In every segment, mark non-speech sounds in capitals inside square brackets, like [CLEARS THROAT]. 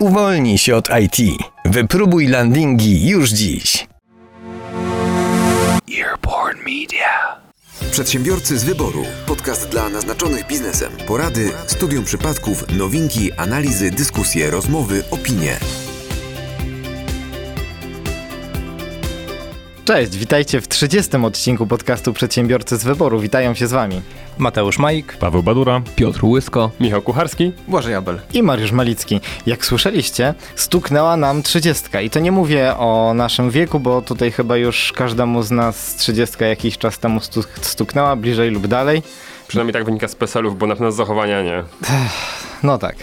Uwolnij się od IT. Wypróbuj landingi już dziś. Earborn Media. Przedsiębiorcy z wyboru. Podcast dla naznaczonych biznesem. Porady, studium przypadków, nowinki, analizy, dyskusje, rozmowy, opinie. Cześć, witajcie w 30. odcinku podcastu Przedsiębiorcy z wyboru. Witają się z wami Mateusz Majk, Paweł Badura, Piotr Łysko, Michał Kucharski. Błażej Abel. i Mariusz Malicki. Jak słyszeliście, stuknęła nam 30. I to nie mówię o naszym wieku, bo tutaj chyba już każdemu z nas 30 jakiś czas temu stu- stuknęła, bliżej lub dalej. Przynajmniej tak wynika z PESEL-ów, bo na pewno z zachowania nie. No tak.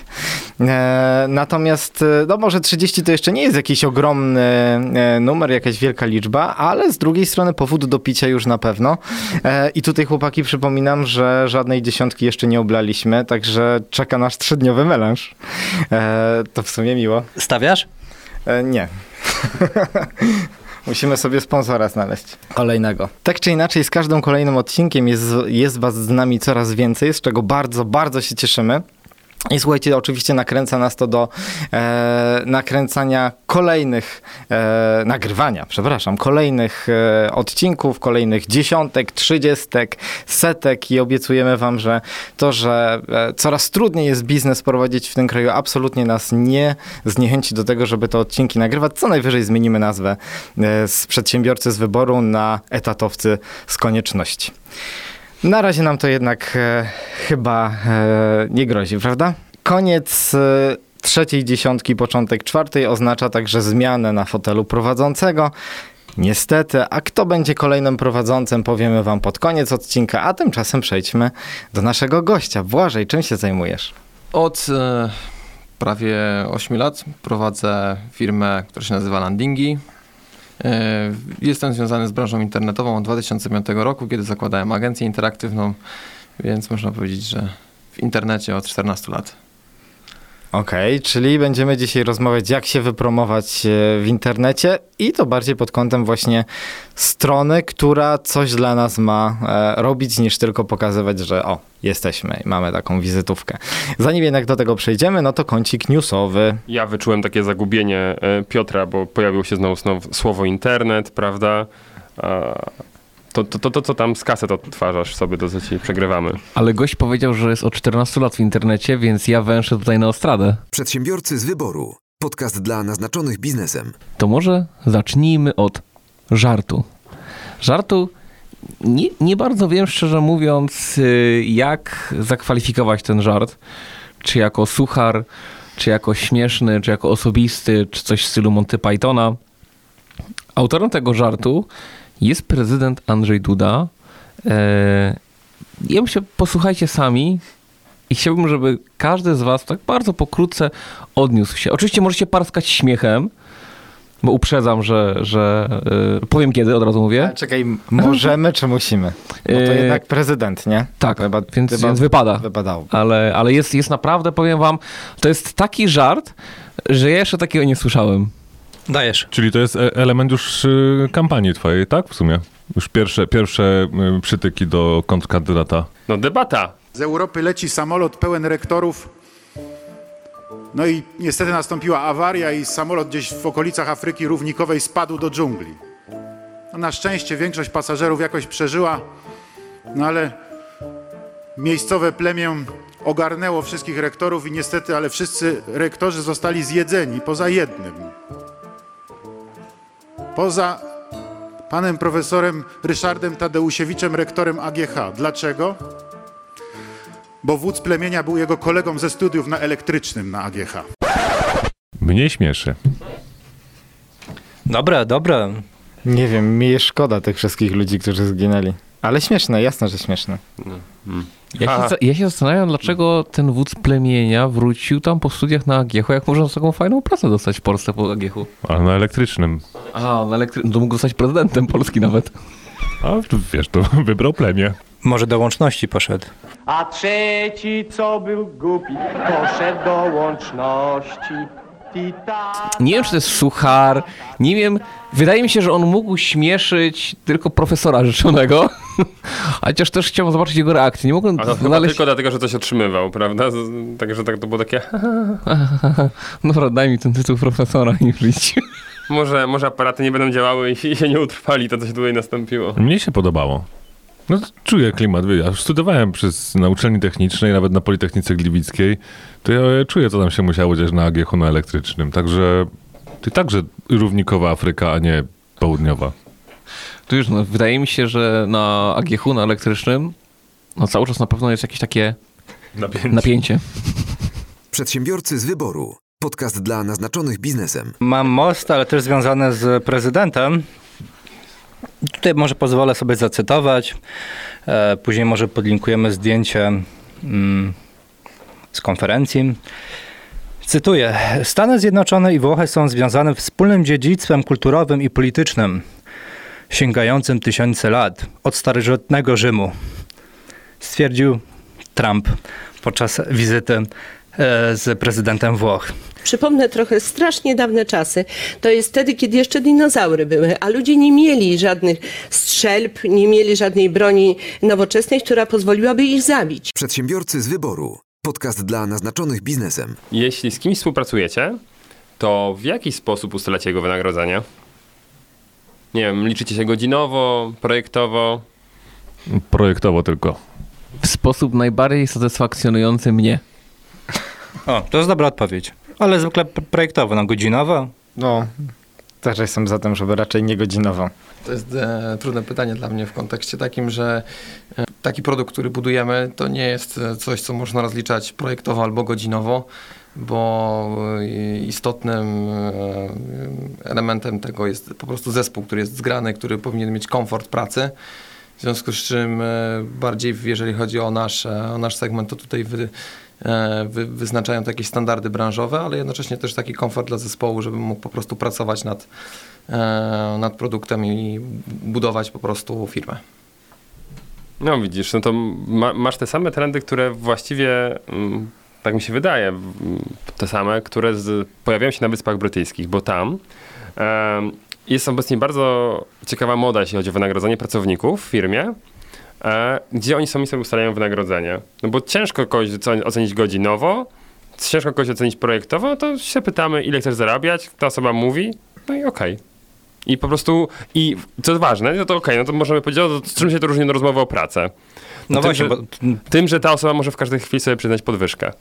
E, natomiast, e, no może 30 to jeszcze nie jest jakiś ogromny e, numer, jakaś wielka liczba, ale z drugiej strony powód do picia już na pewno. E, I tutaj chłopaki przypominam, że żadnej dziesiątki jeszcze nie oblaliśmy, także czeka nasz trzydniowy melanż. To w sumie miło. Stawiasz? Nie. [LAUGHS] Musimy sobie sponsora znaleźć. Kolejnego. Tak czy inaczej, z każdym kolejnym odcinkiem jest, jest was z nami coraz więcej, z czego bardzo, bardzo się cieszymy. I słuchajcie, oczywiście nakręca nas to do e, nakręcania kolejnych, e, nagrywania, przepraszam, kolejnych e, odcinków, kolejnych dziesiątek, trzydziestek, setek i obiecujemy wam, że to, że e, coraz trudniej jest biznes prowadzić w tym kraju, absolutnie nas nie zniechęci do tego, żeby te odcinki nagrywać. Co najwyżej zmienimy nazwę e, z przedsiębiorcy z wyboru na etatowcy z konieczności. Na razie nam to jednak e, chyba e, nie grozi, prawda? Koniec e, trzeciej dziesiątki, początek czwartej oznacza także zmianę na fotelu prowadzącego. Niestety, a kto będzie kolejnym prowadzącym, powiemy wam pod koniec odcinka, a tymczasem przejdźmy do naszego gościa. Błażej, czym się zajmujesz? Od e, prawie 8 lat prowadzę firmę, która się nazywa Landingi. E, jestem związany z branżą internetową od 2005 roku, kiedy zakładałem agencję interaktywną, więc można powiedzieć, że w internecie od 14 lat. Okej, czyli będziemy dzisiaj rozmawiać, jak się wypromować e, w internecie i to bardziej pod kątem właśnie strony, która coś dla nas ma e, robić, niż tylko pokazywać, że o, jesteśmy i mamy taką wizytówkę. Zanim jednak do tego przejdziemy, no to kącik newsowy. Ja wyczułem takie zagubienie e, Piotra, bo pojawiło się znowu słowo internet, prawda? To, to, to, to co tam z kaset odtwarzasz sobie, to co ci przegrywamy. Ale gość powiedział, że jest od 14 lat w internecie, więc ja węszę tutaj na ostradę. Przedsiębiorcy z wyboru. Podcast dla naznaczonych biznesem. To może zacznijmy od żartu. Żartu nie, nie bardzo wiem, szczerze mówiąc, y, jak zakwalifikować ten żart. Czy jako suchar, czy jako śmieszny, czy jako osobisty, czy coś w stylu Monty Pythona. Autorem tego żartu jest prezydent Andrzej Duda. E, Ja myślę, posłuchajcie sami i chciałbym, żeby każdy z was tak bardzo pokrótce odniósł się. Oczywiście możecie parskać śmiechem, bo uprzedzam, że, że y, powiem kiedy, od razu mówię. A, czekaj, możemy czy musimy? Bo to E, jednak prezydent, nie? tak, chyba, więc- chyba więc wypada. Wypadało. Ale, ale jest, jest naprawdę, powiem wam, to jest taki żart, że ja jeszcze takiego nie słyszałem. Dajesz. Czyli to jest e- element już y, kampanii twojej, tak? W sumie. Już pierwsze, pierwsze y, przytyki do kontrkandydata. No debata. Z Europy leci samolot pełen rektorów. No i niestety nastąpiła awaria i samolot gdzieś w okolicach Afryki Równikowej spadł do dżungli. No na szczęście większość pasażerów jakoś przeżyła, no ale miejscowe plemię ogarnęło wszystkich rektorów i niestety, ale wszyscy rektorzy zostali zjedzeni, poza jednym. Poza panem profesorem Ryszardem Tadeusiewiczem, rektorem AGH. Dlaczego? bo wódz plemienia był jego kolegą ze studiów na elektrycznym na AGH. Mnie śmieszy. Dobra, dobra. Nie wiem, mi jest szkoda tych wszystkich ludzi, którzy zginęli. Ale śmieszne, jasne, że śmieszne. Ja się, Aha. za- ja się zastanawiam, dlaczego ten wódz plemienia wrócił tam po studiach na AGH, jak można taką fajną pracę dostać w Polsce po AGH. Ale na elektrycznym. A, na elektry... no to mógł zostać prezydentem Polski nawet. A wiesz, to [LAUGHS] wybrał plemię. Może do łączności poszedł. A trzeci, co był głupi, poszedł do łączności. Nie wiem, czy to jest suchar, nie wiem. Wydaje mi się, że on mógł śmieszyć tylko profesora życzonego, [LAUGHS] chociaż też chciałbym zobaczyć jego reakcję. Nie mogłem A to chyba znaleźć... tylko dlatego, że coś otrzymywał, prawda? Także tak to było takie... [LAUGHS] [LAUGHS] Dobra, daj mi ten tytuł profesora i żyć. Może, może aparaty nie będą działały i się nie utrwali to, co się tutaj nastąpiło. Mnie się podobało. No czuję klimat, wie, ja już studiowałem przez, na uczelni technicznej, nawet na Politechnice Gliwickiej, to ja czuję, co tam się musiało dziać na AGH na elektrycznym, także to także równikowa Afryka, a nie południowa. To już, no, wydaje mi się, że na AGH, na elektrycznym, no cały czas na pewno jest jakieś takie Napięcie. napięcie. Przedsiębiorcy z wyboru. Podcast dla naznaczonych biznesem. Mam most, ale też związany z prezydentem. Tutaj może pozwolę sobie zacytować. E, Później może podlinkujemy zdjęcie mm, z konferencji. Cytuję. Stany Zjednoczone i Włochy są związane wspólnym dziedzictwem kulturowym i politycznym, sięgającym tysiące lat od starożytnego Rzymu, stwierdził Trump podczas wizyty e, z prezydentem Włoch. Przypomnę trochę strasznie dawne czasy. To jest wtedy, kiedy jeszcze dinozaury były, a ludzie nie mieli żadnych strzelb, nie mieli żadnej broni nowoczesnej, która pozwoliłaby ich zabić. Przedsiębiorcy z wyboru. Podcast dla naznaczonych biznesem. Jeśli z kimś współpracujecie, to w jaki sposób ustalacie jego wynagrodzenie? Nie wiem, liczycie się godzinowo, projektowo? Projektowo tylko. W sposób najbardziej satysfakcjonujący mnie. O, to jest dobra odpowiedź. Ale zwykle projektowo, no godzinowo. No, też jestem za tym, żeby raczej nie godzinowo. To jest e, trudne pytanie dla mnie w kontekście takim, że e, taki produkt, który budujemy, to nie jest e, coś, co można rozliczać projektowo albo godzinowo, bo e, istotnym e, elementem tego jest po prostu zespół, który jest zgrany, który powinien mieć komfort pracy. W związku z czym e, bardziej, jeżeli chodzi o nasz, e, o nasz segment, to tutaj wy, wy, wyznaczają to jakieś standardy branżowe, ale jednocześnie też taki komfort dla zespołu, żeby mógł po prostu pracować nad, e, nad produktem i budować po prostu firmę. No widzisz, no to ma, masz te same trendy, które właściwie, mm, tak mi się wydaje, te same, które z, pojawiają się na Wyspach Brytyjskich, bo tam em, jest obecnie bardzo ciekawa moda, jeśli chodzi o wynagrodzenie pracowników w firmie, e, gdzie oni sami sobie ustalają wynagrodzenie. No bo ciężko kogoś ocen- ocenić godzinowo, ciężko kogoś ocenić projektowo, to się pytamy, ile chcesz zarabiać, ta osoba mówi, no i okej. I po prostu, i co jest ważne, no to okej, no to możemy powiedzieć, to czym się to różni od rozmowy o pracę. No tym, właśnie, że, bo tym, że ta osoba może w każdej chwili sobie przyznać podwyżkę.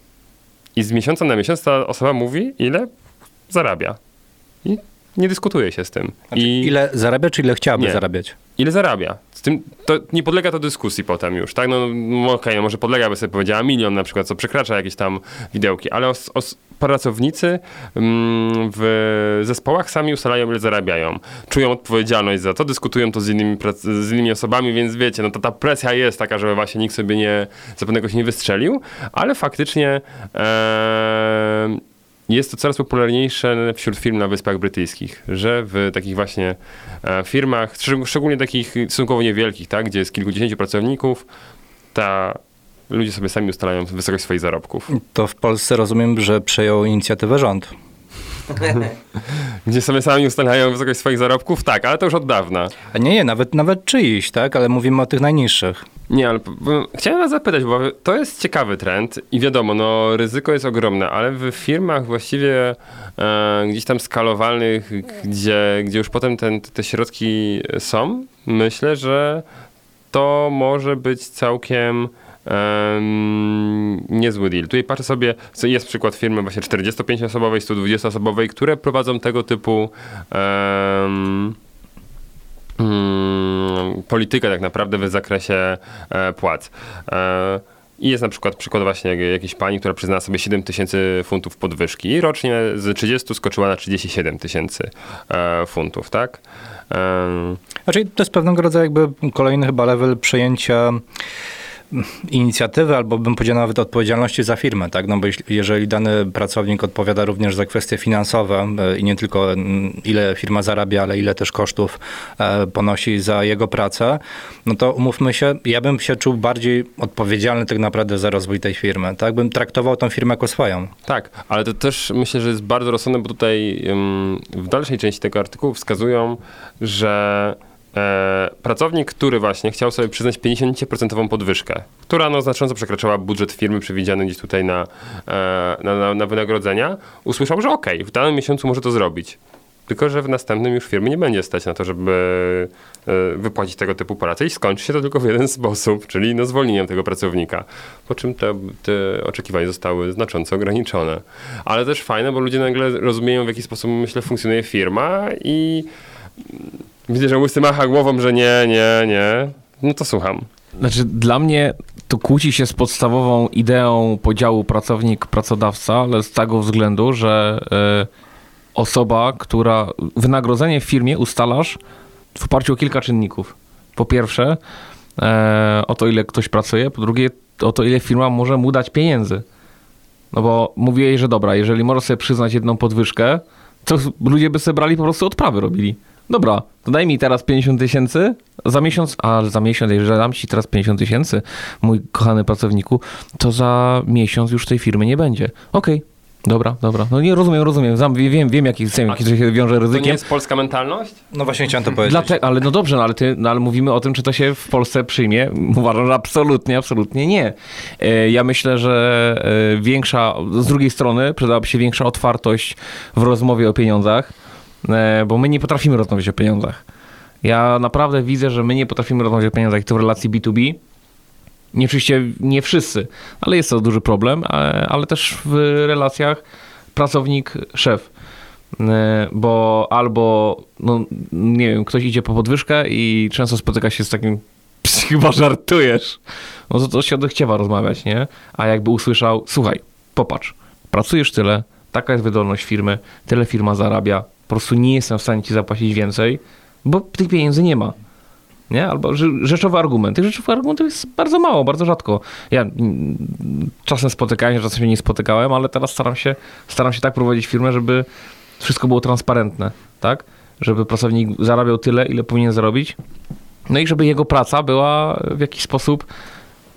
I z miesiąca na miesiąc ta osoba mówi, ile zarabia. I nie dyskutuje się z tym. znaczy, I ile zarabia, czy ile chciałby Nie. zarabiać? ile zarabia. Z tym to nie podlega to dyskusji potem już, tak? No, no okej, no może podlega, by sobie powiedziała milion na przykład, co przekracza jakieś tam widełki, ale os, os, pracownicy mm, w zespołach sami ustalają, ile zarabiają. Czują odpowiedzialność za to, dyskutują to z innymi, z innymi osobami, więc wiecie, no to ta presja jest taka, żeby właśnie nikt sobie nie, zapewnego się nie wystrzelił, ale faktycznie em, jest to coraz popularniejsze wśród firm na Wyspach Brytyjskich, że w takich właśnie e, firmach, szczeg- szczególnie takich stosunkowo niewielkich, tak, gdzie jest kilkudziesięciu pracowników, ta ludzie sobie sami ustalają wysokość swoich zarobków. To w Polsce rozumiem, że przejął inicjatywę rząd. [LAUGHS] Gdzie sobie sami ustalają wysokość swoich zarobków? Tak, ale to już od dawna. A nie, nie, nawet, nawet czyjś, tak? Ale mówimy o tych najniższych. Nie, ale chciałem was zapytać, bo to jest ciekawy trend i wiadomo, no ryzyko jest ogromne, ale w firmach właściwie e, gdzieś tam skalowalnych, gdzie, gdzie już potem ten, te środki są, myślę, że to może być całkiem em, niezły deal. Tutaj patrzę sobie, jest przykład firmy właśnie 45-osobowej, 120-osobowej, które prowadzą tego typu em, mm, politykę tak naprawdę w zakresie e, płac. E, I jest na przykład przykład właśnie jak- jakiejś pani, która przyznała sobie 7 tysięcy funtów podwyżki i rocznie z 30 skoczyła na 37 tysięcy e, funtów, tak? Em, Znaczy, to jest pewnego rodzaju jakby kolejny chyba level przejęcia inicjatywy, albo bym powiedział nawet odpowiedzialności za firmę, tak? No bo jeżeli dany pracownik odpowiada również za kwestie finansowe e, i nie tylko mm, ile firma zarabia, ale ile też kosztów e, ponosi za jego pracę, no to umówmy się, ja bym się czuł bardziej odpowiedzialny tak naprawdę za rozwój tej firmy, tak? Bym traktował tą firmę jako swoją. Tak, ale to też myślę, że jest bardzo rozsądne, bo tutaj w dalszej części tego artykułu wskazują, że E, pracownik, który właśnie chciał sobie przyznać 50% podwyżkę, która no, znacząco przekraczała budżet firmy przewidziany gdzieś tutaj na, e, na, na, na wynagrodzenia, usłyszał, że okej, okay, w danym miesiącu może to zrobić. Tylko, że w następnym już firmy nie będzie stać na to, żeby e, wypłacić tego typu pracę i skończy się to tylko w jeden sposób, czyli no zwolnieniem tego pracownika. Po czym te, te oczekiwania zostały znacząco ograniczone. Ale też fajne, bo ludzie nagle rozumieją, w jaki sposób, myślę, funkcjonuje firma i Widzę, że łysy macha głową, że nie, nie, nie. No to słucham. Znaczy, dla mnie to kłóci się z podstawową ideą podziału pracownik-pracodawca, ale z tego względu, że y, osoba, która wynagrodzenie w firmie ustalasz w oparciu o kilka czynników. Po pierwsze, e, o to, ile ktoś pracuje, po drugie, o to, ile firma może mu dać pieniędzy. No bo mówię jej, że dobra, jeżeli może sobie przyznać jedną podwyżkę, to ludzie by sobie brali po prostu odprawy robili. Dobra, to daj mi teraz 50 tysięcy za miesiąc, a za miesiąc, jeżeli dam ci teraz 50 tysięcy, mój kochany pracowniku, to za miesiąc już tej firmy nie będzie. Okej, okay. Dobra, dobra. No nie rozumiem, rozumiem. Znam, wiem, wiem, jaki, wiem, jaki się wiąże ryzykiem. To nie jest polska mentalność? No właśnie chciałem to powiedzieć. Dlatego, ale no dobrze, no ale, ty, no ale mówimy o tym, czy to się w Polsce przyjmie. [LAUGHS] Uważam, że absolutnie, absolutnie nie. E, ja myślę, że e, większa, z drugiej strony przydałaby się większa otwartość w rozmowie o pieniądzach bo my nie potrafimy rozmawiać o pieniądzach. Ja naprawdę widzę, że my nie potrafimy rozmawiać o pieniądzach i to w relacji B2B. Nie oczywiście nie wszyscy, ale jest to duży problem, ale, ale też w relacjach pracownik-szef. E, bo albo, no nie wiem, ktoś idzie po podwyżkę i często spotyka się z takim [LAUGHS] chyba żartujesz. No to, to się odechciewa rozmawiać, nie? A jakby usłyszał, słuchaj, popatrz, pracujesz tyle, taka jest wydolność firmy, tyle firma zarabia, po prostu nie jestem w stanie ci zapłacić więcej, bo tych pieniędzy nie ma. Nie? Albo rzeczowy argument. Tych rzeczowych argumentów jest bardzo mało, bardzo rzadko. Ja czasem spotykałem się, czasem się nie spotykałem, ale teraz staram się, staram się tak prowadzić firmę, żeby wszystko było transparentne, tak? Żeby pracownik zarabiał tyle, ile powinien zarobić. No i żeby jego praca była w jakiś sposób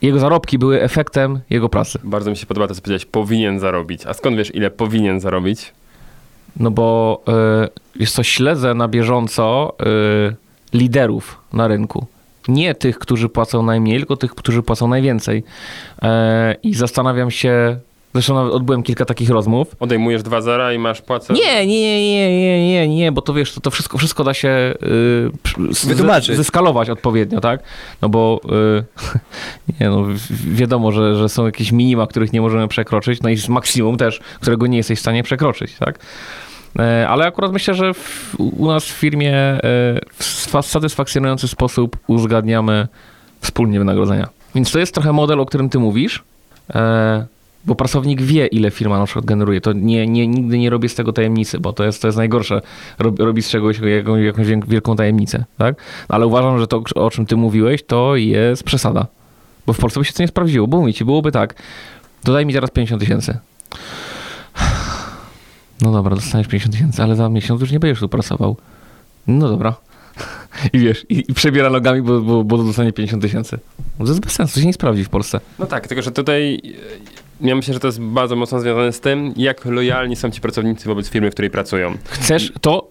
jego zarobki były efektem jego pracy. Bardzo mi się podoba to, co powiedziałeś, powinien zarobić. A skąd wiesz, ile powinien zarobić? No bo y, jest to śledzę na bieżąco y, liderów na rynku. Nie tych, którzy płacą najmniej, tylko tych, którzy płacą najwięcej. E, I zastanawiam się, Zresztą nawet odbyłem kilka takich rozmów. Odejmujesz dwa zera i masz płacę? Nie, nie, nie, nie, nie, nie, bo to wiesz, to, to wszystko, wszystko da się yy, Wytłumaczyć. zeskalować odpowiednio, tak? No bo yy, [LAUGHS] nie, no, wiadomo, że, że są jakieś minima, których nie możemy przekroczyć, no i maksimum też, którego nie jesteś w stanie przekroczyć, tak? E, ale akurat myślę, że w, u nas w firmie e, w satysfakcjonujący sposób uzgadniamy wspólnie wynagrodzenia. Więc to jest trochę model, o którym ty mówisz, e, bo pracownik wie, ile firma na przykład generuje. To nie, nie, nigdy nie robię z tego tajemnicy, bo to jest, to jest najgorsze. Rob, robi z czegoś jakąś, jakąś wielką tajemnicę, tak? Ale uważam, że to, o czym ty mówiłeś, to jest przesada. Bo w Polsce by się to nie sprawdziło. Bo mówicie, byłoby tak, dodaj mi teraz 50 tysięcy. No dobra, dostaniesz 50 tysięcy, ale za miesiąc już nie będziesz tu pracował. No dobra. [LAUGHS] I wiesz, i, i przebiera nogami, bo, bo, bo dostanie 50 tysięcy. No to jest bez sensu, to się nie sprawdzi w Polsce. No tak, tylko że tutaj ja myślę, że to jest bardzo mocno związane z tym, jak lojalni są ci pracownicy wobec firmy, w której pracują. Chcesz, to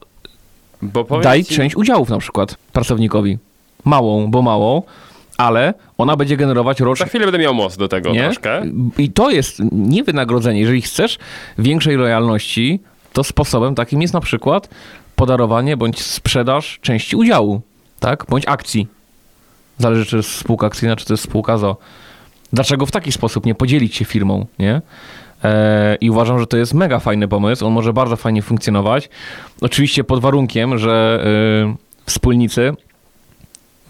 daj ci... część udziałów na przykład pracownikowi. Małą, bo małą, ale ona będzie generować rocznie. Za chwilę będę miał most do tego nie? troszkę. I to jest nie wynagrodzenie. Jeżeli chcesz większej lojalności, to sposobem takim jest na przykład podarowanie bądź sprzedaż części udziału, tak? Bądź akcji. Zależy, czy to jest spółka akcyjna, czy to jest spółka ZO. Dlaczego w taki sposób nie podzielić się firmą, nie? E, I uważam, że to jest mega fajny pomysł. On może bardzo fajnie funkcjonować. Oczywiście pod warunkiem, że e, wspólnicy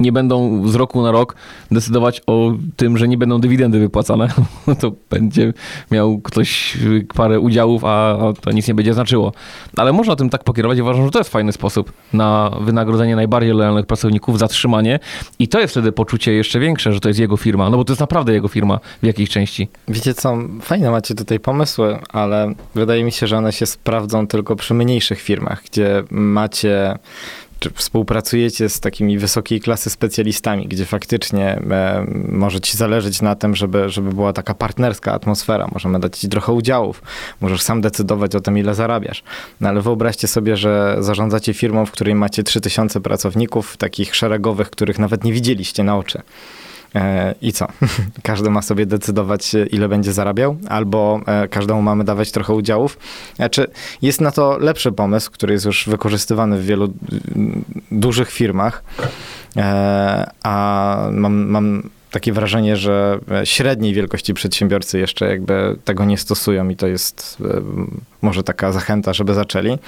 nie będą z roku na rok decydować o tym, że nie będą dywidendy wypłacane. [LAUGHS] To będzie miał ktoś parę udziałów, a to nic nie będzie znaczyło. Ale można tym tak pokierować. Uważam, że to jest fajny sposób na wynagrodzenie najbardziej lojalnych pracowników, zatrzymanie i to jest wtedy poczucie jeszcze większe, że to jest jego firma, no bo to jest naprawdę jego firma w jakiejś części. Wiecie co, fajne macie tutaj pomysły, ale wydaje mi się, że one się sprawdzą tylko przy mniejszych firmach, gdzie macie czy współpracujecie z takimi wysokiej klasy specjalistami, gdzie faktycznie e, może ci zależeć na tym, żeby, żeby była taka partnerska atmosfera. Możemy dać ci trochę udziałów, możesz sam decydować o tym, ile zarabiasz. No ale wyobraźcie sobie, że zarządzacie firmą, w której macie 3000 pracowników, takich szeregowych, których nawet nie widzieliście na oczy. E, I co? [LAUGHS] Każdy ma sobie decydować, ile będzie zarabiał, albo e, każdemu mamy dawać trochę udziałów. Znaczy, jest na to lepszy pomysł, który jest już wykorzystywany w wielu mm, dużych firmach, e, a mam, mam takie wrażenie, że średniej wielkości przedsiębiorcy jeszcze jakby tego nie stosują i to jest może taka zachęta, żeby zaczęli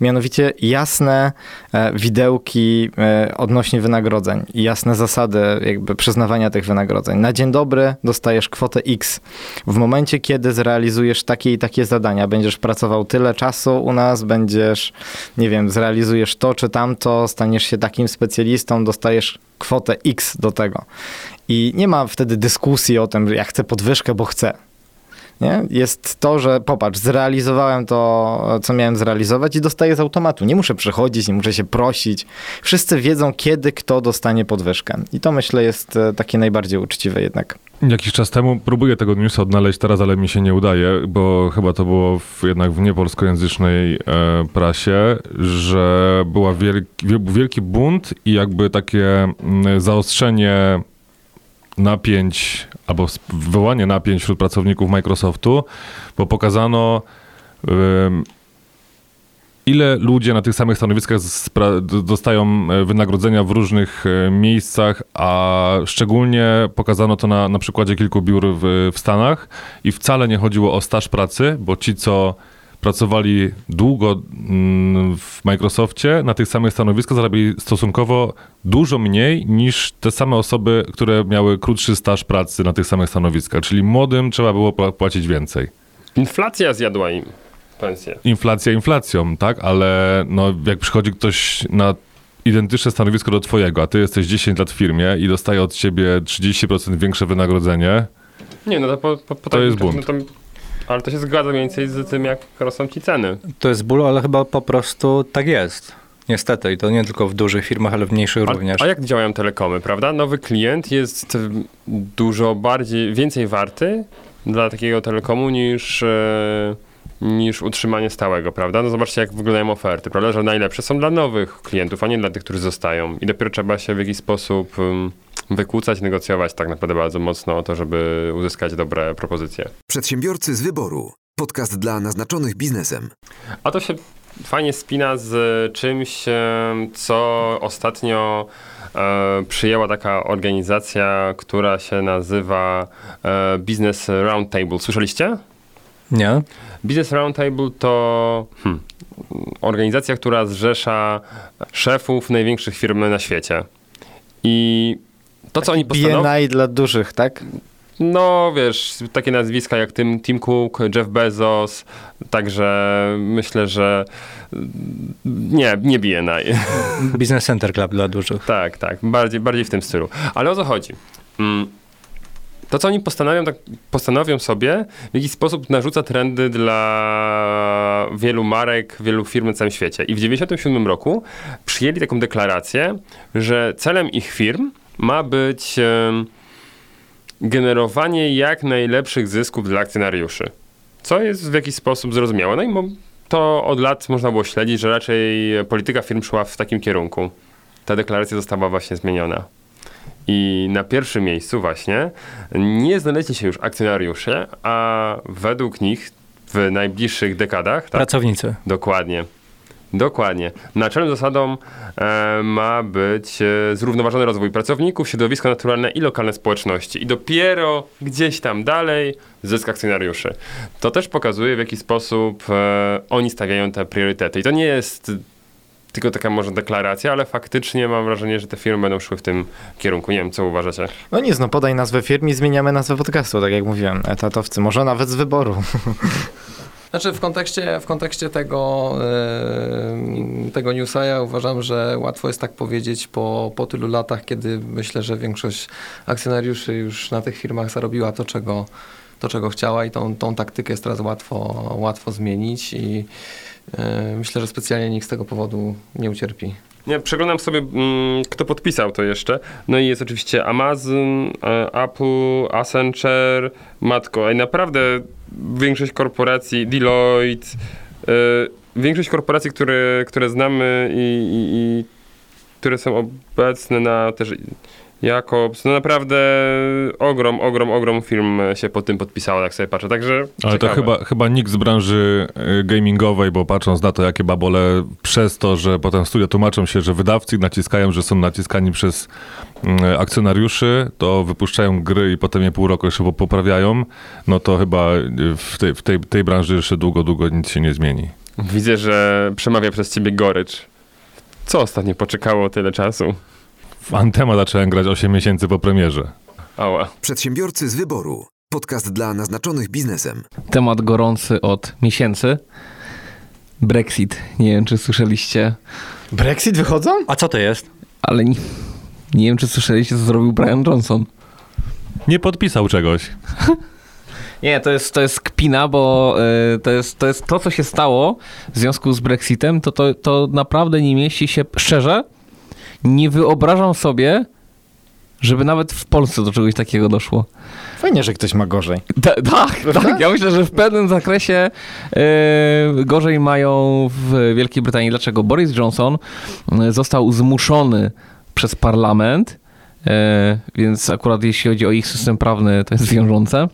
mianowicie jasne e, widełki e, odnośnie wynagrodzeń i jasne zasady jakby przyznawania tych wynagrodzeń. Na dzień dobry dostajesz kwotę X. W momencie, kiedy zrealizujesz takie i takie zadania, będziesz pracował tyle czasu u nas, będziesz, nie wiem, zrealizujesz to czy tamto, staniesz się takim specjalistą, dostajesz kwotę X do tego. I nie ma wtedy dyskusji o tym, że ja chcę podwyżkę, bo chcę nie? Jest to, że popatrz, zrealizowałem to, co miałem zrealizować i dostaję z automatu. Nie muszę przychodzić, nie muszę się prosić. Wszyscy wiedzą, kiedy kto dostanie podwyżkę. I to myślę jest e, takie najbardziej uczciwe jednak. Jakiś czas temu próbuję tego newsa odnaleźć teraz, ale mi się nie udaje, bo chyba to było w, jednak w niepolskojęzycznej e, prasie, że była wielki, wielki bunt i jakby takie mm, zaostrzenie napięć albo wywołanie napięć wśród pracowników Microsoftu, bo pokazano ile ludzie na tych samych stanowiskach dostają e, wynagrodzenia w różnych e, miejscach, a szczególnie pokazano to na, na przykładzie kilku biur w, w Stanach i wcale nie chodziło o staż pracy, bo ci, co pracowali długo mm, w Microsoftie na tych samych stanowiskach, zarabiali stosunkowo dużo mniej niż te same osoby, które miały krótszy staż pracy na tych samych stanowiskach. Czyli młodym trzeba było płacić więcej. Inflacja zjadła im pensję. Inflacja inflacją, tak, ale no, jak przychodzi ktoś na identyczne stanowisko do twojego, a ty jesteś 10 lat w firmie i dostaje od ciebie 30% większe wynagrodzenie, nie, no to, po, po, po to jest bunt. No ale to się zgadza mniej więcej z tym, jak rosną ci ceny. To jest ból, ale chyba po prostu tak jest. Niestety, i to nie tylko w dużych firmach, ale w mniejszych a, również. A jak działają telekomy, prawda? Nowy klient jest dużo bardziej, więcej warty dla takiego telekomu niż, e, niż utrzymanie stałego, prawda? No zobaczcie, jak wyglądają oferty, prawda? Że najlepsze są dla nowych klientów, a nie dla tych, którzy zostają. I dopiero trzeba się w jakiś sposób wykłócać, negocjować tak naprawdę bardzo mocno o to, żeby uzyskać dobre propozycje. Przedsiębiorcy z wyboru. Podcast dla naznaczonych biznesem. A to się fajnie spina z czymś, co ostatnio e, przyjęła taka organizacja, która się nazywa e, Business Roundtable. Słyszeliście? Nie. Business Roundtable to hmm, organizacja, która zrzesza szefów największych firm na świecie. I to, co oni postanowili... BNI dla dużych, tak? No, wiesz, takie nazwiska jak Tim, Tim Cook, Jeff Bezos, także myślę, że nie, nie BNI. [LAUGHS] Business Center Club dla dużych. Tak, tak, bardziej, bardziej w tym stylu. Ale o co chodzi? Mm, to, co oni postanowią, tak postanowią sobie, w jakiś sposób narzuca trendy dla wielu marek, wielu firm na całym świecie. I w 1997 roku przyjęli taką deklarację, że celem ich firm ma być generowanie jak najlepszych zysków dla akcjonariuszy. Co jest w jakiś sposób zrozumiałe. No i to od lat można było śledzić, że raczej polityka firm szła w takim kierunku. Ta deklaracja została właśnie zmieniona. I na pierwszym miejscu właśnie nie znaleźli się już akcjonariusze, a według nich w najbliższych dekadach... Tak, Pracownicy. Dokładnie. Dokładnie. Naczelną zasadą e, ma być e, zrównoważony rozwój pracowników, środowisko naturalne i lokalne społeczności. I dopiero gdzieś tam dalej zysk akcjonariuszy. To też pokazuje, w jaki sposób e, oni stawiają te priorytety. I to nie jest tylko taka może deklaracja, ale faktycznie mam wrażenie, że te firmy będą szły w tym kierunku. Nie wiem, co uważacie? No nic, no podaj nazwę firm i zmieniamy nazwę podcastu, tak jak mówiłem. Etatowcy, może nawet z wyboru. [LAUGHS] Znaczy w kontekście, w kontekście tego, yy, tego newsa ja uważam, że łatwo jest tak powiedzieć po, po tylu latach, kiedy myślę, że większość akcjonariuszy już na tych firmach zarobiła to, czego, to, czego chciała i tą, tą taktykę jest teraz łatwo, łatwo zmienić i yy, myślę, że specjalnie nikt z tego powodu nie ucierpi. Nie, przeglądam sobie, mm, kto podpisał to jeszcze. No i jest oczywiście Amazon, e, Apple, Accenture, Matko. I naprawdę większość korporacji, Deloitte, e, większość korporacji, które, które znamy i, i, i które są obecne na też Jakobs, no naprawdę ogrom, ogrom, ogrom firm się po tym podpisało, tak sobie patrzę, także Ale ciekawe. to chyba, chyba nikt z branży y, gamingowej, bo patrząc na to, jakie babole przez to, że potem studia tłumaczą się, że wydawcy naciskają, że są naciskani przez y, akcjonariuszy, to wypuszczają gry i potem je pół roku jeszcze po- poprawiają, no to chyba y, w tej, w tej, tej branży jeszcze długo, długo nic się nie zmieni. Widzę, że przemawia przez ciebie gorycz. Co ostatnio poczekało tyle czasu? W Antema zacząłem grać 8 miesięcy po premierze. Ała. Przedsiębiorcy z wyboru. Podcast dla naznaczonych biznesem. Temat gorący od miesięcy. Brexit. Nie wiem, czy słyszeliście, Brexit wychodzą? A co to jest? ale nie, nie wiem, czy słyszeliście, co zrobił Brian Johnson. Nie podpisał czegoś. [LAUGHS] Nie, to jest, to jest kpina, bo y, to, jest, to jest to, co się stało w związku z Brexitem, to, to, to naprawdę nie mieści się, szczerze, nie wyobrażam sobie, żeby nawet w Polsce do czegoś takiego doszło. Fajnie, że ktoś ma gorzej. Ta, tak, tak, ja myślę, że w pewnym zakresie y, gorzej mają w Wielkiej Brytanii. Dlaczego? Boris Johnson y, został zmuszony przez parlament, y, więc akurat jeśli chodzi o ich system prawny, to jest wiążące,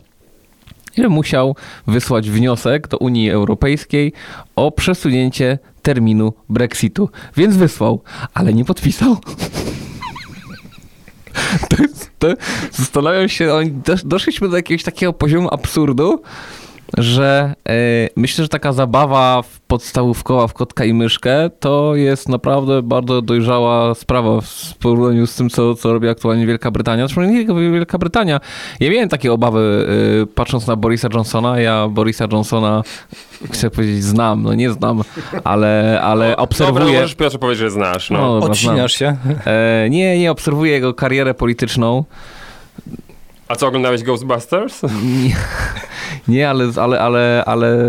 i musiał wysłać wniosek do Unii Europejskiej o przesunięcie terminu Brexitu. Więc wysłał, ale nie podpisał. To jest, to zastanawiam się, doszliśmy do jakiegoś takiego poziomu absurdu, że e, myślę, że taka zabawa w podstawówkowa w kotka i myszkę to jest naprawdę bardzo dojrzała sprawa w porównaniu z tym, co, co robi aktualnie Wielka Brytania. Zresztą nie tylko Wielka Brytania. Ja miałem takie obawy, e, patrząc na Borisa Johnsona. Ja Borisa Johnsona, chcę powiedzieć, znam, no nie znam, ale, ale Dobra, obserwuję. możesz Piotrze powiedzieć, że znasz. No. No, dobra, Odcinasz się? E, nie, nie obserwuję jego karierę polityczną. A co, oglądałeś Ghostbusters? [LAUGHS] Nie, nie ale, ale, ale, ale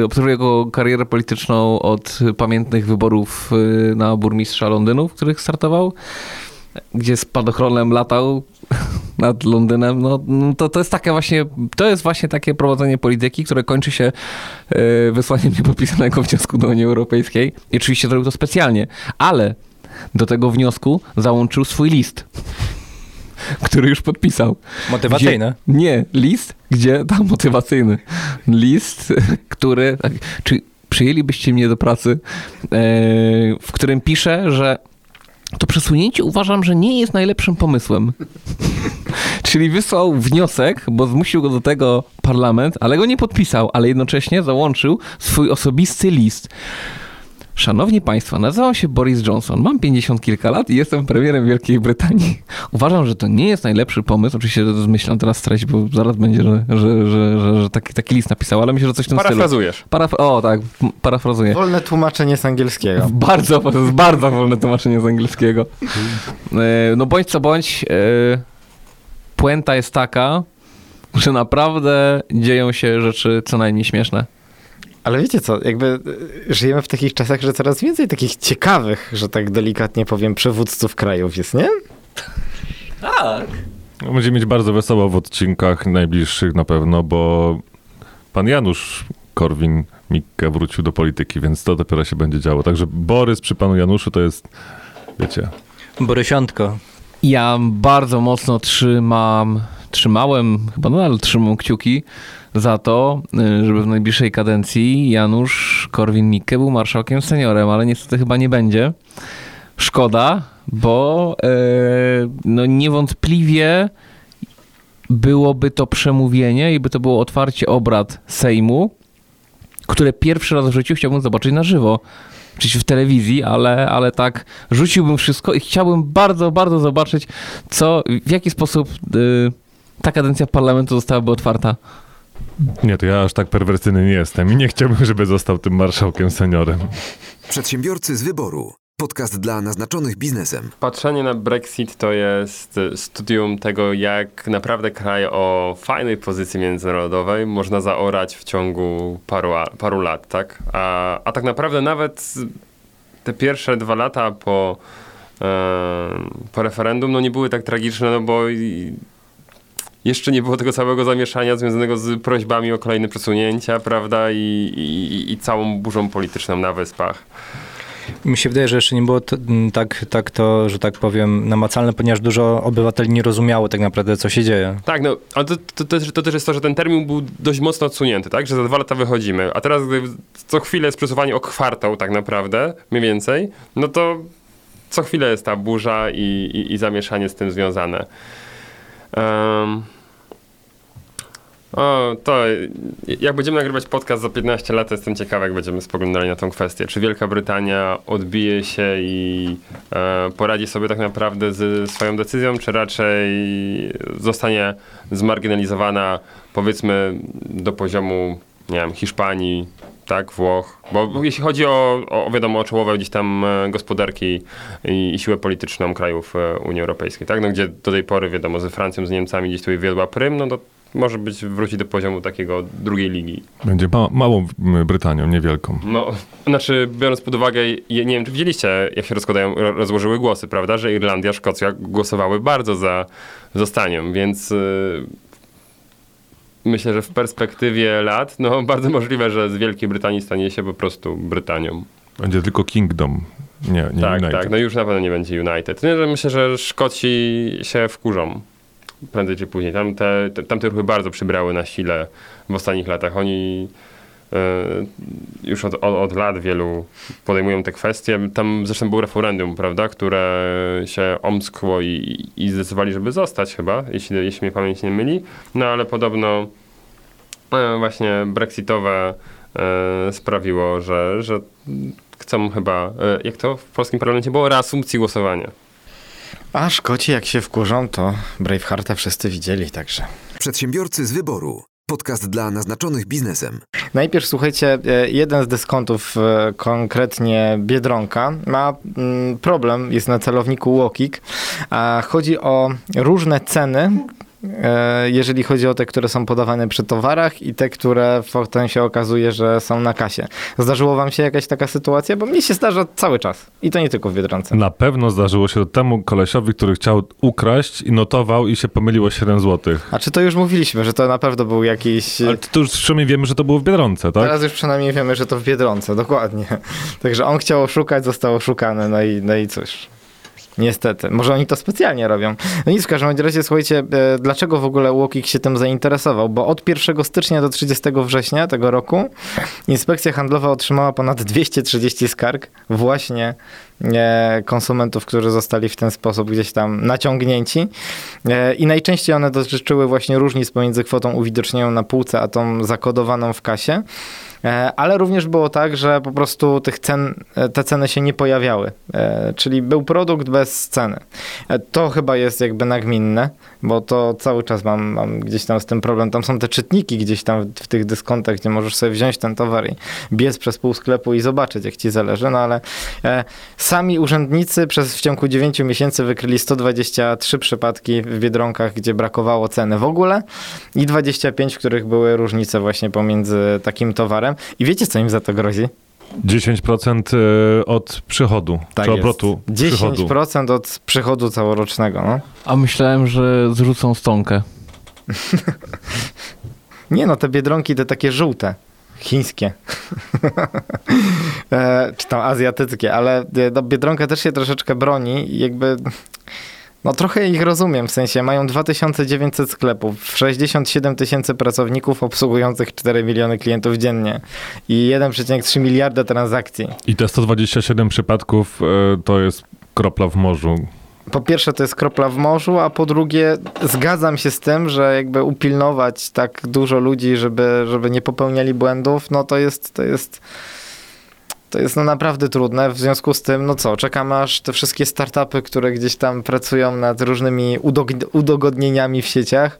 y, obserwuję jego karierę polityczną od pamiętnych wyborów y, na burmistrza Londynu, w których startował, gdzie spadochronem latał [LAUGHS] nad Londynem. No, no to, to jest takie właśnie, to jest właśnie takie prowadzenie polityki, które kończy się y, wysłaniem niepodpisanego wniosku do Unii Europejskiej. I oczywiście zrobił to specjalnie, ale do tego wniosku załączył swój list który już podpisał. Motywacyjne? Gdzie, nie, list, gdzie, [LAUGHS] tam motywacyjny. List, który, tak, czy przyjęlibyście mnie do pracy, e, w którym pisze, że to przesunięcie uważam, że nie jest najlepszym pomysłem. [LAUGHS] Czyli wysłał wniosek, bo zmusił go do tego parlament, ale go nie podpisał, ale jednocześnie załączył swój osobisty list. Szanowni Państwo, nazywam się Boris Johnson, mam 50 kilka lat i jestem premierem Wielkiej Brytanii. Uważam, że to nie jest najlepszy pomysł. Oczywiście zmyślam teraz treść, bo zaraz będzie, że, że, że, że, że taki, taki list napisał, ale myślę, że coś w tym stylu. Parafrazujesz. Paraf o, tak, parafrazuję. Wolne tłumaczenie z angielskiego. [LAUGHS] Bardzo, to jest bardzo wolne tłumaczenie z angielskiego. E, No bądź co bądź, e, puenta jest taka, że naprawdę dzieją się rzeczy co najmniej śmieszne. Ale wiecie co, jakby y, żyjemy w takich czasach, że coraz więcej takich ciekawych, że tak delikatnie powiem, przywódców krajów jest, nie? Tak. Będziemy mieć bardzo wesoło w odcinkach najbliższych na pewno, bo pan Janusz Korwin-Mikke wrócił do polityki, więc to dopiero się będzie działo. Także Borys przy panu Januszu to jest, wiecie, Borysiątko. Ja bardzo mocno trzymam, trzymałem, chyba nadal trzymam kciuki za to, y, żeby w najbliższej kadencji Janusz Korwin-Mikke był marszałkiem seniorem, ale niestety chyba nie będzie. Szkoda, bo e, no niewątpliwie byłoby to przemówienie i by to było otwarcie obrad Sejmu, które pierwszy raz w życiu chciałbym zobaczyć na żywo. oczywiście w telewizji, ale, ale tak rzuciłbym wszystko i chciałbym bardzo, bardzo zobaczyć, co, w jaki sposób y, ta kadencja parlamentu zostałaby otwarta. Nie, to ja aż tak perwersyjny nie jestem i nie chciałbym, żeby został tym marszałkiem seniorem. Przedsiębiorcy z wyboru. Podcast dla naznaczonych biznesem. Patrzenie na Brexit to jest studium tego, jak naprawdę kraj o fajnej pozycji międzynarodowej można zaorać w ciągu paru, paru lat, tak? A, a tak naprawdę nawet te pierwsze dwa lata po, e, po referendum no nie były tak tragiczne, no bo i, jeszcze nie było tego całego zamieszania związanego z prośbami o kolejne przesunięcia, prawda, i, i, i całą burzą polityczną na wyspach. Mi się wydaje, że jeszcze nie było to, tak, tak to, że tak powiem, namacalne, ponieważ dużo obywateli nie rozumiało tak naprawdę, co się dzieje. Tak, no, ale to, to, to, to też jest to, że ten termin był dość mocno odsunięty, tak, że za dwa lata wychodzimy, a teraz gdy co chwilę jest przesuwanie o kwartał tak naprawdę, mniej więcej, no to co chwilę jest ta burza i, i, i zamieszanie z tym związane. Um, o, to jak będziemy nagrywać podcast za 15 lat, jestem ciekawy, jak będziemy spoglądali na tą kwestię. Czy Wielka Brytania odbije się i e, poradzi sobie tak naprawdę z swoją decyzją, czy raczej zostanie zmarginalizowana, powiedzmy, do poziomu, nie wiem, Hiszpanii, tak, Włoch. Bo jeśli chodzi o, o wiadomo, o czołowe gdzieś tam e, gospodarki i, i siłę polityczną krajów e, Unii Europejskiej, tak, no gdzie do tej pory, wiadomo, ze Francją, z Niemcami gdzieś tutaj wiodła prym, no to może być wrócić do poziomu takiego drugiej ligi. Będzie ma małą Brytanią, niewielką. No, znaczy biorąc pod uwagę, nie wiem czy widzieliście, jak się rozkładają, rozłożyły głosy, prawda, że Irlandia, Szkocja głosowały bardzo za zostaniem, więc yy, myślę, że w perspektywie lat, no [LAUGHS] bardzo możliwe, że z Wielkiej Brytanii stanie się po prostu Brytanią. Będzie tylko Kingdom. Nie, nie tak, United. tak, no już na pewno nie będzie United. Myślę, że Szkoci się wkurzą prędzej czy później. Tam te, te ruchy bardzo przybrały na sile w ostatnich latach. Oni y, już od, od, od, lat wielu podejmują te kwestie. Tam zresztą był referendum, prawda, które się omskło i, i zdecydowali, żeby zostać chyba, jeśli, jeśli mnie pamięć nie myli. No ale podobno y, właśnie brexitowe y, sprawiło, że, że chcą chyba, jak to w polskim parlamencie było, reasumpcji głosowania. A Szkoci jak się wkurzą, to Bravehearta wszyscy widzieli także. Przedsiębiorcy z wyboru. Podcast dla naznaczonych biznesem. Najpierw słuchajcie, e, jeden z dyskontów, e, konkretnie Biedronka, ma mm, problem, jest na celowniku Łokik, chodzi o różne ceny, jeżeli chodzi o te, które są podawane przy towarach i te, które potem się okazuje, że są na kasie. Zdarzyło wam się jakaś taka sytuacja? Bo mi się zdarza cały czas. I to nie tylko w Biedronce. Na pewno zdarzyło się temu kolesiowi, który chciał ukraść i notował i się pomyliło 7 zł. A czy to już mówiliśmy, że to na pewno był jakiś... Ale to już przynajmniej wiemy, że to było w Biedronce, tak? Teraz już przynajmniej wiemy, że to w Biedronce, dokładnie. [LAUGHS] Także on chciał oszukać, został oszukany, no i, no i cóż. Niestety. Może oni to specjalnie robią. No nic, w każdym razie, słuchajcie, e, dlaczego w ogóle Łokik się tym zainteresował? Bo od 1 stycznia do 30 września tego roku Inspekcja Handlowa otrzymała ponad 230 skarg właśnie e, konsumentów, którzy zostali w ten sposób gdzieś tam naciągnięci. E, I najczęściej one dotyczyły właśnie różnic pomiędzy kwotą uwidocznioną na półce, a tą zakodowaną w kasie. E, ale również było tak, że po prostu tych cen, e, te ceny się nie pojawiały, e, czyli był produkt bez ceny. To chyba jest jakby nagminne, bo to cały czas mam, mam gdzieś tam z tym problem. Tam są te czytniki gdzieś tam w tych dyskontach, gdzie możesz sobie wziąć ten towar i biec przez pół sklepu i zobaczyć, jak ci zależy, no ale sami urzędnicy przez w ciągu 9 miesięcy wykryli 123 przypadki w Biedronkach, gdzie brakowało ceny w ogóle i 25, w których były różnice właśnie pomiędzy takim towarem i wiecie, co im za to grozi? 10% e, od przychodu, tak czy obrotu jest. 10% przychodu. od przychodu całorocznego. No. A myślałem, że zrzucą stonkę. [LAUGHS] Nie no, te biedronki te takie żółte. Chińskie. [LAUGHS] e, czy tam azjatyckie, ale e, no, Biedronka też się troszeczkę broni jakby no trochę ich rozumiem, w sensie mają 2900 sklepów, 67 tysięcy pracowników obsługujących 4 miliony klientów dziennie i 1,3 miliarda transakcji. I te 127 przypadków e, to jest kropla w morzu. Po pierwsze to jest kropla w morzu, a po drugie zgadzam się z tym, że jakby upilnować tak dużo ludzi, żeby, żeby nie popełniali błędów, no to jest, to jest to jest no naprawdę trudne. W związku z tym, no co, czekamy aż te wszystkie startupy, które gdzieś tam pracują nad różnymi udog- udogodnieniami w sieciach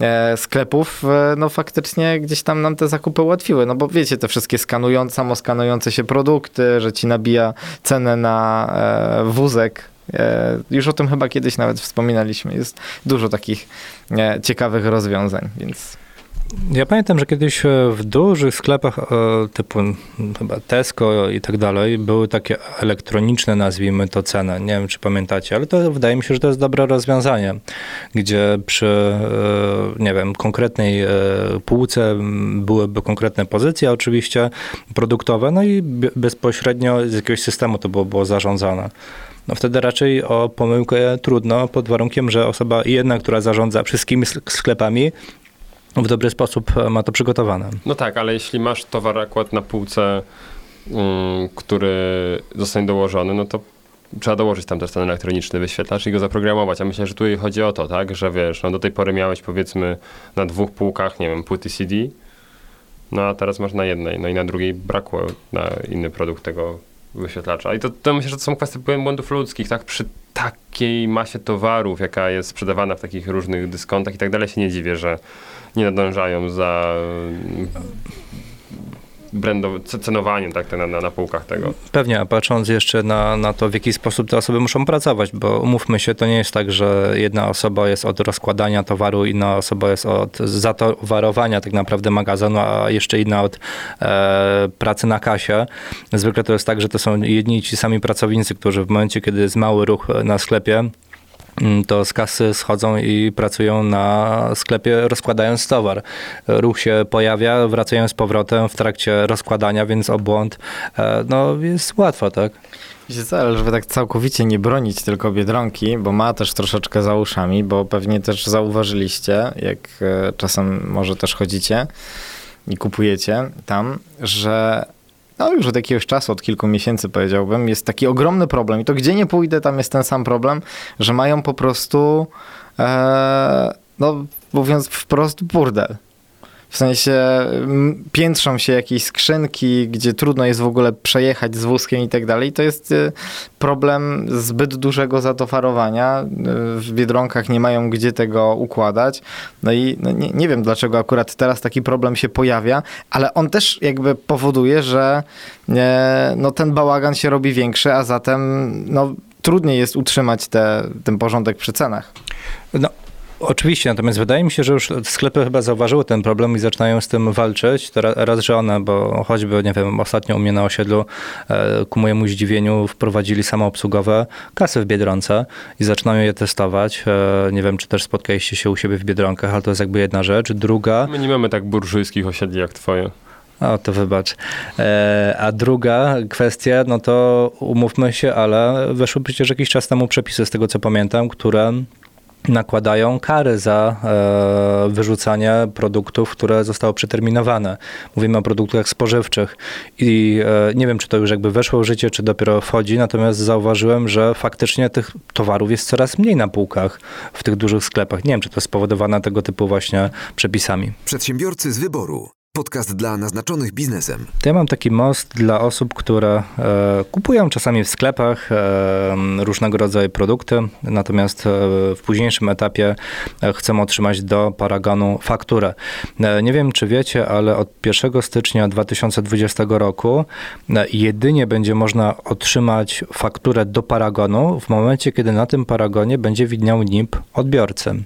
e, sklepów, e, no faktycznie gdzieś tam nam te zakupy ułatwiły, no bo wiecie, te wszystkie skanujące, samoskanujące się produkty, że ci nabija cenę na e, wózek, już o tym chyba kiedyś nawet wspominaliśmy, jest dużo takich ciekawych rozwiązań, więc... Ja pamiętam, że kiedyś e, w dużych sklepach e, typu chyba Tesco i tak dalej były takie elektroniczne, nazwijmy to ceny. Nie wiem, czy pamiętacie, ale to wydaje mi się, że to jest dobre rozwiązanie, gdzie przy, e, nie wiem, konkretnej półce byłyby konkretne pozycje oczywiście produktowe, no i be- bezpośrednio z jakiegoś systemu to było, było zarządzane. No wtedy raczej o pomyłkę trudno, pod warunkiem, że osoba jedna, która zarządza wszystkimi sk- sklepami, w dobry sposób e, ma to przygotowane. No tak, ale jeśli masz towar akurat na półce, mm, który zostanie dołożony, no to trzeba dołożyć tam też ten elektroniczny wyświetlacz i go zaprogramować. A myślę, że tutaj chodzi o to, tak, że wiesz, no do tej pory miałeś powiedzmy na dwóch półkach, nie wiem, płyty CD, no a teraz masz na jednej, no i na drugiej brakło na inny produkt tego wyświetlacza. I to, to myślę, że to są kwestie błędów ludzkich, tak, przy takiej masie towarów, jaka jest sprzedawana w takich różnych dyskontach i tak dalej, się nie dziwię, że nie nadążają za c- cenowaniem tak, na, na, na półkach tego. Pewnie, a patrząc jeszcze na, na to, w jaki sposób te osoby muszą pracować, bo umówmy się, to nie jest tak, że jedna osoba jest od rozkładania towaru, inna osoba jest od zatowarowania tak naprawdę magazynu, a jeszcze inna od e, pracy na kasie. Zwykle to jest tak, że to są jedni ci sami pracownicy, którzy w momencie, kiedy jest mały ruch na sklepie, mm, to z kasy schodzą i pracują na sklepie rozkładając towar. Ruch się pojawia, wracają z powrotem w trakcie rozkładania, więc o błąd e, no, jest łatwo, tak? Ale żeby tak całkowicie nie bronić tylko Biedronki, bo ma też troszeczkę za uszami, bo pewnie też zauważyliście, jak e, czasem może też chodzicie i kupujecie tam, że no już od jakiegoś czasu, od kilku miesięcy powiedziałbym, jest taki ogromny problem i to gdzie nie pójdę, tam jest ten sam problem, że mają po prostu, e, no mówiąc wprost, burdel. W sensie m, piętrzą się jakieś skrzynki, gdzie trudno jest w ogóle przejechać z wózkiem i tak dalej. To jest y, problem zbyt dużego zatowarowania. Y, W Biedronkach nie mają gdzie tego układać. No i no nie, nie wiem, dlaczego akurat teraz taki problem się pojawia, ale on też jakby powoduje, że no, ten bałagan się robi większy, a zatem no, trudniej jest utrzymać te, ten porządek przy cenach. No, Oczywiście, natomiast wydaje mi się, że już sklepy chyba zauważyły ten problem i zaczynają z tym walczyć. To ra- raz, że one, bo choćby, nie wiem, ostatnio u mnie na osiedlu e, ku mojemu zdziwieniu wprowadzili samoobsługowe kasy w Biedronce i zaczynają je testować. E, nie wiem, czy też spotkaliście się u siebie w Biedronkach, ale to jest jakby jedna rzecz. Druga, My nie mamy tak burżujskich osiedli jak twoje. o, to wybacz. E, a druga kwestia, no to umówmy się, ale weszły przecież jakiś czas temu przepisy, z tego co pamiętam, które nakładają kary za e, wyrzucanie produktów, które zostały przeterminowane. Mówimy o produktach spożywczych i e, nie wiem, czy to już jakby weszło w życie, czy dopiero wchodzi, natomiast zauważyłem, że faktycznie tych towarów jest coraz mniej na półkach w tych dużych sklepach. Nie wiem, czy to spowodowane tego typu właśnie przepisami. Przedsiębiorcy z wyboru. Podcast dla naznaczonych biznesem. To ja mam taki most dla osób, które e, kupują czasami w sklepach e, różnego rodzaju produkty, natomiast e, w późniejszym etapie e, chcą otrzymać do paragonu fakturę. E, nie wiem, czy wiecie, ale od 1 stycznia 2020 roku e, jedynie będzie można otrzymać fakturę do paragonu w momencie, kiedy na tym paragonie będzie widniał NIP odbiorcy.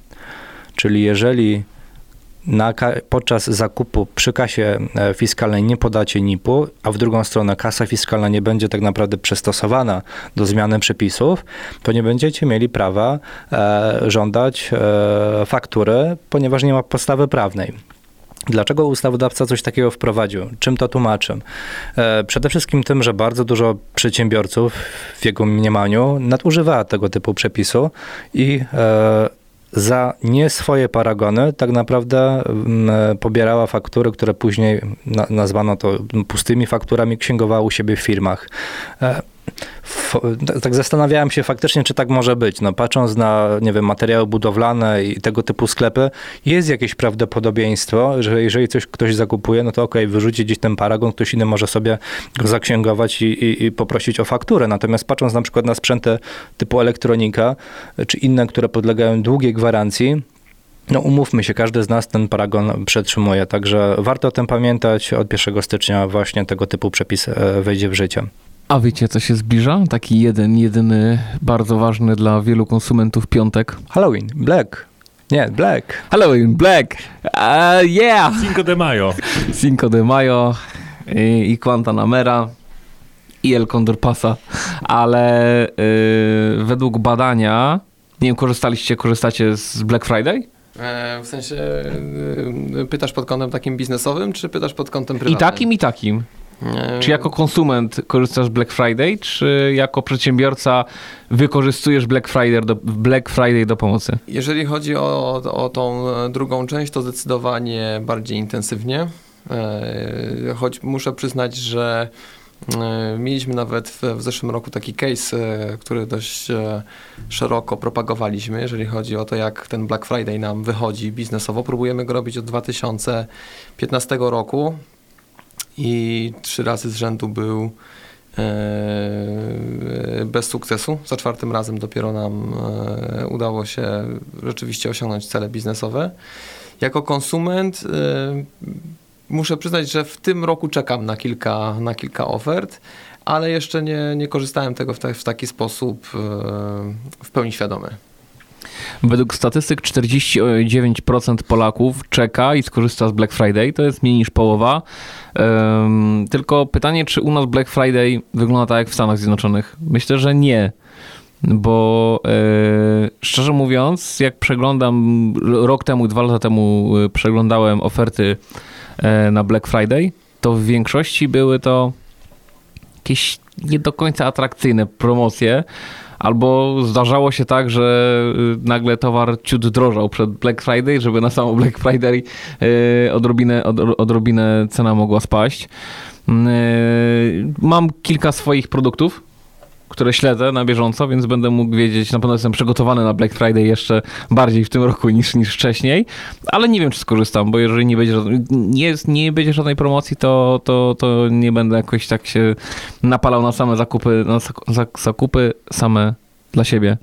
Czyli jeżeli na podczas zakupu przy kasie e, fiskalnej nie podacie NIP-u, a w drugą stronę kasa fiskalna nie będzie tak naprawdę przystosowana do zmiany przepisów, to nie będziecie mieli prawa e, żądać e, faktury, ponieważ nie ma podstawy prawnej. Dlaczego ustawodawca coś takiego wprowadził? Czym to tłumaczy? E, Przede wszystkim tym, że bardzo dużo przedsiębiorców w jego mniemaniu nadużywa tego typu przepisu i e, za nie swoje paragony tak naprawdę mm, pobierała faktury, które później na, nazwano to pustymi fakturami, księgowała u siebie w firmach. Tak zastanawiałem się faktycznie, czy tak może być. No, patrząc na, nie wiem, materiały budowlane i tego typu sklepy, jest jakieś prawdopodobieństwo, że jeżeli coś ktoś zakupuje, no to okej, okay, wyrzuci gdzieś ten paragon, ktoś inny może sobie go zaksięgować i, i, i poprosić o fakturę. Natomiast patrząc na przykład na sprzęty typu elektronika, czy inne, które podlegają długiej gwarancji, no umówmy się, każdy z nas ten paragon przetrzymuje, także warto o tym pamiętać. Od 1 stycznia właśnie tego typu przepis e, wejdzie w życie. A wiecie, co się zbliża? Taki jeden, jedyny, bardzo ważny dla wielu konsumentów piątek. Halloween, Black. Nie, Black. Halloween, Black. Uh, yeah! Cinco de Mayo. Cinco de Mayo i, i Guantanamera i El Condor Pasa. Ale yy, według badania, nie wiem, korzystaliście, korzystacie z Black Friday? E, w sensie y, pytasz pod kątem takim biznesowym, czy pytasz pod kątem I prywatnym? takim, i takim. E, Czy jako konsument korzystasz Black Friday, czy jako przedsiębiorca wykorzystujesz Black Friday do, Black Friday do pomocy? Jeżeli chodzi o, o tą drugą część, to zdecydowanie bardziej intensywnie. E, choć muszę przyznać, że e, mieliśmy nawet w, w zeszłym roku taki case, który dość szeroko propagowaliśmy, jeżeli chodzi o to, jak ten Black Friday nam wychodzi biznesowo. Próbujemy go robić od 2015 roku i trzy razy z rzędu był e, bez sukcesu. Za czwartym razem dopiero nam e, udało się rzeczywiście osiągnąć cele biznesowe. Jako konsument e, muszę przyznać, że w tym roku czekam na kilka, na kilka ofert, ale jeszcze nie, nie korzystałem tego w, ta, w taki sposób w pełni świadomy. Według statystyk 49% Polaków czeka i skorzysta z Black Friday. To jest mniej niż połowa. Um, tylko pytanie, czy u nas Black Friday wygląda tak jak w Stanach Zjednoczonych? Myślę, że nie. Bo e, szczerze mówiąc, jak przeglądam rok temu, dwa lata temu e, przeglądałem oferty e, na Black Friday, to w większości były to jakieś nie do końca atrakcyjne promocje. Albo zdarzało się tak, że y, nagle towar ciut drożał przed Black Friday, żeby na samo Black Friday y, odrobinę, od, odrobinę cena mogła spaść. Y, mam kilka swoich produktów, które śledzę na bieżąco, więc będę mógł wiedzieć, na pewno jestem przygotowany na Black Friday jeszcze bardziej w tym roku niż, niż wcześniej, ale nie wiem, czy skorzystam, bo jeżeli nie będzie, nie, nie będzie żadnej promocji, to, to, to nie będę jakoś tak się napalał na same zakupy, na zakupy same dla siebie,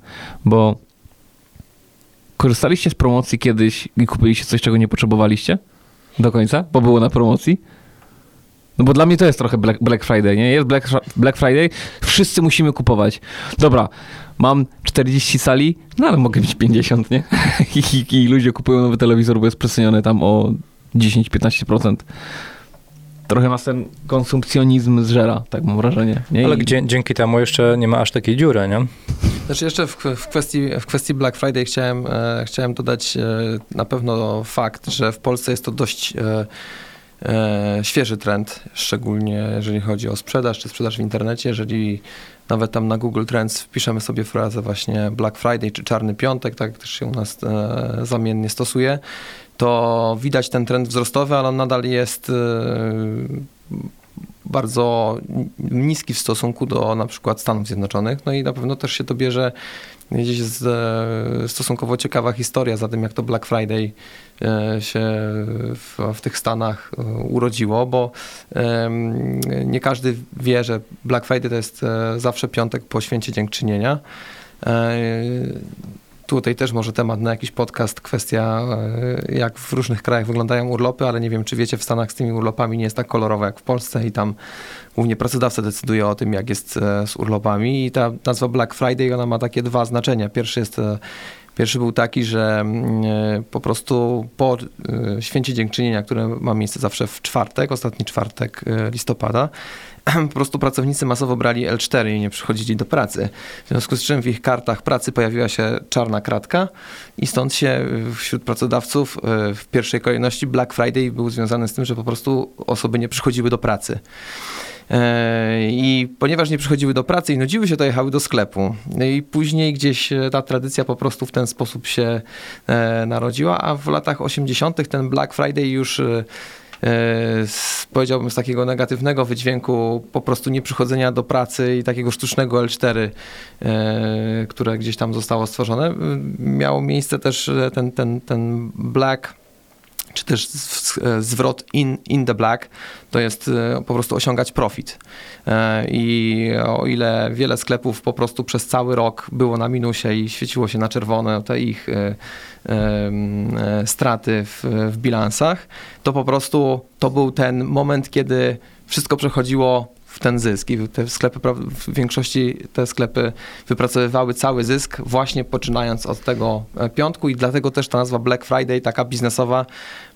bo korzystaliście z promocji kiedyś i kupiliście coś, czego nie potrzebowaliście do końca, bo było na promocji? No bo dla mnie to jest trochę Black, Black Friday, nie? Jest Black, Black Friday, wszyscy musimy kupować. Dobra, mam 40 sali, no ale mogę mieć 50, nie? [LAUGHS] I, i, i ludzie kupują nowy telewizor, bo jest przeceniony tam o 10-15%. Trochę nas ten konsumpcjonizm zżera, tak mam wrażenie. Nie? Ale I... dzięki temu jeszcze nie ma aż takiej dziury, nie? Znaczy jeszcze w, w, kwestii, w kwestii Black Friday chciałem, e, chciałem dodać e, na pewno fakt, że w Polsce jest to dość e, świeży trend, szczególnie jeżeli chodzi o sprzedaż czy sprzedaż w internecie. Jeżeli nawet tam na Google Trends wpiszemy sobie frazę właśnie Black Friday czy Czarny Piątek, tak też się u nas e, zamiennie stosuje, to widać ten trend wzrostowy, ale on nadal jest e, bardzo niski w stosunku do na przykład Stanów Zjednoczonych. No i na pewno też się to bierze gdzieś e, stosunkowo ciekawa historia za tym, jak to Black Friday e, się w, w tych Stanach e, urodziło, bo nie każdy wie, że Black Friday to jest zawsze piątek po święcie dziękczynienia. Tutaj też może temat na jakiś podcast, kwestia jak w różnych krajach wyglądają urlopy, ale nie wiem, czy wiecie, w Stanach z tymi urlopami nie jest tak kolorowo jak w Polsce i tam głównie pracodawca decyduje o tym, jak jest z urlopami i ta nazwa Black Friday, ona ma takie dwa znaczenia. Pierwszy jest Pierwszy był taki, że po prostu po święcie dziękczynienia, które ma miejsce zawsze w czwartek, ostatni czwartek listopada, [CLEARS THROAT] po prostu pracownicy masowo brali L4 i nie przychodzili do pracy. W związku z czym w ich kartach pracy pojawiła się czarna kratka i stąd się wśród pracodawców w pierwszej kolejności Black Friday był związany z tym, że po prostu osoby nie przychodziły do pracy. I ponieważ nie przychodziły do pracy i nudziły się, to jechały do sklepu. I później gdzieś ta tradycja po prostu w ten sposób się narodziła, a w latach 80. ten Black Friday już z, powiedziałbym z takiego negatywnego wydźwięku po prostu nieprzychodzenia do pracy i takiego sztucznego L4, e, które gdzieś tam zostało stworzone. Miało miejsce też ten, ten, ten black czy też zwrot in, in the black, to jest e, po prostu osiągać profit. E, I o ile wiele sklepów po prostu przez cały rok było na minusie i świeciło się na czerwone te ich e, straty w, w bilansach, to po prostu to był ten moment, kiedy wszystko przechodziło w ten zysk i te sklepy, w większości te sklepy wypracowywały cały zysk właśnie poczynając od tego e, piątku i dlatego też ta nazwa Black Friday, taka biznesowa,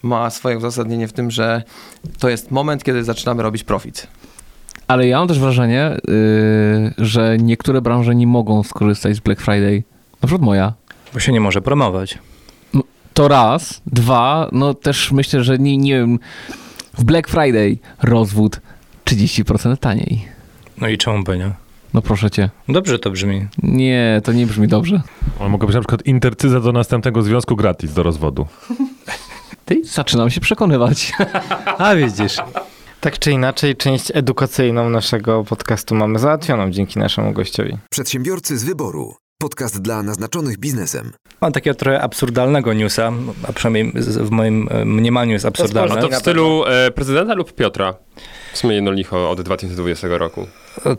ma swoje uzasadnienie w tym, że to jest moment, kiedy zaczynamy robić profit. Ale ja mam też wrażenie, yy, że niektóre branże nie mogą skorzystać z Black Friday. Na przykład moja. Bo się nie może promować. No, to raz. Dwa, no też myślę, że nie, nie wiem, w Black Friday rozwód 30% taniej. No i czemu by nie? No proszę cię. Dobrze to brzmi. Nie, to nie brzmi dobrze. Ale mogę być na przykład intercyza do następnego związku gratis do rozwodu. Ty zaczynam się przekonywać. [LAUGHS] A widzisz. Tak czy inaczej, część edukacyjną naszego podcastu mamy załatwioną dzięki naszemu gościowi. Przedsiębiorcy z wyboru. Podcast dla naznaczonych biznesem. Mam takiego trochę absurdalnego newsa, a przynajmniej w moim e, mniemaniu jest absurdalne. A to w stylu e, prezydenta lub Piotra? W sumie jedno licho od 2020 roku.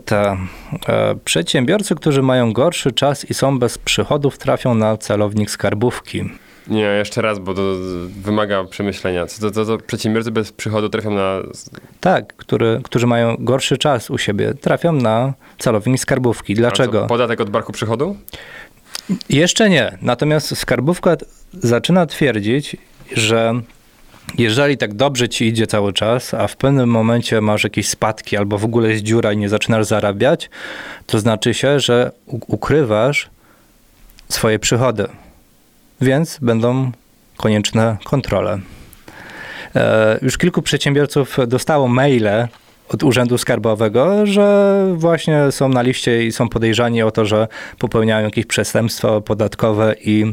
Ta. E, przedsiębiorcy, którzy mają gorszy czas i są bez przychodów, trafią na celownik skarbówki. Nie, jeszcze raz, bo to wymaga przemyślenia. To, to, to przedsiębiorcy bez przychodu trafią na... Tak, który, którzy mają gorszy czas u siebie, trafią na celownik skarbówki. Dlaczego? podatek od barku przychodu? Jeszcze nie. Natomiast skarbówka zaczyna twierdzić, że jeżeli tak dobrze ci idzie cały czas, a w pewnym momencie masz jakieś spadki albo w ogóle jest dziura i nie zaczynasz zarabiać, to znaczy się, że ukrywasz swoje przychody. Więc będą konieczne kontrole. E, już kilku przedsiębiorców dostało maile od Urzędu Skarbowego, że właśnie są na liście i są podejrzani o to, że popełniają jakieś przestępstwo podatkowe i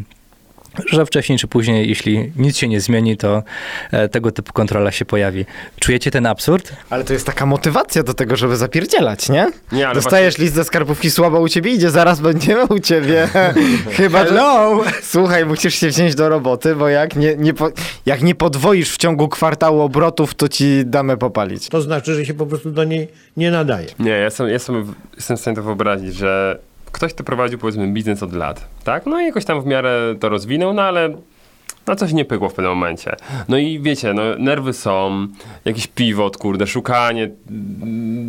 że wcześniej czy później, jeśli nic się nie zmieni, to e, tego typu kontrola się pojawi. Czujecie ten absurd? Ale to jest taka motywacja do tego, żeby zapierdzielać, nie? nie ale Dostajesz właśnie... list ze skarbówki słabo u ciebie, idzie, zaraz będziemy u ciebie. [LAUGHS] Chyba, Hello! Że... Słuchaj, musisz się wziąć do roboty, bo jak nie, nie po... jak nie podwoisz w ciągu kwartału obrotów, to ci damy popalić. To znaczy, że się po prostu do niej nie nadaje. Nie, ja jestem, jestem, jestem w stanie to wyobrazić, że ktoś to prowadził powiedzmy biznes od lat, tak? No i jakoś tam w miarę to rozwinął, no ale no coś nie pykło w pewnym momencie. No i wiecie, no nerwy są, jakiś pivot, kurde, szukanie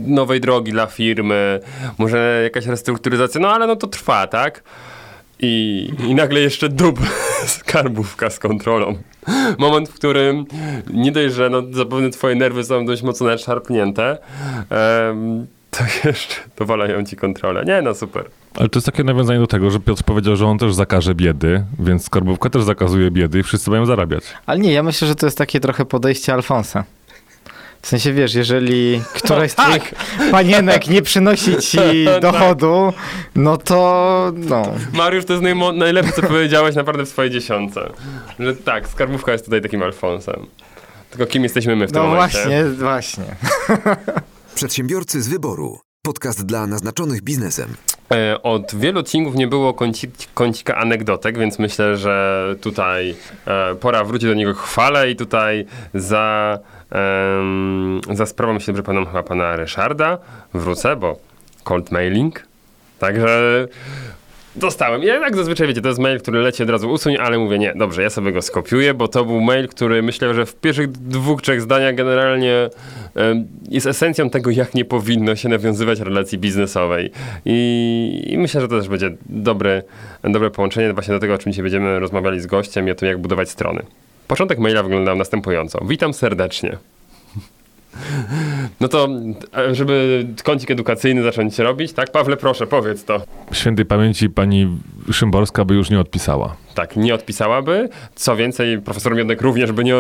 nowej drogi dla firmy, może jakaś restrukturyzacja, no ale no to trwa, tak? I, i nagle jeszcze dub [LAUGHS] skarbówka z kontrolą. Moment, w którym nie dość, że no, zapewne twoje nerwy są dość mocno nadszarpnięte, um, to [LAUGHS] jeszcze dowalają ci kontrolę. Nie, no super. Ale to jest takie nawiązanie do tego, że Piotr powiedział, że on też zakaże biedy, więc skarbówka też zakazuje biedy i wszyscy mają zarabiać. Ale nie, ja myślę, że to jest takie trochę podejście Alfonsa. W sensie, wiesz, jeżeli któraś z [LAUGHS] tak. tych panienek nie przynosi ci [LAUGHS] tak. dochodu, no to no. Mariusz, to jest najlepsze, co powiedziałeś naprawdę w swojej dziesiątce. Że tak, skarbówka jest tutaj takim Alfonsem. Tylko kim jesteśmy my w tym no momencie? No właśnie, właśnie. Przedsiębiorcy z wyboru. Podcast dla naznaczonych biznesem. E, od wielu odcinków nie było kąci, kącika anegdotek, więc myślę, że tutaj e, pora wrócić do niego chwale i tutaj za, za sprawą, myślę, że panem chyba pana Ryszarda wrócę, bo cold mailing. Także Dostałem. Ja jak zazwyczaj wiecie, to jest mail, który leci od razu usuń, ale mówię nie, dobrze, ja sobie go skopiuję, bo to był mail, który myślę, że w pierwszych dwóch, trzech zdaniach generalnie jest esencją tego, jak nie powinno się nawiązywać relacji biznesowej. I, I, myślę, że to też będzie dobre, dobre połączenie właśnie do tego, o czym dzisiaj będziemy rozmawiali z gościem i o tym, jak budować strony. Początek maila wyglądał następująco. Witam serdecznie. No to, żeby kącik edukacyjny zacząć robić, tak? Pawle, proszę, powiedz to. Świętej pamięci pani Szymborska by już nie odpisała. Tak, nie odpisałaby. Co więcej, profesor Miodek również by nie.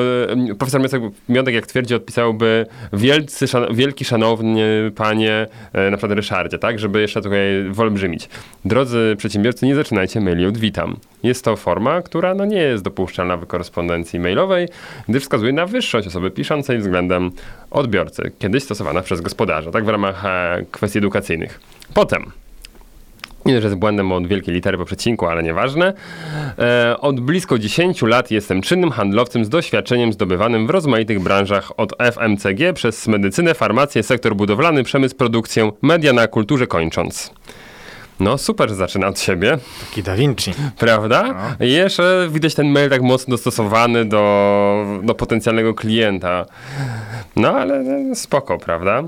Profesor Miodek, jak twierdzi, odpisałby wielcy, szan, wielki, szanowny panie, e, na przykład Ryszardzie, tak, żeby jeszcze tutaj wyolbrzymić. Drodzy przedsiębiorcy, nie zaczynajcie maili od witam. Jest to forma, która no, nie jest dopuszczalna w korespondencji mailowej, gdyż wskazuje na wyższość osoby piszącej względem odbiorcy, kiedyś stosowana przez gospodarza, tak w ramach e, kwestii edukacyjnych. Potem nie, że jest błędem od wielkiej litery po przecinku, ale nieważne. E, od blisko 10 lat jestem czynnym handlowcem z doświadczeniem zdobywanym w rozmaitych branżach od FMCG przez medycynę, farmację, sektor budowlany, przemysł, produkcję, media na kulturze kończąc. No super, zaczyna od siebie. Taki Da Vinci. Prawda? No. I jeszcze widać ten mail tak mocno dostosowany do, do potencjalnego klienta. No ale spoko, prawda?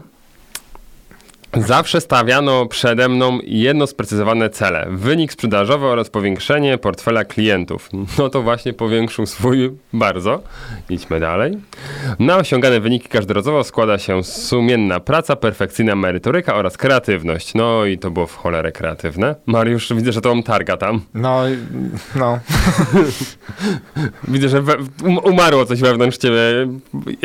Zawsze stawiano przede mną jedno sprecyzowane cele. Wynik sprzedażowy oraz powiększenie portfela klientów. No to właśnie powiększył swój bardzo. Idźmy dalej. Na osiągane wyniki każdorazowo składa się sumienna praca, perfekcyjna merytoryka oraz kreatywność. No i to było w cholerę kreatywne. Mariusz, widzę, że to on targa tam. No, no. [LAUGHS] widzę, że we, um, umarło coś wewnątrz ciebie.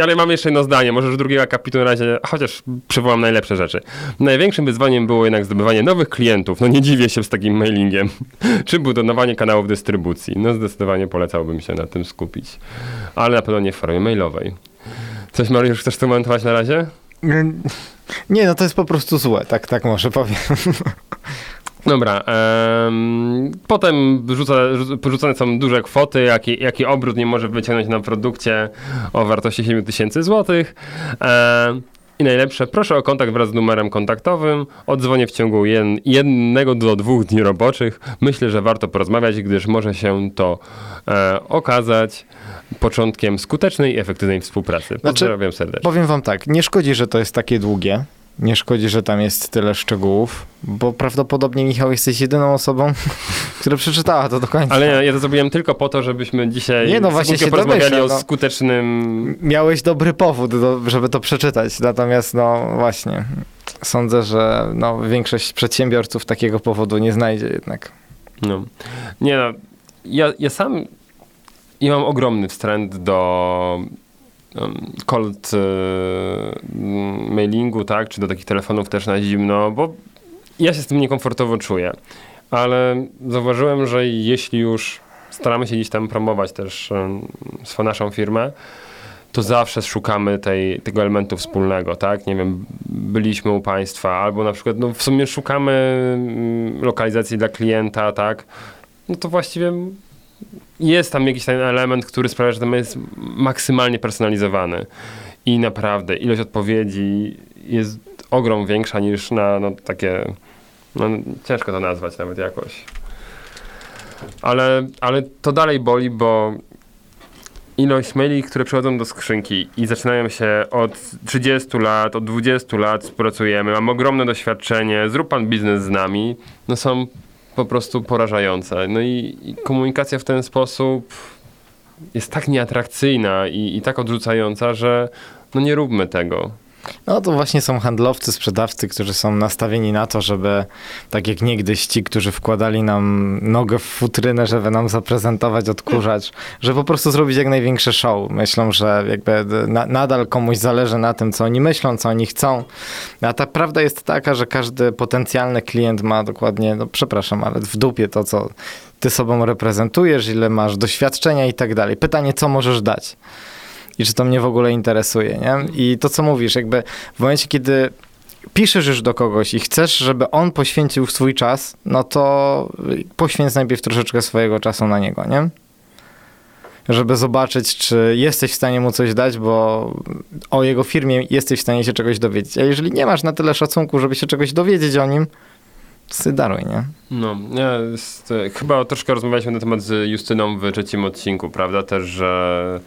Ale mam jeszcze jedno zdanie. Może już drugiego akapitu na razie, chociaż przywołam najlepsze rzeczy. Największym wyzwaniem było jednak zdobywanie nowych klientów. No nie dziwię się z takim mailingiem. [LAUGHS] Czy budowanie kanałów dystrybucji. No zdecydowanie polecałbym się na tym skupić. Ale na pewno nie w formie mailowej. Coś Mariusz chcesz komentować na razie? Nie, no to jest po prostu złe, tak, tak może powiem. [LAUGHS] Dobra. Um, potem rzuca, porzucane są duże kwoty, jaki, jaki obrót nie może wyciągnąć na produkcie o wartości 7 tysięcy złotych. Um, i najlepsze, proszę o kontakt wraz z numerem kontaktowym. Odzwonię w ciągu jed, jednego do dwóch dni roboczych. Myślę, że warto porozmawiać, gdyż może się to e, okazać początkiem skutecznej i efektywnej współpracy. Znaczy, Pozdrawiam znaczy, serdecznie. Powiem wam tak, nie szkodzi, że to jest takie długie. Nie szkodzi, że tam jest tyle szczegółów, bo prawdopodobnie, Michał, jesteś jedyną osobą, [LAUGHS] która przeczytała to do końca. Ale ja, ja to zrobiłem tylko po to, żebyśmy dzisiaj nie, no właśnie się porozmawiali domyślę, o no. skutecznym... Miałeś dobry powód, do, żeby to przeczytać, natomiast no właśnie, sądzę, że no, większość przedsiębiorców takiego powodu nie znajdzie jednak. No. Nie no, ja, ja sam ja mam ogromny wstręt do cold e, mailingu, tak, czy do takich telefonów też na zimno, bo ja się z tym niekomfortowo czuję. Ale zauważyłem, że jeśli już staramy się gdzieś tam promować też swoją naszą firmę, to zawsze szukamy tej, tego elementu wspólnego, tak? Nie wiem, byliśmy u państwa, albo na przykład, no w sumie szukamy lokalizacji dla klienta, tak? No to właściwie jest tam jakiś ten element, który sprawia, że ten jest maksymalnie personalizowany. I naprawdę ilość odpowiedzi jest ogrom większa niż na no, takie. No, ciężko to nazwać nawet jakoś. Ale, ale to dalej boli, bo ilość maili, które przychodzą do skrzynki i zaczynają się od 30 lat, od 20 lat pracujemy, mam ogromne doświadczenie, zrób pan biznes z nami, no są po prostu porażające. No i, i komunikacja w ten sposób jest tak nieatrakcyjna i, i tak odrzucająca, że no nie róbmy tego. No to właśnie są handlowcy, sprzedawcy, którzy są nastawieni na to, żeby tak jak niegdyś ci, którzy wkładali nam nogę w futrynę, żeby nam zaprezentować odkurzacz, żeby po prostu zrobić jak największe show. Myślą, że jakby na, nadal komuś zależy na tym, co oni myślą, co oni chcą. A ta prawda jest taka, że każdy potencjalny klient ma dokładnie, no przepraszam, ale w dupie to, co ty sobą reprezentujesz, ile masz doświadczenia i tak dalej. Pytanie, co możesz dać? I czy to mnie w ogóle interesuje, nie? I to, co mówisz, jakby w momencie, kiedy piszesz już do kogoś i chcesz, żeby on poświęcił swój czas, no to poświęć najpierw troszeczkę swojego czasu na niego, nie? Żeby zobaczyć, czy jesteś w stanie mu coś dać, bo o jego firmie jesteś w stanie się czegoś dowiedzieć. A jeżeli nie masz na tyle szacunku, żeby się czegoś dowiedzieć o nim, to daruj, nie? No, jest, chyba troszkę rozmawialiśmy na temat z Justyną w trzecim odcinku, prawda? Też, że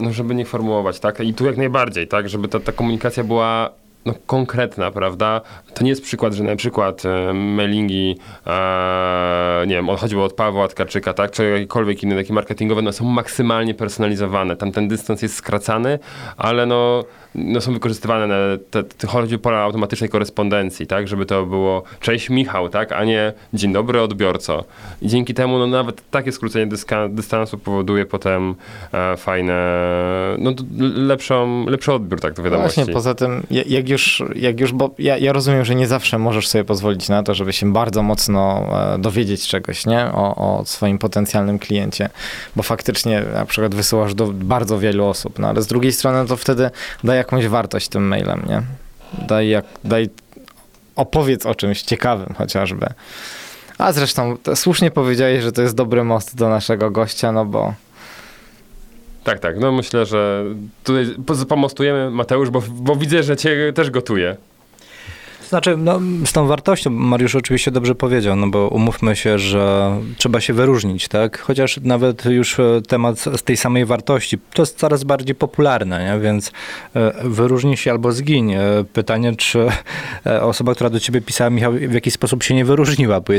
no żeby nie formułować, tak? I tu jak najbardziej, tak? Żeby ta, ta komunikacja była no, konkretna, prawda? To nie jest przykład, że na przykład e, mailingi, e, nie wiem, chodziło od Pawła Tkaczyka, tak, czy jakiekolwiek inne takie marketingowe, no są maksymalnie personalizowane. Tam ten dystans jest skracany, ale no, no są wykorzystywane na, te, te, chodzi o pola automatycznej korespondencji, tak, żeby to było cześć Michał, tak, a nie dzień dobry odbiorco. I dzięki temu no nawet takie skrócenie dyska, dystansu powoduje potem e, fajne, no lepszą, lepszy odbiór, tak, do wiadomości. Właśnie, poza tym, ja- jak już, jak już bo ja, ja rozumiem, że nie zawsze możesz sobie pozwolić na to, żeby się bardzo mocno e, dowiedzieć czegoś, nie? O, o swoim potencjalnym kliencie, bo faktycznie na przykład wysyłasz do bardzo wielu osób, no ale z drugiej strony to wtedy daj jakąś wartość tym mailem, nie? Daj, jak, daj opowiedz o czymś ciekawym chociażby. A zresztą słusznie powiedziałeś, że to jest dobry most do naszego gościa, no bo Tak, tak. No myślę, że tutaj po- pomostujemy, Mateusz, bo, bo widzę, że cię też gotuje. Znaczy, no, z tą wartością Mariusz oczywiście dobrze powiedział, no bo umówmy się, że trzeba się wyróżnić, tak? Chociaż nawet już e, temat z tej samej wartości, to jest coraz bardziej popularne, nie? więc e, wyróżnij się albo zgiń. E, Pytanie, czy osoba, która do ciebie pisała, Michał, w jakiś sposób się nie wyróżniła, bo,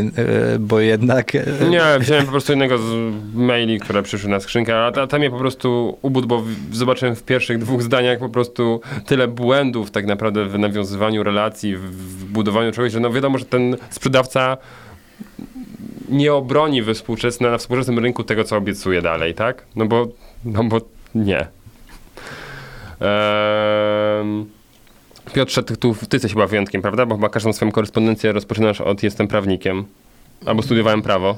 bo jednak... Nie, wziąłem po prostu jednego z maili, które przyszły na skrzynkę, a ta- tam mnie po prostu ubudł, bo zobaczyłem w pierwszych dwóch zdaniach po prostu tyle błędów tak naprawdę w nawiązywaniu relacji, w, w budowaniu czegoś, że no wiadomo, że ten sprzedawca nie obroni współczesne, na współczesnym rynku tego, co obiecuje dalej, tak? No bo, no bo nie. Ehm, Piotrze, ty, tu, ty jesteś chyba wyjątkiem, prawda? Bo chyba każdą swoją korespondencję rozpoczynasz od jestem prawnikiem. Albo studiowałem prawo.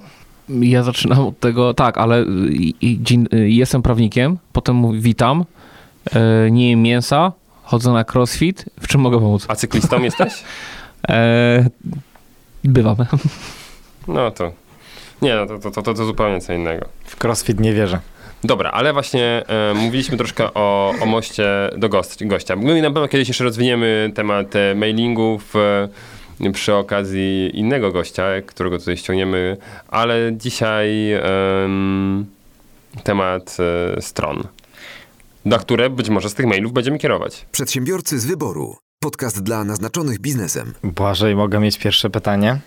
Ja zaczynam od tego, tak, ale jestem prawnikiem, potem witam, e, nie jem mięsa, chodzę na crossfit, w czym mogę pomóc? A cyklistą jesteś? [LAUGHS] E, bywam. No to. Nie, no to, to, to, to, zupełnie co innego. w crossfit nie wierzę. Dobra, ale właśnie e, mówiliśmy troszkę o, o moście do gost, gościa. My na pewno kiedyś jeszcze rozwiniemy temat e, mailingów e, przy okazji innego gościa, którego tutaj ściągniemy, ale dzisiaj em, temat e, stron, na które być może z tych mailów będziemy kierować. Przedsiębiorcy z wyboru. Podcast dla naznaczonych biznesem. Błażej, mogę mieć pierwsze pytanie?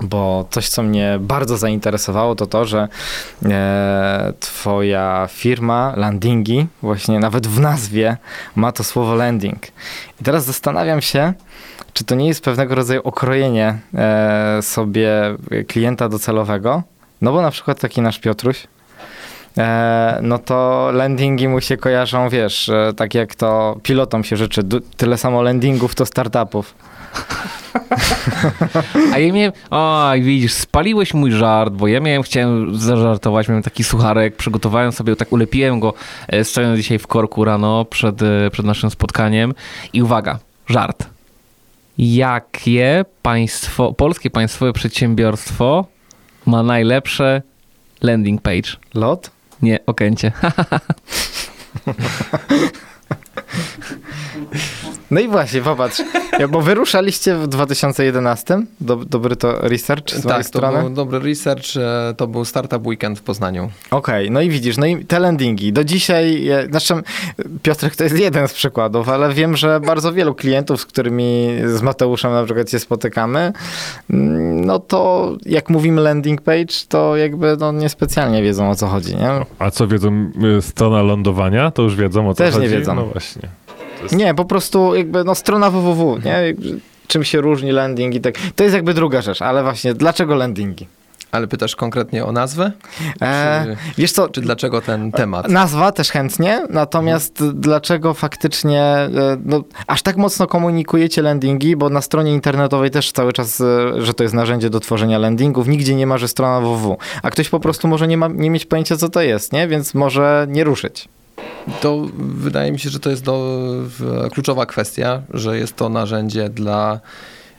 Bo coś, co mnie bardzo zainteresowało, to to, że e, twoja firma Landingi, właśnie nawet w nazwie, ma to słowo landing. I teraz zastanawiam się, czy to nie jest pewnego rodzaju okrojenie e, sobie klienta docelowego? No bo na przykład taki nasz Piotruś, no to landingi mu się kojarzą, wiesz, e, tak jak to pilotom się życzy, tyle samo landingów to startupów. A ja miałem, o widzisz, spaliłeś mój żart, bo ja miałem, chciałem zażartować, miałem taki sucharek, przygotowałem sobie, tak ulepiłem go, e, stojąc dzisiaj w korku rano przed, e, przed naszym spotkaniem i uwaga, żart. Jakie państwo, polskie państwowe przedsiębiorstwo ma najlepsze landing page? Lot? Nie, Okęcie. [LAUGHS] No i właśnie, popatrz, ja- bo wyruszaliście w 2011, Dob- dobry to research z Tak, to strony? był dobry research, e, to był Startup Weekend w Poznaniu. Okej, no i widzisz, no i te landingi. Do dzisiaj, znaczy Piotrek to jest jeden z przykładów, ale wiem, że bardzo wielu klientów, z którymi z Mateuszem na przykład się spotykamy, mm, no to jak mówimy landing page, to jakby no niespecjalnie wiedzą o co chodzi, nie? A co wiedzą, y, strona lądowania? To już wiedzą o co Też nie chodzi? wiedzą. No właśnie. Nie, po prostu jakby no strona www, nie? Jakby Czym się różni landing i tak. To jest jakby druga rzecz, ale właśnie dlaczego landingi? Ale pytasz konkretnie o nazwę? E, Czy, wiesz co, czy dlaczego ten temat? Nazwa też chętnie, natomiast dlaczego faktycznie e, no, aż tak mocno komunikujecie landingi, bo na stronie internetowej też cały czas, e, że to jest narzędzie do tworzenia landingów, nigdzie nie ma, że strona www, a ktoś po prostu może nie, ma, nie mieć pojęcia, co to jest, nie? Więc może nie ruszyć. To wydaje mi się, że to jest do, kluczowa kwestia, że jest to narzędzie dla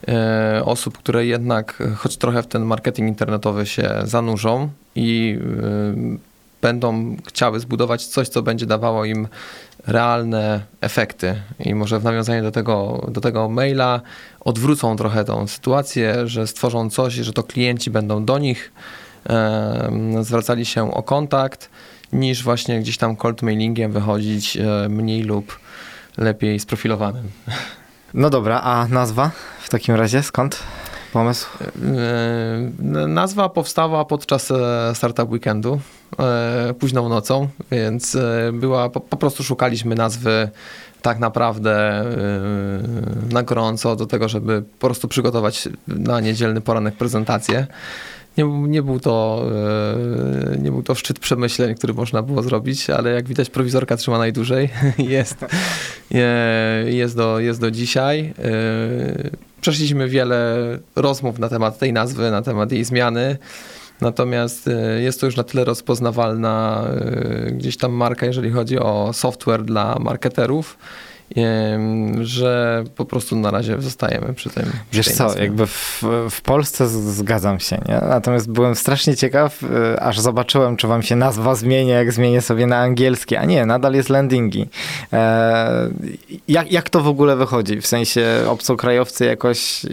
e, osób, które jednak choć trochę w ten marketing internetowy się zanurzą i e, będą chciały zbudować coś, co będzie dawało im realne efekty. I może w nawiązaniu do tego, do tego maila odwrócą trochę tą sytuację, że stworzą coś, że to klienci będą do nich e, zwracali się o kontakt, niż właśnie gdzieś tam cold mailingiem wychodzić e, mniej lub lepiej sprofilowanym. No dobra, a nazwa w takim razie skąd? Pomysł? E, Nazwa powstała podczas e, Startup Weekendu, późną nocą, więc była, po, po prostu szukaliśmy nazwy tak naprawdę na gorąco do tego, żeby po prostu przygotować na niedzielny poranek prezentację. Nie, nie, był to, e, nie był to szczyt przemyśleń, który można było zrobić, ale jak widać prowizorka trzyma najdłużej. [LAUGHS] Jest, e, jest, do, jest do dzisiaj. E, Przeszliśmy wiele rozmów na temat tej nazwy, na temat jej zmiany. Natomiast jest to już na tyle rozpoznawalna gdzieś tam marka, jeżeli chodzi o software dla marketerów, że po prostu na razie zostajemy przy tym. Wiesz co, jakby w, w Polsce zgadzam się, nie? Natomiast byłem strasznie ciekaw, y, aż zobaczyłem, czy wam się nazwa zmieni, jak zmienię sobie na angielski, a nie, nadal jest landingi. E, jak, jak to w ogóle wychodzi? W sensie obcokrajowcy jakoś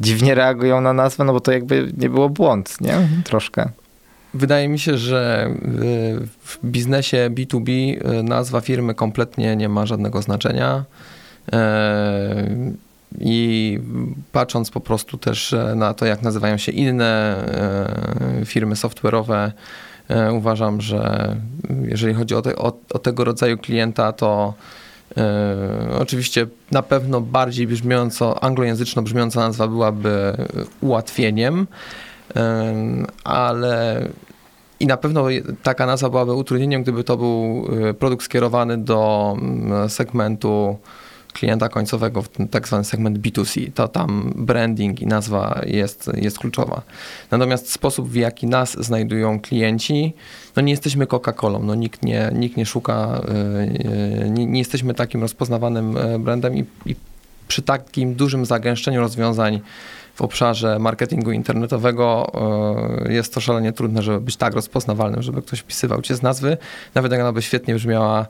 dziwnie reagują na nazwę, no bo to jakby nie było błąd, nie? Troszkę. Wydaje mi się, że y, w biznesie B2B y, nazwa firmy kompletnie nie ma żadnego znaczenia. E, I patrząc po prostu też na to, jak nazywają się inne firmy software'owe, uważam, że jeżeli chodzi o, te, o, o tego rodzaju klienta, to oczywiście na pewno bardziej brzmiąco, anglojęzyczno brzmiąca nazwa byłaby ułatwieniem, em, ale i na pewno taka nazwa byłaby utrudnieniem, gdyby to był y, produkt skierowany do mm, segmentu klienta końcowego, w tak zwany segment B2C. To tam branding i nazwa jest, jest kluczowa. Natomiast sposób, w jaki nas znajdują klienci, no nie jesteśmy Coca-Colą, no nikt nie, nikt nie szuka, y, y, nie, nie jesteśmy takim rozpoznawanym e, brandem i, i przy takim dużym zagęszczeniu rozwiązań w obszarze marketingu internetowego e, jest to szalenie trudne, żeby być tak rozpoznawalnym, żeby ktoś wpisywał cię z nazwy, nawet jak ona by świetnie brzmiała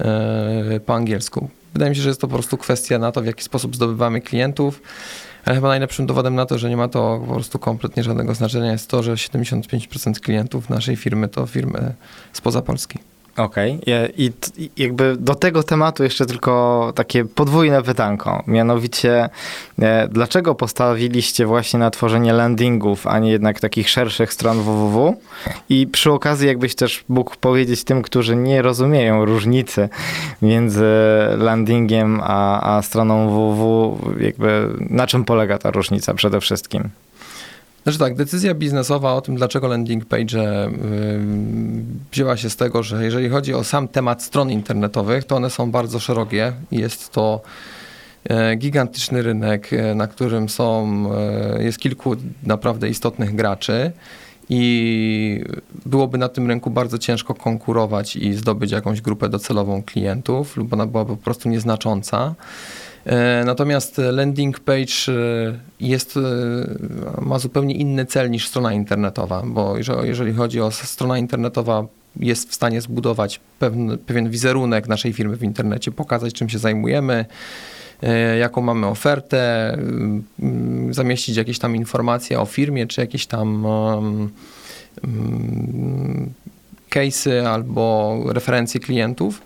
e, po angielsku. Wydaje mi się, że jest to po prostu kwestia na to, w jaki sposób zdobywamy klientów. Ale chyba najlepszym dowodem na to, że nie ma to po prostu kompletnie żadnego znaczenia jest to, że 75% klientów naszej firmy to firmy spoza Polski. Okej. I- I i jakby do tego tematu jeszcze tylko takie podwójne pytanko. Mianowicie, e, dlaczego postawiliście właśnie na tworzenie landingów, a nie jednak takich szerszych stron www? I przy okazji, jakbyś też mógł powiedzieć tym, którzy nie rozumieją różnicy między landingiem a, a stroną www, jakby na czym polega ta różnica przede wszystkim? Znaczy tak, decyzja biznesowa o tym, dlaczego landing page y, wzięła się z tego, że jeżeli chodzi o sam temat stron internetowych, to one są bardzo szerokie. Jest to e, gigantyczny rynek, e, na którym są, e, jest kilku naprawdę istotnych graczy i byłoby na tym rynku bardzo ciężko konkurować i zdobyć jakąś grupę docelową klientów, lub ona byłaby po prostu nieznacząca. E, Natomiast landing page e, jest, e, ma zupełnie inny cel niż strona internetowa, bo jeżeli, chodzi o s- strona internetowa, jest w stanie zbudować pewien, pewien wizerunek naszej firmy w internecie, pokazać czym się zajmujemy, jaką mamy ofertę, mm, zamieścić jakieś tam informacje o firmie, czy jakieś tam um, mm, case'y albo referencje klientów.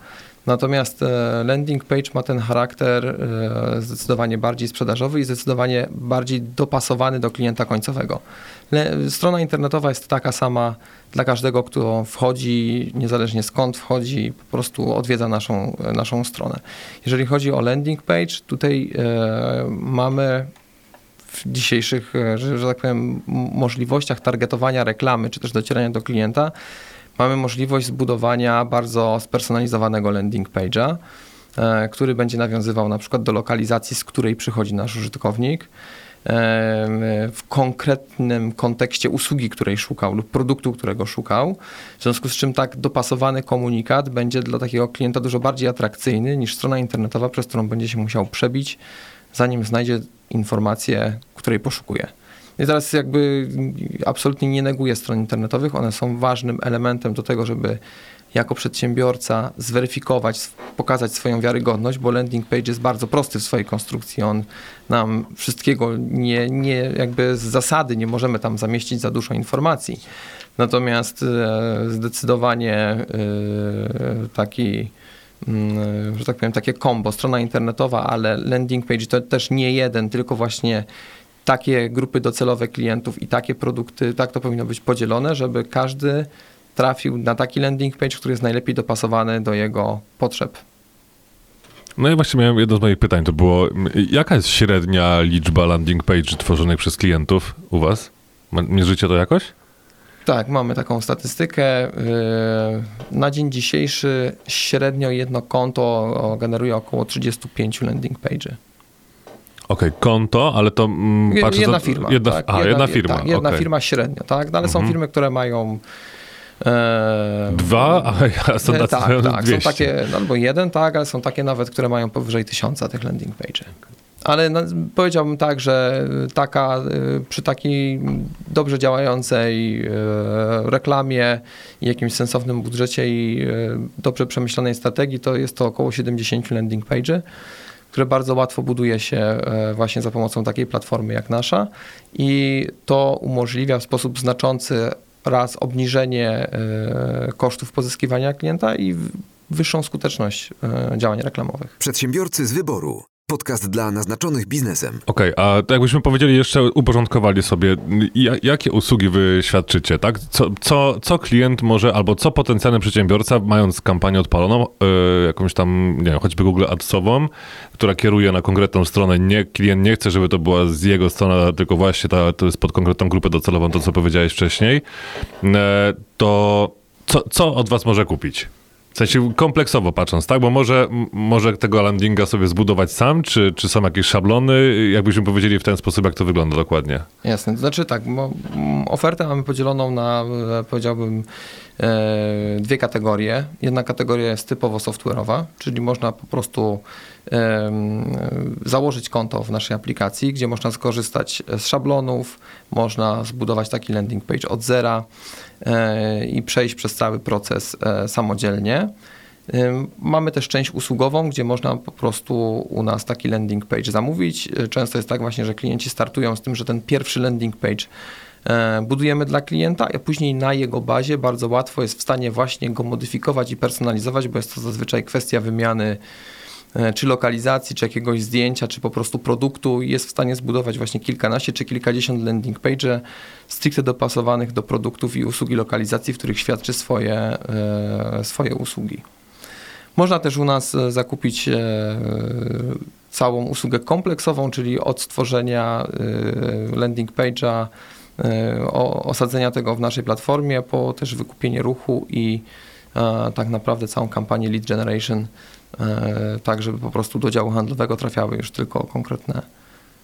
Natomiast e, landing page ma ten charakter e, zdecydowanie bardziej sprzedażowy i zdecydowanie bardziej dopasowany do klienta końcowego. Strona internetowa jest taka sama dla każdego, kto wchodzi, niezależnie skąd wchodzi, po prostu odwiedza naszą, naszą stronę. Jeżeli chodzi o landing page, tutaj e, mamy w dzisiejszych, że, że tak powiem, możliwościach targetowania reklamy, czy też docierania do klienta, mamy możliwość zbudowania bardzo spersonalizowanego landing page'a, e, który będzie nawiązywał na przykład do lokalizacji, z której przychodzi nasz użytkownik, e, w konkretnym kontekście usługi, której szukał lub produktu, którego szukał. W związku z czym tak dopasowany komunikat będzie dla takiego klienta dużo bardziej atrakcyjny niż strona internetowa, przez którą będzie się musiał przebić, zanim znajdzie informację, której poszukuje. I teraz jakby absolutnie nie neguję stron internetowych, one są ważnym elementem do tego, żeby jako przedsiębiorca zweryfikować, pokazać swoją wiarygodność, bo landing page jest bardzo prosty w swojej konstrukcji. On nam wszystkiego nie, nie jakby z zasady nie możemy tam zamieścić za dużo informacji. Natomiast e, zdecydowanie e, taki mm, że tak powiem, takie kombo, strona internetowa, ale landing page to też nie jeden, tylko właśnie takie grupy docelowe klientów i takie produkty, tak to powinno być podzielone, żeby każdy trafił na taki landing page, który jest najlepiej dopasowany do jego potrzeb. No i właśnie miałem jedno z moich pytań, to było, jaka jest średnia liczba landing page tworzonych przez klientów u was? Mierzycie to jakoś? Tak, mamy taką statystykę. Yy, Na dzień dzisiejszy średnio jedno konto generuje około 35 landing page'y. Okej, konto, ale to mm, patrzę... Jedna to, firma. Jedna, tak, a, jedna, firma, Tak, jedna okej. firma średnio, tak? No, ale są Mhm. firmy, które mają. E, Dwa, a [LAUGHS] ja są e, tacy, tak, tak, są 200. takie, no, albo jeden, tak, ale są takie nawet, które mają powyżej tysiąca tych landing page'y. Ale no, powiedziałbym tak, że taka, y, przy takiej dobrze działającej y, reklamie i jakimś sensownym budżecie i dobrze przemyślanej strategii, to jest to około 70 landing page'y, które bardzo łatwo buduje się e, właśnie za pomocą takiej platformy jak nasza i to umożliwia w sposób znaczący raz obniżenie e, kosztów pozyskiwania klienta i wyższą skuteczność e, działań reklamowych. Przedsiębiorcy z wyboru. Podcast dla naznaczonych biznesem. Okej, a to jakbyśmy powiedzieli jeszcze, uporządkowali sobie, ja- jakie usługi wy świadczycie, tak? Co, co, co klient może, albo co potencjalny przedsiębiorca, mając kampanię odpaloną, y, jakąś tam, nie wiem, choćby Google Adsową, która kieruje na konkretną stronę, nie, klient nie chce, żeby to była z jego strony, tylko właśnie ta, to jest pod konkretną grupę docelową, to co powiedziałeś wcześniej, e, to co, co od was może kupić? W sensie kompleksowo patrząc, tak? Bo może, może tego landinga sobie zbudować sam, czy, czy są jakieś szablony? Jakbyśmy powiedzieli w ten sposób, jak to wygląda dokładnie? Jasne, to znaczy tak, ofertę mamy podzieloną na, e, powiedziałbym, e, dwie kategorie. Jedna kategoria jest typowo software'owa, czyli można po prostu założyć konto w naszej aplikacji, gdzie można skorzystać z szablonów, można zbudować taki landing page od zera e, i przejść przez cały proces e, samodzielnie. Mamy też część usługową, gdzie można po prostu u nas taki landing page zamówić. Y, Często jest tak właśnie, że klienci startują z tym, że ten pierwszy landing page e, budujemy dla klienta, a później na jego bazie bardzo łatwo jest w stanie właśnie go modyfikować i personalizować, bo jest to zazwyczaj kwestia wymiany e, czy lokalizacji, czy jakiegoś zdjęcia, czy po prostu produktu jest w stanie zbudować właśnie kilkanaście czy kilkadziesiąt landing page stricte dopasowanych do produktów i usługi lokalizacji, w których świadczy swoje, e, swoje usługi. Można też u nas e, zakupić e, całą usługę kompleksową, czyli od stworzenia e, landing page'a, e, osadzenia tego w naszej platformie, po też wykupienie ruchu i e, tak naprawdę całą kampanię lead generation, e, tak żeby po prostu do działu handlowego trafiały już tylko konkretne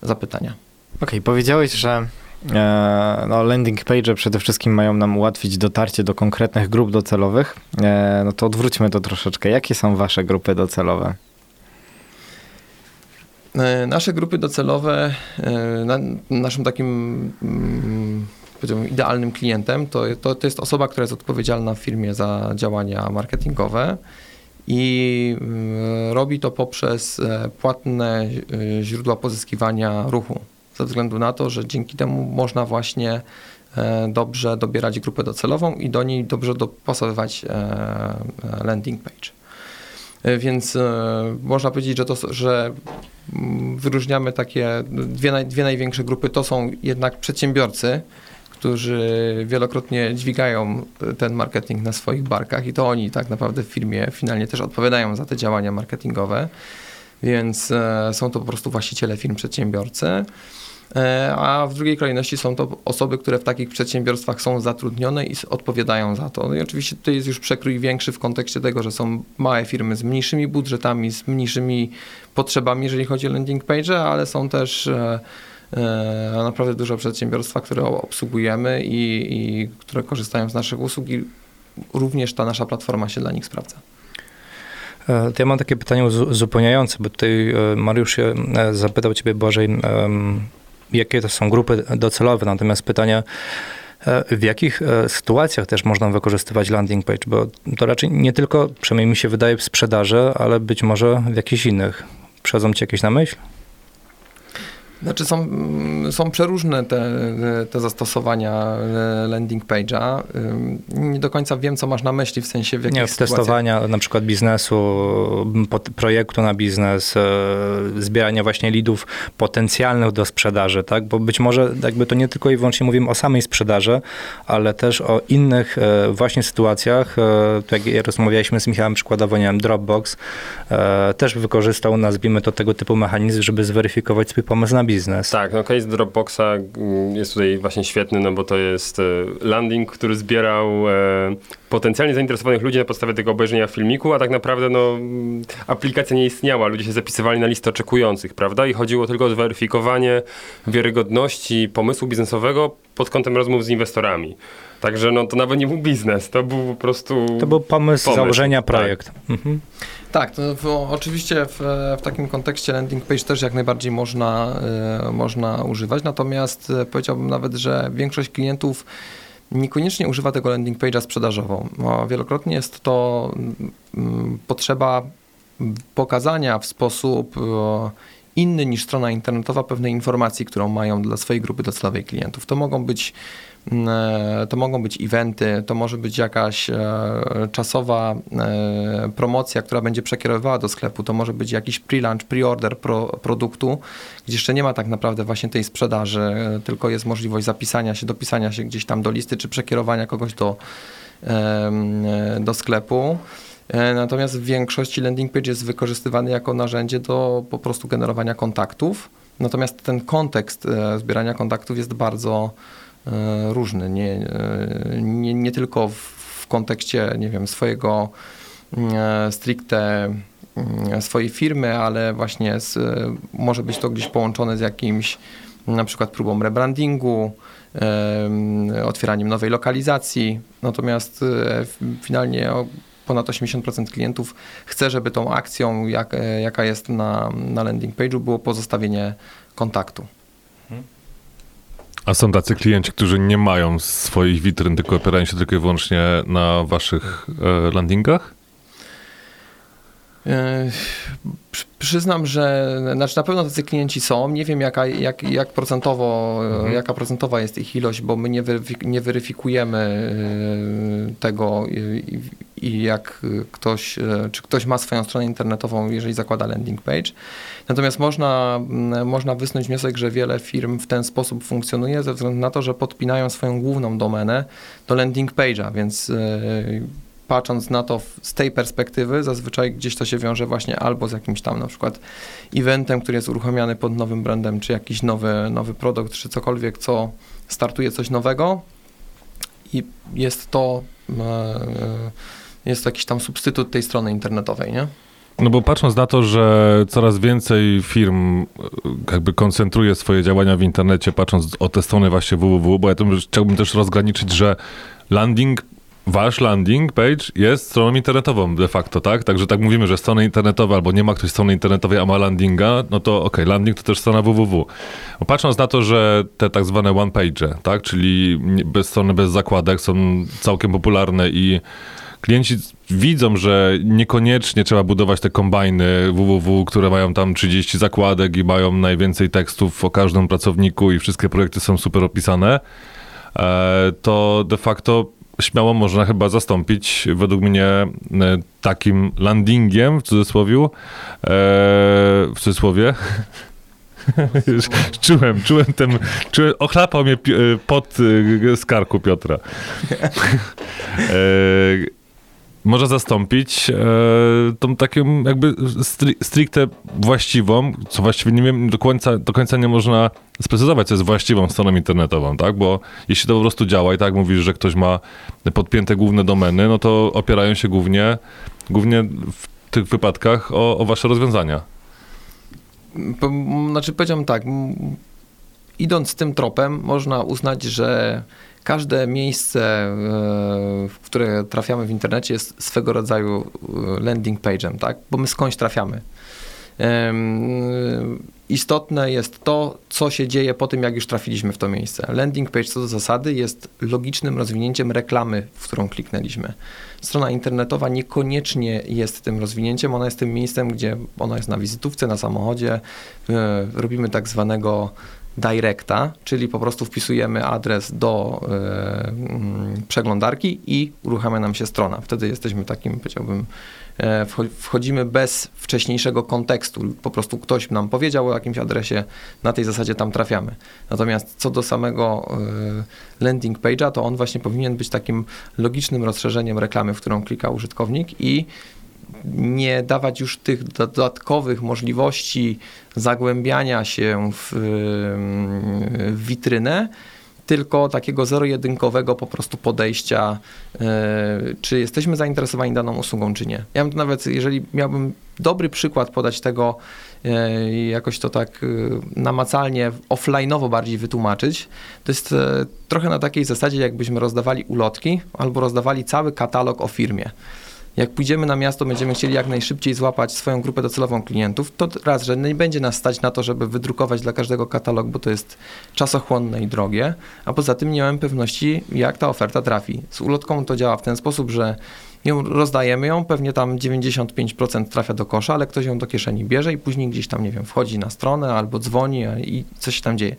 zapytania. Okej, powiedziałeś, że e, no, landing page przede wszystkim mają nam ułatwić dotarcie do konkretnych grup docelowych. E, no to odwróćmy to troszeczkę. Jakie są wasze grupy docelowe? E, Nasze grupy docelowe, e, na, naszym takim mm, powiedziałbym, idealnym klientem to, to, to jest osoba, która jest odpowiedzialna w firmie za działania marketingowe i mm, robi to poprzez e, płatne e, źródła pozyskiwania ruchu. Ze względu na to, że dzięki temu można właśnie e, dobrze dobierać grupę docelową i do niej dobrze dopasowywać e, e, landing page. E, Więc e, można powiedzieć, że, to, że mm, wyróżniamy takie dwie, dwie największe grupy. To są jednak przedsiębiorcy, którzy wielokrotnie dźwigają ten marketing na swoich barkach i to oni tak naprawdę w firmie finalnie też odpowiadają za te działania marketingowe. Więc e, są to po prostu właściciele firm przedsiębiorcy. E, A w drugiej kolejności są to osoby, które w takich przedsiębiorstwach są zatrudnione i odpowiadają za to. No i oczywiście tutaj jest już przekrój większy w kontekście tego, że są małe firmy z mniejszymi budżetami, z mniejszymi potrzebami, jeżeli chodzi o landing page, ale są też e, naprawdę duże przedsiębiorstwa, które obsługujemy i, i które korzystają z naszych usług i również ta nasza platforma się dla nich sprawdza. E, To ja mam takie pytanie uzu- uzupełniające, bo tutaj e, Mariusz e, zapytał ciebie, em, jakie to są grupy docelowe, natomiast pytanie, e, w jakich e, sytuacjach też można wykorzystywać landing page, bo to raczej nie tylko, przynajmniej mi się wydaje, w sprzedaży, ale być może w jakichś innych. Przychodzą ci jakieś na myśl? Znaczy są, są przeróżne te, te zastosowania e, landing page'a. Ym, Nie do końca wiem, co masz na myśli, w sensie w jakich Nie, testowania na przykład biznesu, projektu na biznes, e, zbierania właśnie lidów potencjalnych do sprzedaży, tak? Bo być może jakby to nie tylko i wyłącznie mówimy o samej sprzedaży, ale też o innych e, właśnie sytuacjach. E, tak jak rozmawialiśmy z Michałem przykładowo, nie wiem, Dropbox e, też wykorzystał, nazwijmy to tego typu mechanizm, żeby zweryfikować swój pomysł na biznes. Tak, no case Dropboxa mm, jest tutaj właśnie świetny, no bo to jest e, landing, który zbierał e, potencjalnie zainteresowanych ludzi na podstawie tego obejrzenia filmiku, a tak naprawdę no, mm, aplikacja nie istniała, ludzie się zapisywali na listę oczekujących, prawda? I chodziło tylko o zweryfikowanie wiarygodności pomysłu biznesowego pod kątem rozmów z inwestorami. Także no to nawet nie był biznes, to był po prostu To był pomysł, Pomysł, założenia, tak. projekt. Mhm. Tak, to w, oczywiście w, w takim kontekście landing page też jak najbardziej można, e, można używać, natomiast e, powiedziałbym nawet, że większość klientów niekoniecznie używa tego landing page'a sprzedażowo. Wielokrotnie jest to mm, potrzeba pokazania w sposób e, inny niż strona internetowa pewnej informacji, którą mają dla swojej grupy docelowej klientów. To mogą być to mogą być eventy, to może być jakaś e, czasowa e, promocja, która będzie przekierowywała do sklepu, to może być jakiś pre-launch, pre-order pro, produktu, gdzie jeszcze nie ma tak naprawdę właśnie tej sprzedaży, e, tylko jest możliwość zapisania się, dopisania się gdzieś tam do listy, czy przekierowania kogoś do, e, do sklepu. E, Natomiast w większości landing page jest wykorzystywany jako narzędzie do po prostu generowania kontaktów. Natomiast ten kontekst e, zbierania kontaktów jest bardzo e, różny. Nie, e, nie, nie tylko w, kontekście, nie wiem, swojego e, stricte mm, swojej firmy, ale właśnie z, e, może być to gdzieś połączone z jakimś na przykład próbą rebrandingu, em, otwieraniem nowej lokalizacji. Natomiast e, finalnie ponad 80% klientów chce, żeby tą akcją, jak, e, jaka jest na, na landing page'u, było pozostawienie kontaktu. A są tacy klienci, którzy nie mają swoich witryn, tylko opierają się tylko i wyłącznie na waszych e, landingach? Przy- Przyznam, że znaczy na pewno tacy klienci są. Nie wiem, jaka, jak, jak procentowo, e, jaka procentowa jest ich ilość, bo my nie, weryfik- nie weryfikujemy e, tego i, i jak ktoś, czy ktoś ma swoją stronę internetową, jeżeli zakłada landing page. Natomiast można, m, można wysnuć wniosek, że wiele firm w ten sposób funkcjonuje ze względu na to, że podpinają swoją główną domenę do landing page'a, więc patrząc na to z tej perspektywy, zazwyczaj gdzieś to się wiąże właśnie albo z jakimś tam na przykład eventem, który jest uruchamiany pod nowym brandem, czy jakiś nowy, nowy produkt, czy cokolwiek, co startuje coś nowego i jest to e, jest to jakiś tam substytut tej strony internetowej, nie? No bo patrząc na to, że coraz więcej firm e, jakby koncentruje swoje działania w internecie, patrząc o te strony właśnie www, bo ja chciałbym też rozgraniczyć, że landing, wasz landing page jest stroną internetową de facto, tak? Także tak mówimy, że strony internetowe albo nie ma ktoś strony internetowej, a ma landinga, no to okej, landing to też strona www. Patrząc na to, że te tak zwane one page, tak? Czyli bez strony bez zakładek są całkiem popularne i klienci widzą, że niekoniecznie trzeba budować te kombajny www, które mają tam 30 zakładek i mają najwięcej tekstów o każdym pracowniku i wszystkie projekty są super opisane, e, to de facto śmiało można chyba zastąpić według mnie e, takim landingiem w cudzysłowie, e, w cudzysłowie, [LAUGHS] czułem, czułem ten, czułem, ochlapał mnie e, pot e, z karku Piotra. [LAUGHS] Może zastąpić e, tą taką jakby stri, stricte właściwą, co właściwie nie wiem, do końca, do końca nie można sprecyzować, co jest właściwą stroną internetową, tak? Bo jeśli to po prostu działa i tak mówisz, że ktoś ma podpięte główne domeny, no to opierają się głównie, głównie w tych wypadkach o, o wasze rozwiązania. Po- Znaczy powiedziałbym tak, idąc tym tropem, można uznać, że każde miejsce, e, w które trafiamy w internecie jest swego rodzaju e, landing page'em, tak? Bo my skądś trafiamy. Istotne jest to, co się dzieje po tym, jak już trafiliśmy w to miejsce. Landing page co do zasady jest logicznym rozwinięciem reklamy, w którą kliknęliśmy. Strona internetowa niekoniecznie jest tym rozwinięciem, ona jest tym miejscem, gdzie ona jest na wizytówce, na samochodzie. E, Robimy tak zwanego directa, czyli po prostu wpisujemy adres do mm, przeglądarki i uruchamia nam się strona. Wtedy jesteśmy takim, powiedziałbym, e, wcho- wchodzimy bez wcześniejszego kontekstu. Po prostu ktoś nam powiedział o jakimś adresie, na tej zasadzie tam trafiamy. Natomiast co do samego e, landing page'a, to on właśnie powinien być takim logicznym rozszerzeniem reklamy, w którą klika użytkownik i nie dawać już tych dodatkowych możliwości zagłębiania się w, w witrynę, tylko takiego zero-jedynkowego po prostu podejścia, e, czy jesteśmy zainteresowani daną usługą, czy nie. Ja bym nawet, jeżeli miałbym dobry przykład podać tego, e, jakoś to tak e, namacalnie, offline'owo bardziej wytłumaczyć, to jest trochę na takiej zasadzie, jakbyśmy rozdawali ulotki albo rozdawali cały katalog o firmie. Jak pójdziemy na miasto, będziemy chcieli jak najszybciej złapać swoją grupę docelową klientów, to raz, że nie będzie nas stać na to, żeby wydrukować dla każdego katalog, bo to jest czasochłonne i drogie, a poza tym nie mamy pewności, jak ta oferta trafi. Z ulotką to działa w ten sposób, że ją rozdajemy ją, pewnie tam 95% trafia do kosza, ale ktoś ją do kieszeni bierze i później gdzieś tam, nie wiem, wchodzi na stronę albo dzwoni i coś się tam dzieje.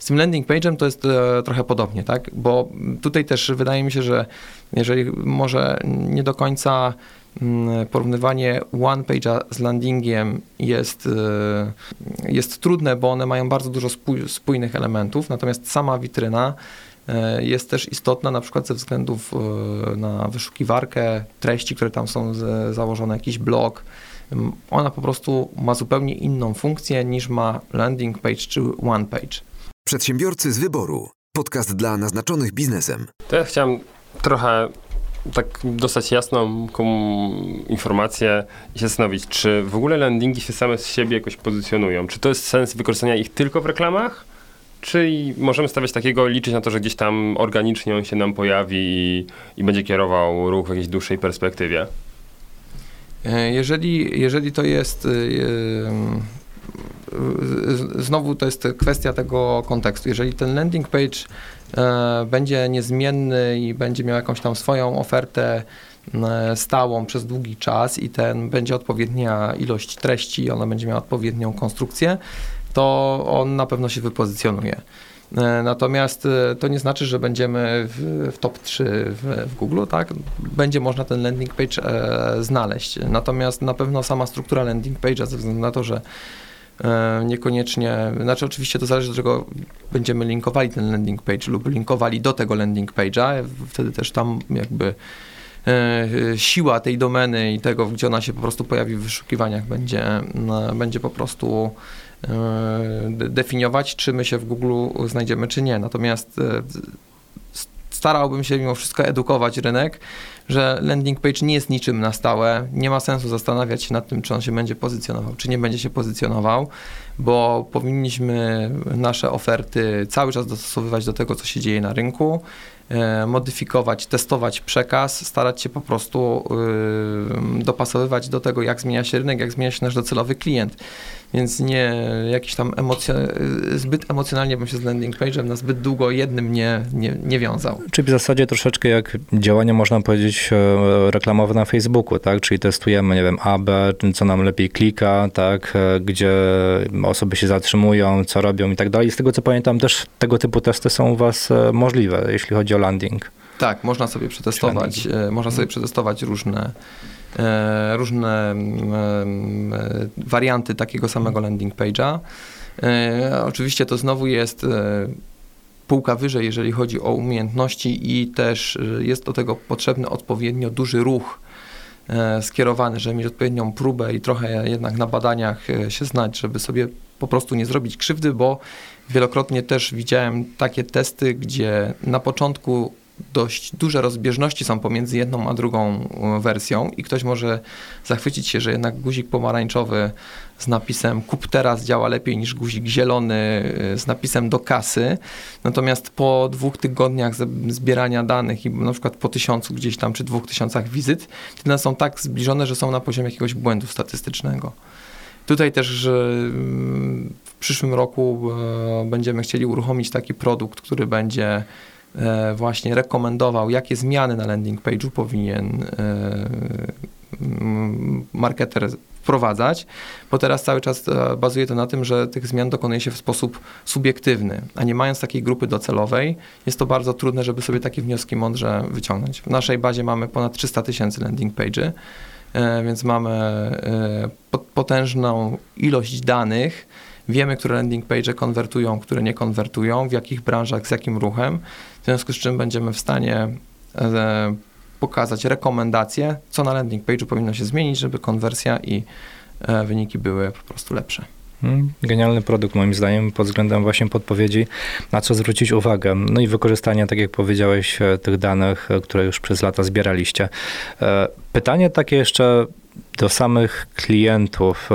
Z tym landing page'em to jest e, trochę podobnie, tak? Bo tutaj też wydaje mi się, że jeżeli może nie do końca mm, porównywanie one page'a z landingiem jest, e, jest trudne, bo one mają bardzo dużo spój, spójnych elementów, natomiast sama witryna e, jest też istotna na przykład ze względów na wyszukiwarkę treści, które tam są założone, jakiś blog. Mm, Ona po prostu ma zupełnie inną funkcję niż ma landing page czy one page. Przedsiębiorcy z wyboru. Podcast dla naznaczonych biznesem. To ja chciałem trochę tak dostać jasną informację i się zastanowić, czy w ogóle landingi się same z siebie jakoś pozycjonują? Czy to jest sens wykorzystania ich tylko w reklamach? Czy możemy stawiać takiego, liczyć na to, że gdzieś tam organicznie on się nam pojawi i, i będzie kierował ruch w jakiejś dłuższej perspektywie? E, Jeżeli, jeżeli to jest. Znowu to jest kwestia tego kontekstu. Jeżeli ten landing page e, będzie niezmienny i będzie miał jakąś tam swoją ofertę e, stałą przez długi czas i ten będzie odpowiednia ilość treści, ona będzie miała odpowiednią konstrukcję, to on na pewno się wypozycjonuje. E, Natomiast to nie znaczy, że będziemy w, w top 3 w, w Google, tak? Będzie można ten landing page e, znaleźć. Natomiast na pewno sama struktura landing page'a, ze względu na to, że niekoniecznie, znaczy oczywiście to zależy, do czego będziemy linkowali ten landing page lub linkowali do tego landing page'a, wtedy też tam jakby e, siła tej domeny i tego, gdzie ona się po prostu pojawi w wyszukiwaniach będzie, no, będzie po prostu e, de- definiować, czy my się w Google znajdziemy, czy nie. Natomiast e, starałbym się mimo wszystko edukować rynek, że landing page nie jest niczym na stałe. Nie ma sensu zastanawiać się nad tym, czy on się będzie pozycjonował, czy nie będzie się pozycjonował, bo powinniśmy nasze oferty cały czas dostosowywać do tego, co się dzieje na rynku, e, modyfikować, testować przekaz, starać się po prostu y, dopasowywać do tego, jak zmienia się rynek, jak zmienia się nasz docelowy klient. Więc nie jakiś tam emocjo, zbyt emocjonalnie bym się z landing page'em na zbyt długo jednym nie, nie, nie wiązał. Czyli w zasadzie troszeczkę jak działania, można powiedzieć, e, reklamowe na Facebooku, tak? Czyli testujemy, nie wiem, AB, co nam lepiej klika, tak? E, Gdzie osoby się zatrzymują, co robią i tak dalej. Z tego co pamiętam, też tego typu testy są u Was e, możliwe, jeśli chodzi o landing. Tak, można sobie przetestować, można sobie przetestować różne, różne mm, e, warianty takiego samego landing page'a. E, oczywiście to znowu jest e, półka wyżej, jeżeli chodzi o umiejętności i też e, jest do tego potrzebny odpowiednio duży ruch e, skierowany, żeby mieć odpowiednią próbę i trochę jednak na badaniach e, się znać, żeby sobie po prostu nie zrobić krzywdy, bo wielokrotnie też widziałem takie testy, gdzie na początku dość duże rozbieżności są pomiędzy jedną a drugą e, wersją i ktoś może zachwycić się, że jednak guzik pomarańczowy z napisem kup teraz działa lepiej niż guzik zielony e, z napisem do kasy. Natomiast po dwóch tygodniach zbierania danych i na przykład po tysiącu gdzieś tam czy dwóch tysiącach wizyt, te są tak zbliżone, że są na poziomie jakiegoś błędu statystycznego. Tutaj też że mm, w przyszłym roku e, będziemy chcieli uruchomić taki produkt, który będzie właśnie rekomendował, jakie zmiany na landing page'u powinien e, marketer wprowadzać, bo teraz cały czas e, bazuje to na tym, że tych zmian dokonuje się w sposób subiektywny, a nie mając takiej grupy docelowej, jest to bardzo trudne, żeby sobie takie wnioski mądrze wyciągnąć. W naszej bazie mamy ponad 300 tysięcy landing page'y, e, więc mamy e, pot- potężną ilość danych, wiemy, które landing page'e konwertują, które nie konwertują, w jakich branżach, z jakim ruchem, w związku z czym będziemy w stanie e, pokazać rekomendacje, co na landing page'u powinno się zmienić, żeby konwersja i e, wyniki były po prostu lepsze. Mm, Genialny produkt moim zdaniem pod względem właśnie podpowiedzi, na co zwrócić uwagę. No i wykorzystania, tak jak powiedziałeś, e, tych danych, e, które już przez lata zbieraliście. E, Pytanie takie jeszcze do samych klientów.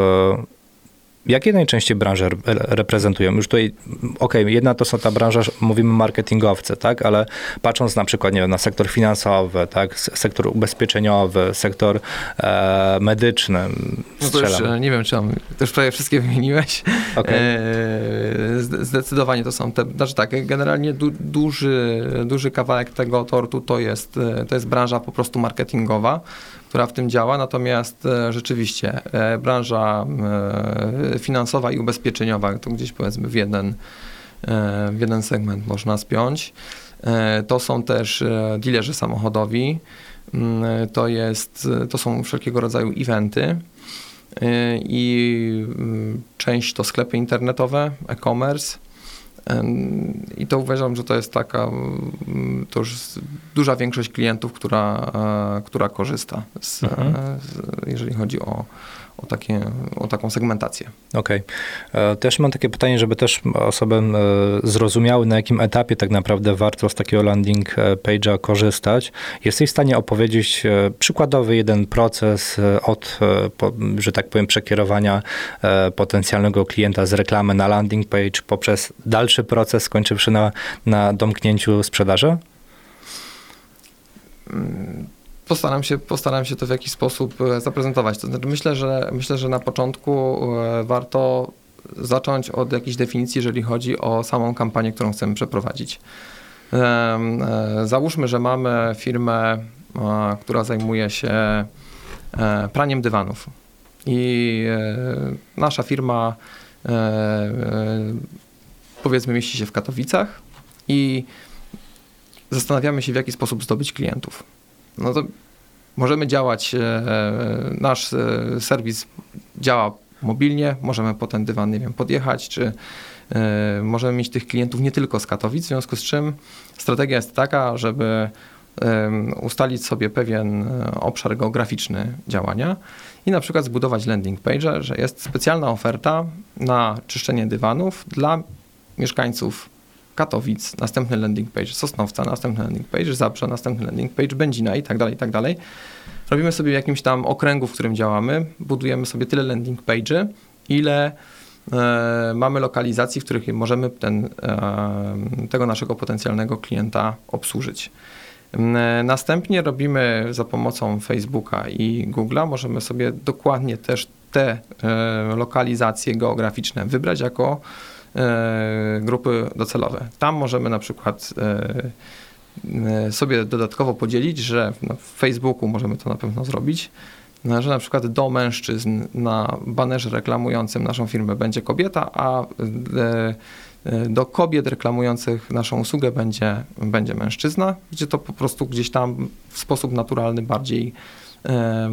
Jakie najczęściej branże re- reprezentują? Już tutaj, okej, jedna to są ta branża, mówimy marketingowcy, tak, ale patrząc na przykład, nie wiem, na sektor finansowy, tak, sektor ubezpieczeniowy, sektor e, medyczny, No to już strzelam. e, nie wiem, czy mam, już prawie wszystkie [LAUGHS] wymieniłeś. Okej. E, zde- Zdecydowanie to są te, znaczy tak, generalnie du, duży, duży kawałek tego tortu to jest, e, to jest branża po prostu marketingowa, która w tym działa, natomiast e, rzeczywiście e, branża e, finansowa i ubezpieczeniowa, to gdzieś powiedzmy w jeden, w jeden segment można spiąć. To są też dealerzy samochodowi, Mm, to, jest, to są wszelkiego rodzaju eventy i mm, część to sklepy internetowe, e-commerce. I to uważam, że to jest taka to już duża większość klientów, która, e, która korzysta, z, Mhm. e, z, jeżeli chodzi o, o, takie, o taką segmentację. Okej. Okay. Też mam takie pytanie, żeby też osoby e, zrozumiały, na jakim etapie tak naprawdę warto z takiego landing e, page'a korzystać. Jesteś w stanie opowiedzieć e, przykładowy jeden proces e, od, e, że tak powiem, przekierowania e, potencjalnego klienta z reklamy na landing page poprzez dalszy proces, skończywszy na, na domknięciu sprzedaży? Postaram się, postaram się to w jakiś sposób e, zaprezentować. To znaczy myślę, że myślę, że na początku e, warto zacząć od jakiejś definicji, jeżeli chodzi o samą kampanię, którą chcemy przeprowadzić. E, Załóżmy, że mamy firmę, która zajmuje się praniem dywanów. I nasza firma powiedzmy mieści się w Katowicach i zastanawiamy się, w jaki sposób zdobyć klientów. No to możemy działać, e, nasz e, serwis działa mobilnie, możemy po ten dywan, nie wiem, podjechać, czy e, możemy mieć tych klientów nie tylko z Katowic, w związku z czym strategia jest taka, żeby ustalić sobie pewien e, obszar geograficzny działania i na przykład zbudować landing page, że jest specjalna oferta na czyszczenie dywanów dla mieszkańców Katowic, następny landing page Sosnowca, następny landing page Zabrze, następny landing page Będzina i tak dalej, i tak dalej. Robimy sobie w jakimś tam okręgu, w którym działamy, budujemy sobie tyle landing page'y, ile e, mamy lokalizacji, w których możemy ten, e, tego naszego potencjalnego klienta obsłużyć. E, Następnie robimy za pomocą Facebooka i Google'a, możemy sobie dokładnie też te e, lokalizacje geograficzne wybrać jako grupy docelowe. Tam możemy na przykład e, e, sobie dodatkowo podzielić, że no, w Facebooku możemy to na pewno zrobić, no, że na przykład do mężczyzn na banerze reklamującym naszą firmę będzie kobieta, a e, e, do kobiet reklamujących naszą usługę będzie, będzie mężczyzna, gdzie to po prostu gdzieś tam w sposób naturalny bardziej, e,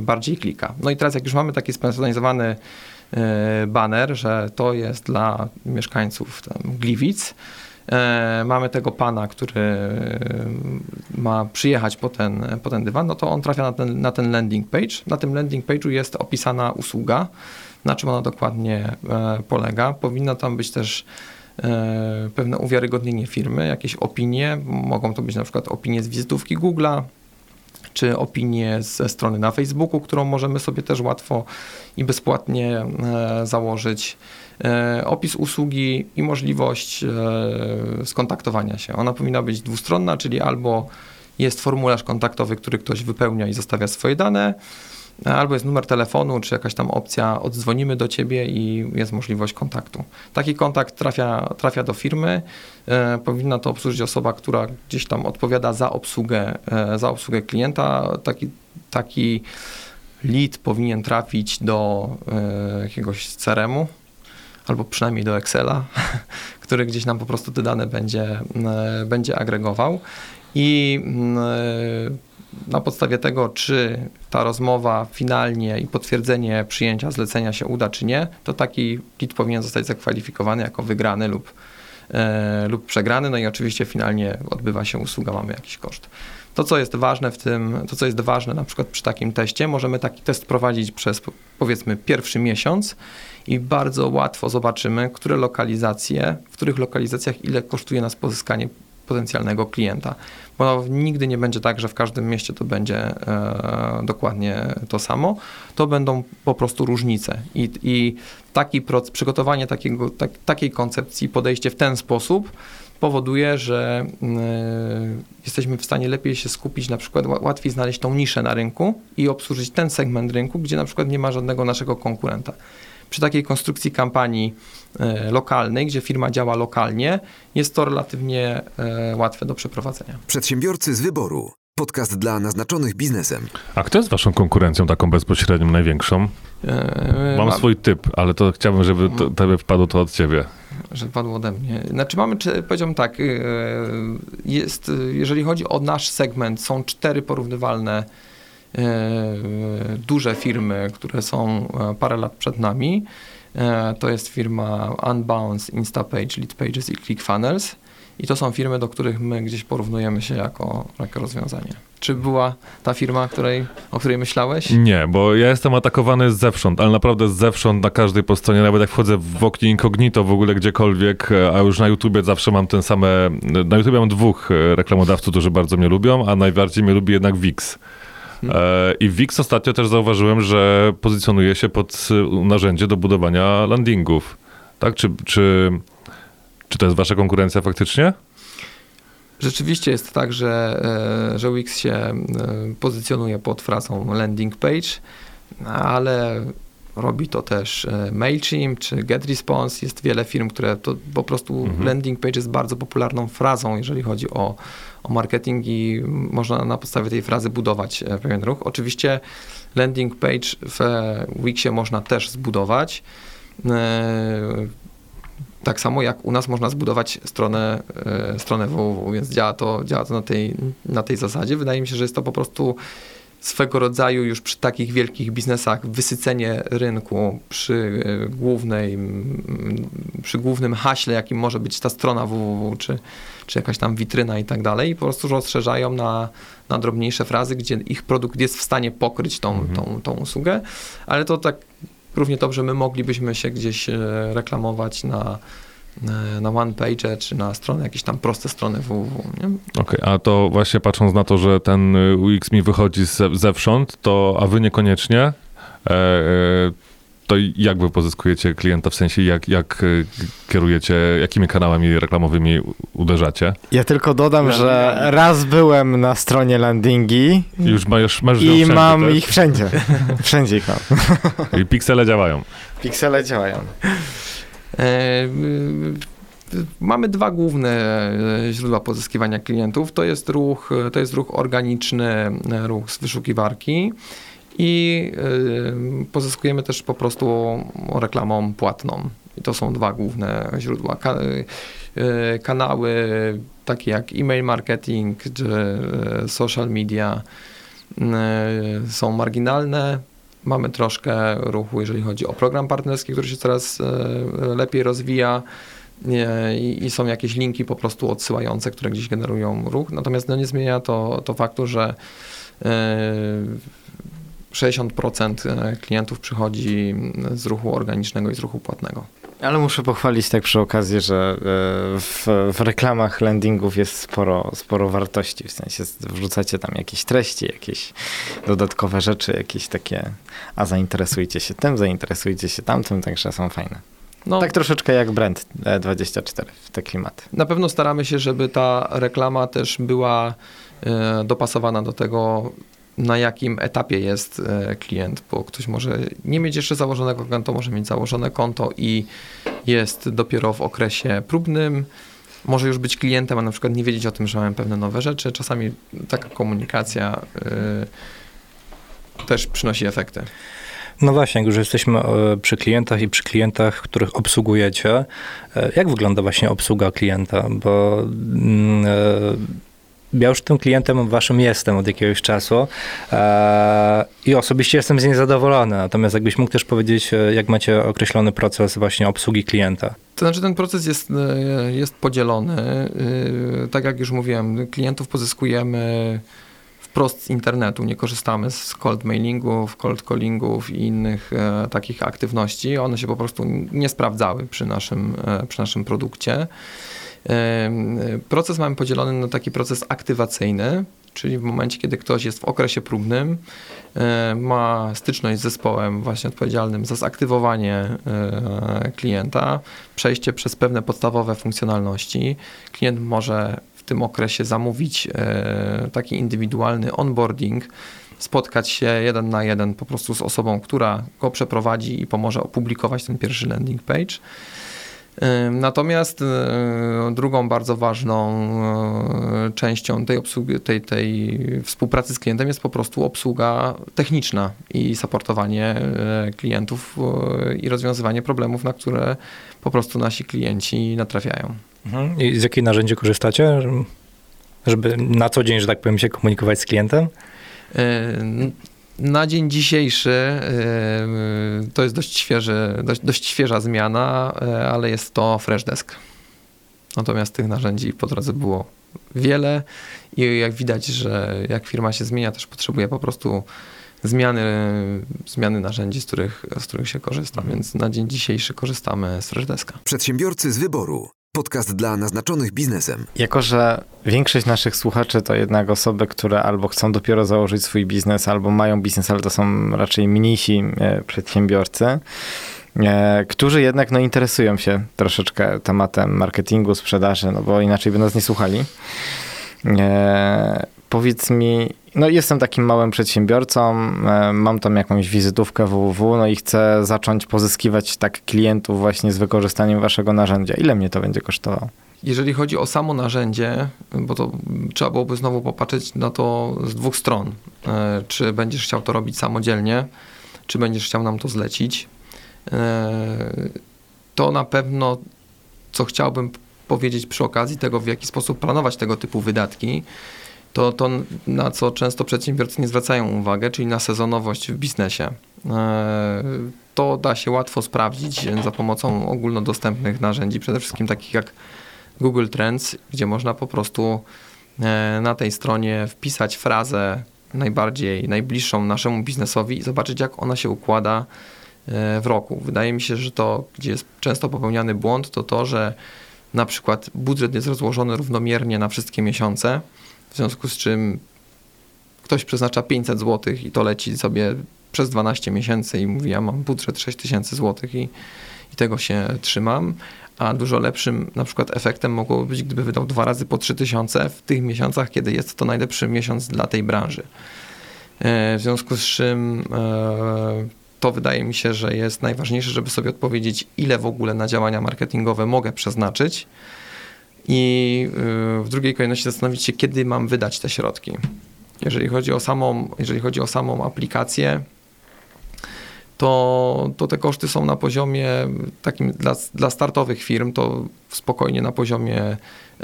bardziej klika. No i teraz jak już mamy taki spersonalizowany e, baner, że to jest dla mieszkańców tam Gliwic, e, mamy tego pana, który e, ma przyjechać po ten, po ten dywan, no to on trafia na ten, na ten landing page. Na tym landing page'u jest opisana usługa, na czym ona dokładnie e, polega. Powinno tam być też e, pewne uwiarygodnienie firmy, jakieś opinie. Mogą to być na przykład opinie z wizytówki Google'a, czy opinie ze strony na Facebooku, którą możemy sobie też łatwo i bezpłatnie e, założyć. E, opis usługi i możliwość e, skontaktowania się. Ona powinna być dwustronna, czyli albo jest formularz kontaktowy, który ktoś wypełnia i zostawia swoje dane, albo jest numer telefonu, czy jakaś tam opcja, oddzwonimy do ciebie i jest możliwość kontaktu. Taki kontakt trafia, trafia do firmy, e, powinna to obsłużyć osoba, która gdzieś tam odpowiada za obsługę, e, za obsługę klienta. Taki, taki lead powinien trafić do e, jakiegoś CRM-u, albo przynajmniej do Excela, [LAUGHS] który gdzieś nam po prostu te dane będzie, e, będzie agregował. I mm, e, na podstawie tego, czy ta rozmowa finalnie i potwierdzenie przyjęcia zlecenia się uda, czy nie, to taki kit powinien zostać zakwalifikowany jako wygrany lub, e, lub przegrany. No i oczywiście finalnie odbywa się usługa, mamy jakiś koszt. To, co jest ważne w tym, to, co jest ważne na przykład przy takim teście, możemy taki test prowadzić przez powiedzmy pierwszy miesiąc i bardzo łatwo zobaczymy, które lokalizacje, w których lokalizacjach ile kosztuje nas pozyskanie potencjalnego klienta. Bo nigdy nie będzie tak, że w każdym mieście to będzie e, dokładnie to samo. To będą po prostu różnice. I, i taki proces, przygotowanie takiego, tak, takiej koncepcji, podejście w ten sposób powoduje, że y, jesteśmy w stanie lepiej się skupić, na przykład łatwiej znaleźć tą niszę na rynku i obsłużyć ten segment rynku, gdzie na przykład nie ma żadnego naszego konkurenta. Przy takiej konstrukcji kampanii lokalnej, gdzie firma działa lokalnie, jest to relatywnie y, łatwe do przeprowadzenia. Przedsiębiorcy z wyboru. Podcast dla naznaczonych biznesem. A kto jest waszą konkurencją taką bezpośrednią, największą? Mam mam swój typ, ale to chciałbym, żeby to, tobie wpadło to od ciebie że padło ode mnie. Znaczy mamy, powiedziałbym tak, jest, jeżeli chodzi o nasz segment, są cztery porównywalne duże firmy, które są e, parę lat przed nami. E, to jest firma Unbounce, Instapage, Leadpages i ClickFunnels. I to są firmy, do których my gdzieś porównujemy się jako, jako rozwiązanie. Czy była ta firma, której, o której myślałeś? Nie, bo ja jestem atakowany zewsząd, ale naprawdę zewsząd na każdej po stronie, nawet jak wchodzę w oknie incognito w ogóle gdziekolwiek, a już na YouTubie zawsze mam ten same, na YouTubie mam dwóch e, reklamodawców, którzy bardzo mnie lubią, a najbardziej mnie lubi jednak Wix. E, I Wix ostatnio też zauważyłem, że pozycjonuje się pod narzędzie do budowania landingów. Tak? Czy, czy, czy to jest wasza konkurencja faktycznie? Rzeczywiście jest tak, że, e, że Wix się e, pozycjonuje pod frazą landing page, ale robi to też e, MailChimp czy GetResponse. Jest wiele firm, które to po prostu mhm. landing page jest bardzo popularną frazą, jeżeli chodzi o, o marketing i można na podstawie tej frazy budować pewien ruch. Oczywiście landing page w Wixie można też zbudować. Tak samo jak u nas można zbudować stronę, e, stronę www, więc działa to, działa to na, tej, na tej zasadzie. Wydaje mi się, że jest to po prostu swego rodzaju już przy takich wielkich biznesach wysycenie rynku przy e, głównej, przy głównym haśle, jakim może być ta strona www, czy, czy jakaś tam witryna i tak dalej, i po prostu rozszerzają na, na drobniejsze frazy, gdzie ich produkt jest w stanie pokryć tą, mhm. tą, tą usługę, ale to tak równie dobrze my moglibyśmy się gdzieś e, reklamować na, na one page czy na stronę, jakieś tam proste strony www. Okej, okay, a to właśnie patrząc na to, że ten UX mi wychodzi z, zewsząd, to a wy niekoniecznie, e, e, to jak wy pozyskujecie klienta, w sensie jak, jak kierujecie, jakimi kanałami reklamowymi uderzacie? Ja tylko dodam, że raz byłem na stronie landingi I już masz, masz i mam tak? ich wszędzie. [LAUGHS] Wszędzie ich mam. I piksele działają. Piksele działają. E, mamy dwa główne e, źródła pozyskiwania klientów. To jest ruch, to jest ruch organiczny, ruch z wyszukiwarki i e, pozyskujemy też po prostu reklamą płatną. I to są dwa główne źródła. Kanały takie jak e-mail marketing czy social media są marginalne Mamy troszkę ruchu, jeżeli chodzi o program partnerski, który się coraz e, lepiej rozwija. I, i, są jakieś linki po prostu odsyłające, które gdzieś generują ruch. Natomiast no, nie zmienia to, to faktu, że 60% e, klientów przychodzi z ruchu organicznego i z ruchu płatnego. Ale muszę pochwalić tak przy okazji, że e, w, w, reklamach landingów jest sporo, sporo wartości, w sensie wrzucacie tam jakieś treści, jakieś dodatkowe rzeczy, jakieś takie, a zainteresujcie się tym, zainteresujcie się tamtym, także są fajne. No, tak troszeczkę jak Brand24 w te klimaty. Na pewno staramy się, żeby ta reklama też była e, dopasowana do tego, na jakim etapie jest e, klient, bo ktoś może nie mieć jeszcze założonego konta, może mieć założone konto i jest dopiero w okresie próbnym, może już być klientem, a na przykład nie wiedzieć o tym, że mamy pewne nowe rzeczy. Czasami taka komunikacja y, też przynosi efekty. No właśnie, jak już jesteśmy e, przy klientach i przy klientach, których obsługujecie, jak wygląda właśnie obsługa klienta? Bo mm, ja już tym klientem waszym jestem od jakiegoś czasu e, i osobiście jestem z niej zadowolony. Natomiast jakbyś mógł też powiedzieć, jak macie określony proces właśnie obsługi klienta? To znaczy ten proces jest, jest podzielony. Tak jak już mówiłem, klientów pozyskujemy wprost z internetu, nie korzystamy z cold mailingów, cold callingów i innych e, takich aktywności. One się po prostu nie sprawdzały przy naszym, e, przy naszym produkcie. Proces mamy podzielony na taki proces aktywacyjny, czyli w momencie, kiedy ktoś jest w okresie próbnym, ma styczność z zespołem właśnie odpowiedzialnym za zaktywowanie e, klienta, przejście przez pewne podstawowe funkcjonalności. Klient może tym okresie zamówić e, taki indywidualny onboarding, spotkać się jeden na jeden po prostu z osobą, która go przeprowadzi i pomoże opublikować ten pierwszy landing page. E, natomiast e, drugą bardzo ważną częścią tej, obsługi, tej, tej współpracy z klientem jest po prostu obsługa techniczna i supportowanie klientów i rozwiązywanie problemów, na które po prostu nasi klienci natrafiają. Mhm. I z jakiej narzędzie korzystacie, żeby na co dzień, że tak powiem, się komunikować z klientem? Na dzień dzisiejszy e, to jest dość, świeży, dość, dość świeża zmiana, e, ale jest to Freshdesk. Natomiast tych narzędzi po drodze było wiele i jak widać, że jak firma się zmienia, też potrzebuje po prostu zmiany, zmiany narzędzi, z których, z których się korzysta, więc na dzień dzisiejszy korzystamy z Freshdeska. Przedsiębiorcy z wyboru. Podcast dla naznaczonych biznesem. Jako, że większość naszych słuchaczy to jednak osoby, które albo chcą dopiero założyć swój biznes, albo mają biznes, ale to są raczej mniejsi e, przedsiębiorcy, e, którzy jednak no, interesują się troszeczkę tematem marketingu, sprzedaży, no bo inaczej by nas nie słuchali. E, powiedz mi, no jestem takim małym przedsiębiorcą, e, mam tam jakąś wizytówkę www, no i chcę zacząć pozyskiwać tak klientów właśnie z wykorzystaniem waszego narzędzia. Ile mnie to będzie kosztowało? Jeżeli chodzi o samo narzędzie, bo to trzeba byłoby znowu popatrzeć na to z dwóch stron. E, czy będziesz chciał to robić samodzielnie, czy będziesz chciał nam to zlecić. E, to na pewno, co chciałbym powiedzieć przy okazji tego, w jaki sposób planować tego typu wydatki, to, to na co często przedsiębiorcy nie zwracają uwagę, czyli na sezonowość w biznesie. E, to da się łatwo sprawdzić za pomocą ogólnodostępnych narzędzi, przede wszystkim takich jak Google Trends, gdzie można po prostu e, na tej stronie wpisać frazę najbardziej najbliższą naszemu biznesowi i zobaczyć, jak ona się układa e, w roku. Wydaje mi się, że to, gdzie jest często popełniany błąd, to to, że na przykład budżet jest rozłożony równomiernie na wszystkie miesiące, w związku z czym ktoś przeznacza 500 zł i to leci sobie przez 12 miesięcy i mówi, ja mam budżet 6000 zł i, i tego się trzymam, a dużo lepszym na przykład efektem mogłoby być, gdyby wydał dwa razy po 3000 w tych miesiącach, kiedy jest to najlepszy miesiąc dla tej branży. E, w związku z czym e, to wydaje mi się, że jest najważniejsze, żeby sobie odpowiedzieć, ile w ogóle na działania marketingowe mogę przeznaczyć, i y, w drugiej kolejności zastanowić się, kiedy mam wydać te środki. Jeżeli chodzi o samą, jeżeli chodzi o samą aplikację, to, to te koszty są na poziomie takim dla, dla startowych firm, to spokojnie na poziomie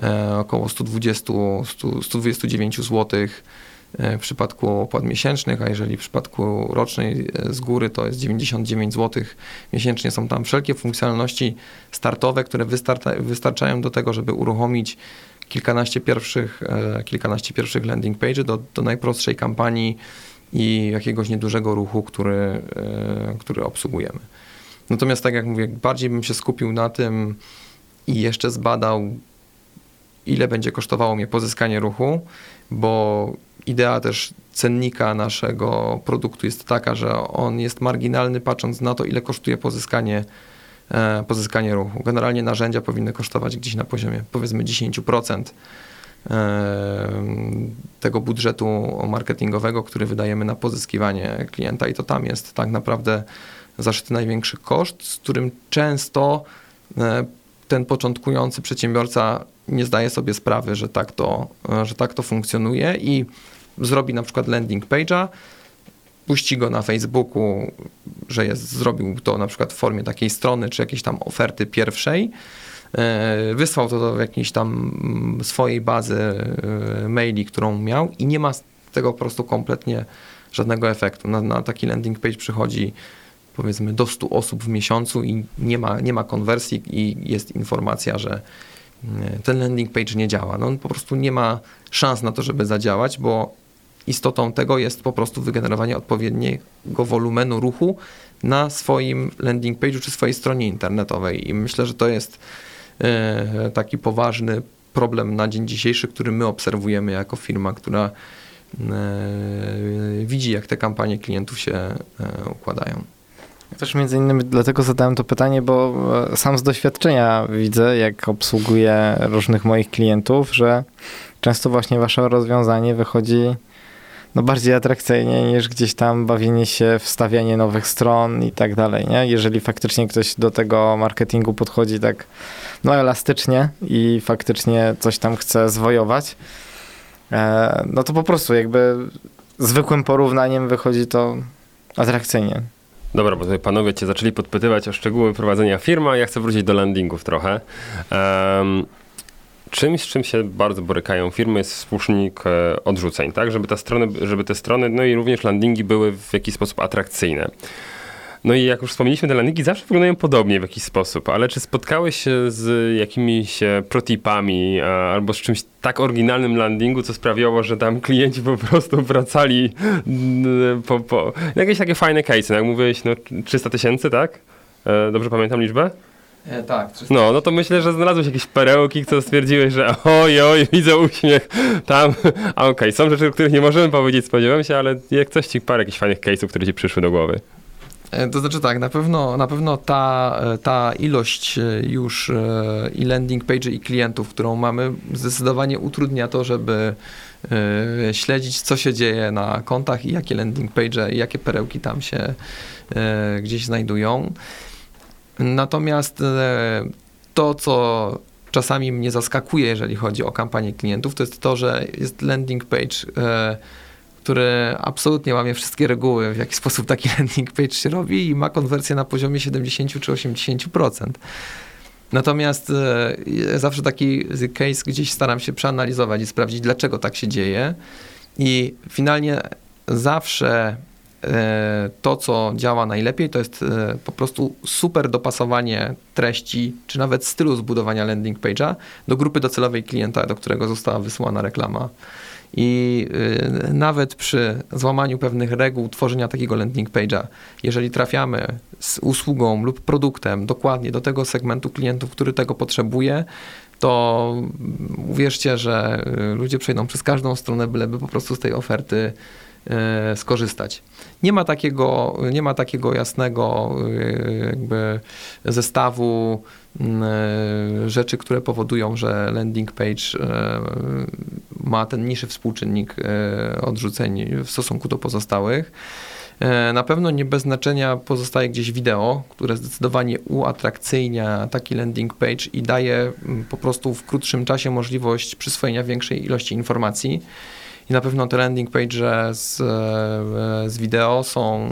e, około 120, 100, 129 złotych w przypadku opłat miesięcznych, a jeżeli w przypadku rocznej e, z góry to jest 99 zł miesięcznie. Są tam wszelkie funkcjonalności startowe, które wystarczają do tego, żeby uruchomić kilkanaście pierwszych, e, kilkanaście pierwszych landing page do, do najprostszej kampanii i jakiegoś niedużego ruchu, który, który obsługujemy. Natomiast tak jak mówię, bardziej bym się skupił na tym i jeszcze zbadał, ile będzie kosztowało mnie pozyskanie ruchu, bo idea też cennika naszego produktu jest taka, że on jest marginalny patrząc na to, ile kosztuje pozyskanie, e, pozyskanie ruchu. Generalnie narzędzia powinny kosztować gdzieś na poziomie powiedzmy 10% tego budżetu marketingowego, który wydajemy na pozyskiwanie klienta i to tam jest tak naprawdę zaszyty największy koszt, z którym często e, ten początkujący przedsiębiorca nie zdaje sobie sprawy, że tak to, e, że tak to funkcjonuje i zrobi na przykład landing page'a, puści go na Facebooku, że jest, zrobił to na przykład w formie takiej strony, czy jakiejś tam oferty pierwszej, e, wysłał to do jakiejś tam mm, swojej bazy maili, którą miał i nie ma z tego po prostu kompletnie żadnego efektu. Na, na taki landing page przychodzi powiedzmy do 100 osób w miesiącu i nie ma, nie ma konwersji i jest informacja, że mm, ten landing page nie działa. No on po prostu nie ma szans na to, żeby zadziałać, bo istotą tego jest po prostu wygenerowanie odpowiedniego wolumenu ruchu na swoim landing page'u czy swojej stronie internetowej. I myślę, że to jest e, taki poważny problem na dzień dzisiejszy, który my obserwujemy jako firma, która e, widzi, jak te kampanie klientów się e, układają. Też między innymi dlatego zadałem to pytanie, bo sam z doświadczenia widzę, jak obsługuję różnych moich klientów, że często właśnie wasze rozwiązanie wychodzi no bardziej atrakcyjnie niż gdzieś tam bawienie się, wstawianie nowych stron i tak dalej, nie? Jeżeli faktycznie ktoś do tego marketingu podchodzi tak no elastycznie i faktycznie coś tam chce zwojować, e, no to po prostu jakby zwykłym porównaniem wychodzi to atrakcyjnie. Dobra, bo tutaj panowie cię zaczęli podpytywać o szczegóły prowadzenia firmy, a ja chcę wrócić do landingów trochę. Um, czymś, z czym się bardzo borykają firmy jest współczynnik e, odrzuceń, tak? Żeby te strony, żeby te strony, no i również landingi były w jakiś sposób atrakcyjne. No i jak już wspomnieliśmy, te landingi zawsze wyglądają podobnie w jakiś sposób, ale czy spotkałeś się z jakimiś e, protipami albo z czymś tak oryginalnym landingu, co sprawiało, że tam klienci po prostu wracali po, po... jakieś takie fajne case, no jak mówiłeś, no 300 tysięcy, tak? E, dobrze pamiętam liczbę? E, tak. 300. No, no to myślę, że znalazłeś jakieś perełki, co stwierdziłeś, że oj, oj, widzę uśmiech tam. A okej, okay, są rzeczy, o których nie możemy powiedzieć, spodziewam się, ale jak coś ci parę jakichś fajnych case'ów, które ci przyszły do głowy. E, to znaczy tak, na pewno, na pewno ta, e, ta ilość już i landing page i klientów, którą mamy, zdecydowanie utrudnia to, żeby śledzić, co się dzieje na kontach i jakie landing page i jakie perełki tam się gdzieś znajdują. Natomiast to, co czasami mnie zaskakuje, jeżeli chodzi o kampanię klientów, to jest to, że jest landing page który absolutnie łamie wszystkie reguły, w jaki [LAUGHS] sposób taki landing page się robi i ma konwersję na poziomie 70 czy 80%. Natomiast e, zawsze taki case gdzieś staram się przeanalizować i sprawdzić, dlaczego tak się dzieje. I finalnie zawsze e, to, co działa najlepiej, to jest e, po prostu super dopasowanie treści, czy nawet stylu zbudowania landing page'a do grupy docelowej klienta, do którego została wysłana reklama. I y, nawet przy złamaniu pewnych reguł tworzenia takiego landing page'a, jeżeli trafiamy z usługą lub produktem dokładnie do tego segmentu klientów, który tego potrzebuje, to uwierzcie, że ludzie przejdą przez każdą stronę, byleby po prostu z tej oferty skorzystać. Nie ma takiego, nie ma takiego jasnego jakby zestawu Mm, e, rzeczy, które powodują, że landing page e, ma ten niższy współczynnik e, odrzuceń w stosunku do pozostałych. Na pewno nie bez znaczenia pozostaje gdzieś wideo, które zdecydowanie uatrakcyjnia taki landing page i daje mm, po prostu w krótszym czasie możliwość przyswojenia większej ilości informacji. I na pewno te landing page z, z wideo są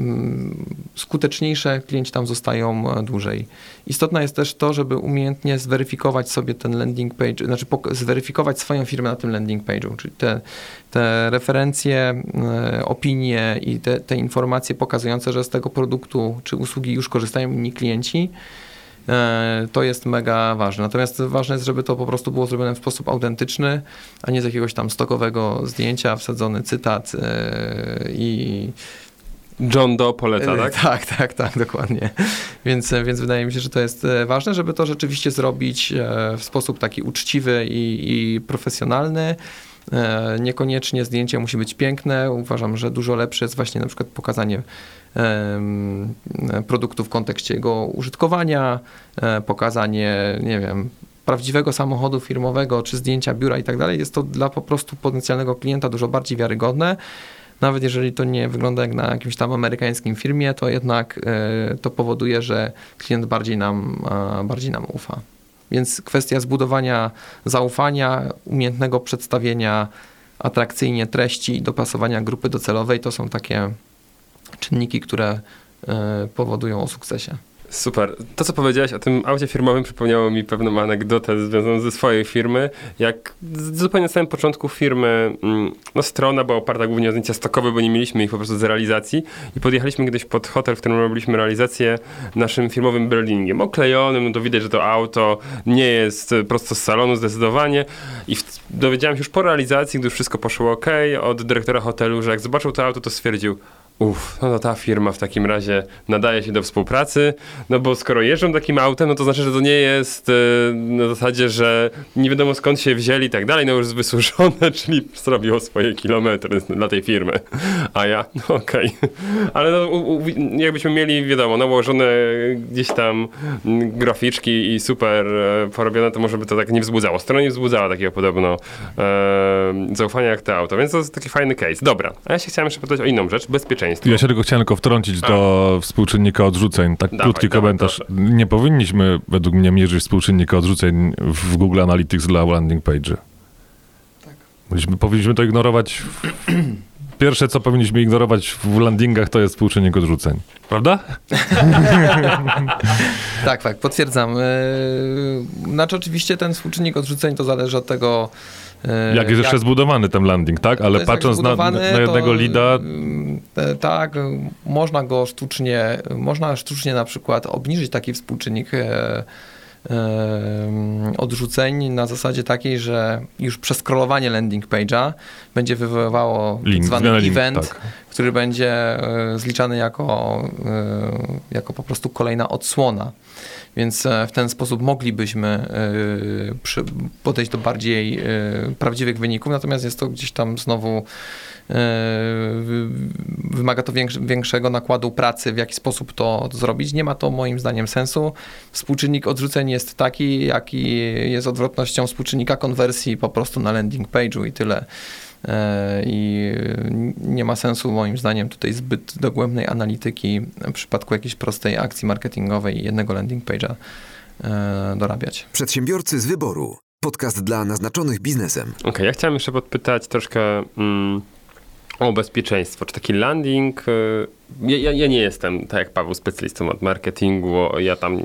Mm, skuteczniejsze, klienci tam zostają e, dłużej. Istotne jest też to, żeby umiejętnie zweryfikować sobie ten landing page, znaczy zweryfikować swoją firmę na tym landing page'u, czyli te, te referencje, e, opinie i te, te informacje pokazujące, że z tego produktu czy usługi już korzystają inni klienci, e, to jest mega ważne. Natomiast ważne jest, żeby to po prostu było zrobione w sposób autentyczny, a nie z jakiegoś tam stokowego zdjęcia, wsadzony cytat i John Doe poleca, e, tak? Tak, tak, tak, dokładnie. Więc, e, więc wydaje mi się, że to jest e, ważne, żeby to rzeczywiście zrobić w sposób taki uczciwy i, i profesjonalny. Niekoniecznie zdjęcie musi być piękne. Uważam, że dużo lepsze jest właśnie na przykład pokazanie produktu w kontekście jego użytkowania, pokazanie, nie wiem, prawdziwego samochodu firmowego, czy zdjęcia biura i tak dalej, jest to dla po prostu potencjalnego klienta dużo bardziej wiarygodne. Nawet jeżeli to nie wygląda jak na jakimś tam amerykańskim firmie, to jednak e, to powoduje, że klient bardziej nam, e, bardziej nam ufa. Więc kwestia zbudowania zaufania, umiejętnego przedstawienia atrakcyjnie treści i dopasowania grupy docelowej to są takie czynniki, które e, powodują o sukcesie. Super. To, co powiedziałeś o tym aucie firmowym, przypomniało mi pewną anegdotę związaną ze swojej firmy. Jak zupełnie na samym początku firmy, mm, no strona była oparta głównie o zdjęcia stokowe, bo nie mieliśmy ich po prostu z realizacji i podjechaliśmy kiedyś pod hotel, w którym robiliśmy realizację naszym firmowym brandingiem. Oklejonym, no to widać, że to auto nie jest prosto z salonu zdecydowanie i w, dowiedziałem się już po realizacji, gdy już wszystko poszło ok, od dyrektora hotelu, że jak zobaczył to auto, to stwierdził, Uff, no to ta firma w takim razie nadaje się do współpracy, no bo skoro jeżdżą takim autem, no to znaczy, że to nie jest yy, na zasadzie, że nie wiadomo skąd się wzięli i tak dalej, no już wysłużone, [LAUGHS] czyli zrobiło swoje kilometry dla tej firmy. A ja, no okej. Okay. Ale no, u, u, jakbyśmy mieli, wiadomo, nałożone gdzieś tam graficzki i super e, porobione, to może by to tak nie wzbudzało. Strona nie wzbudzała takiego podobno e, zaufania jak to auto, więc to jest taki fajny case. Dobra, a ja się chciałem jeszcze pytać o inną rzecz, bezpieczeństwo bezpieczeństwo. Ja się tylko chciałem tylko wtrącić A. do współczynnika odrzuceń. Tak dawaj, krótki dawaj, komentarz. Dawaj. Nie powinniśmy według mnie mierzyć współczynnika odrzuceń w Google Analytics dla landing page. Tak. Powinniśmy, powinniśmy to ignorować. Pierwsze, co powinniśmy ignorować w landingach, to jest współczynnik odrzuceń. Prawda? [LAUGHS] tak, tak, potwierdzam. Yy, znaczy oczywiście ten współczynnik odrzuceń to zależy od tego, jak jest jak, jeszcze zbudowany ten landing, tak? Ale patrząc na, na, jednego lida... E, tak, można go sztucznie, można sztucznie na przykład obniżyć taki współczynnik e, e, odrzuceń na zasadzie takiej, że już przeskrolowanie landing page'a będzie wywoływało link, zwany event, tak. Który będzie zliczany jako, jako po prostu kolejna odsłona. Więc e, w ten sposób moglibyśmy e, podejść do bardziej e, prawdziwych wyników, natomiast jest to gdzieś tam znowu wymaga to większego nakładu pracy, w jaki sposób to zrobić. Nie ma to moim zdaniem sensu. Współczynnik odrzuceń jest taki, jaki jest odwrotnością współczynnika konwersji po prostu na landing page'u i tyle. E, i nie ma sensu moim zdaniem tutaj zbyt dogłębnej analityki w przypadku jakiejś prostej akcji marketingowej i jednego landing page'a e, dorabiać. Przedsiębiorcy z wyboru. Podcast dla naznaczonych biznesem. Okej, okay, ja chciałem jeszcze podpytać troszkę mm, o bezpieczeństwo. Czy taki landing. Y, ja, ja, ja, nie jestem, tak jak Paweł, specjalistą od marketingu. Ja tam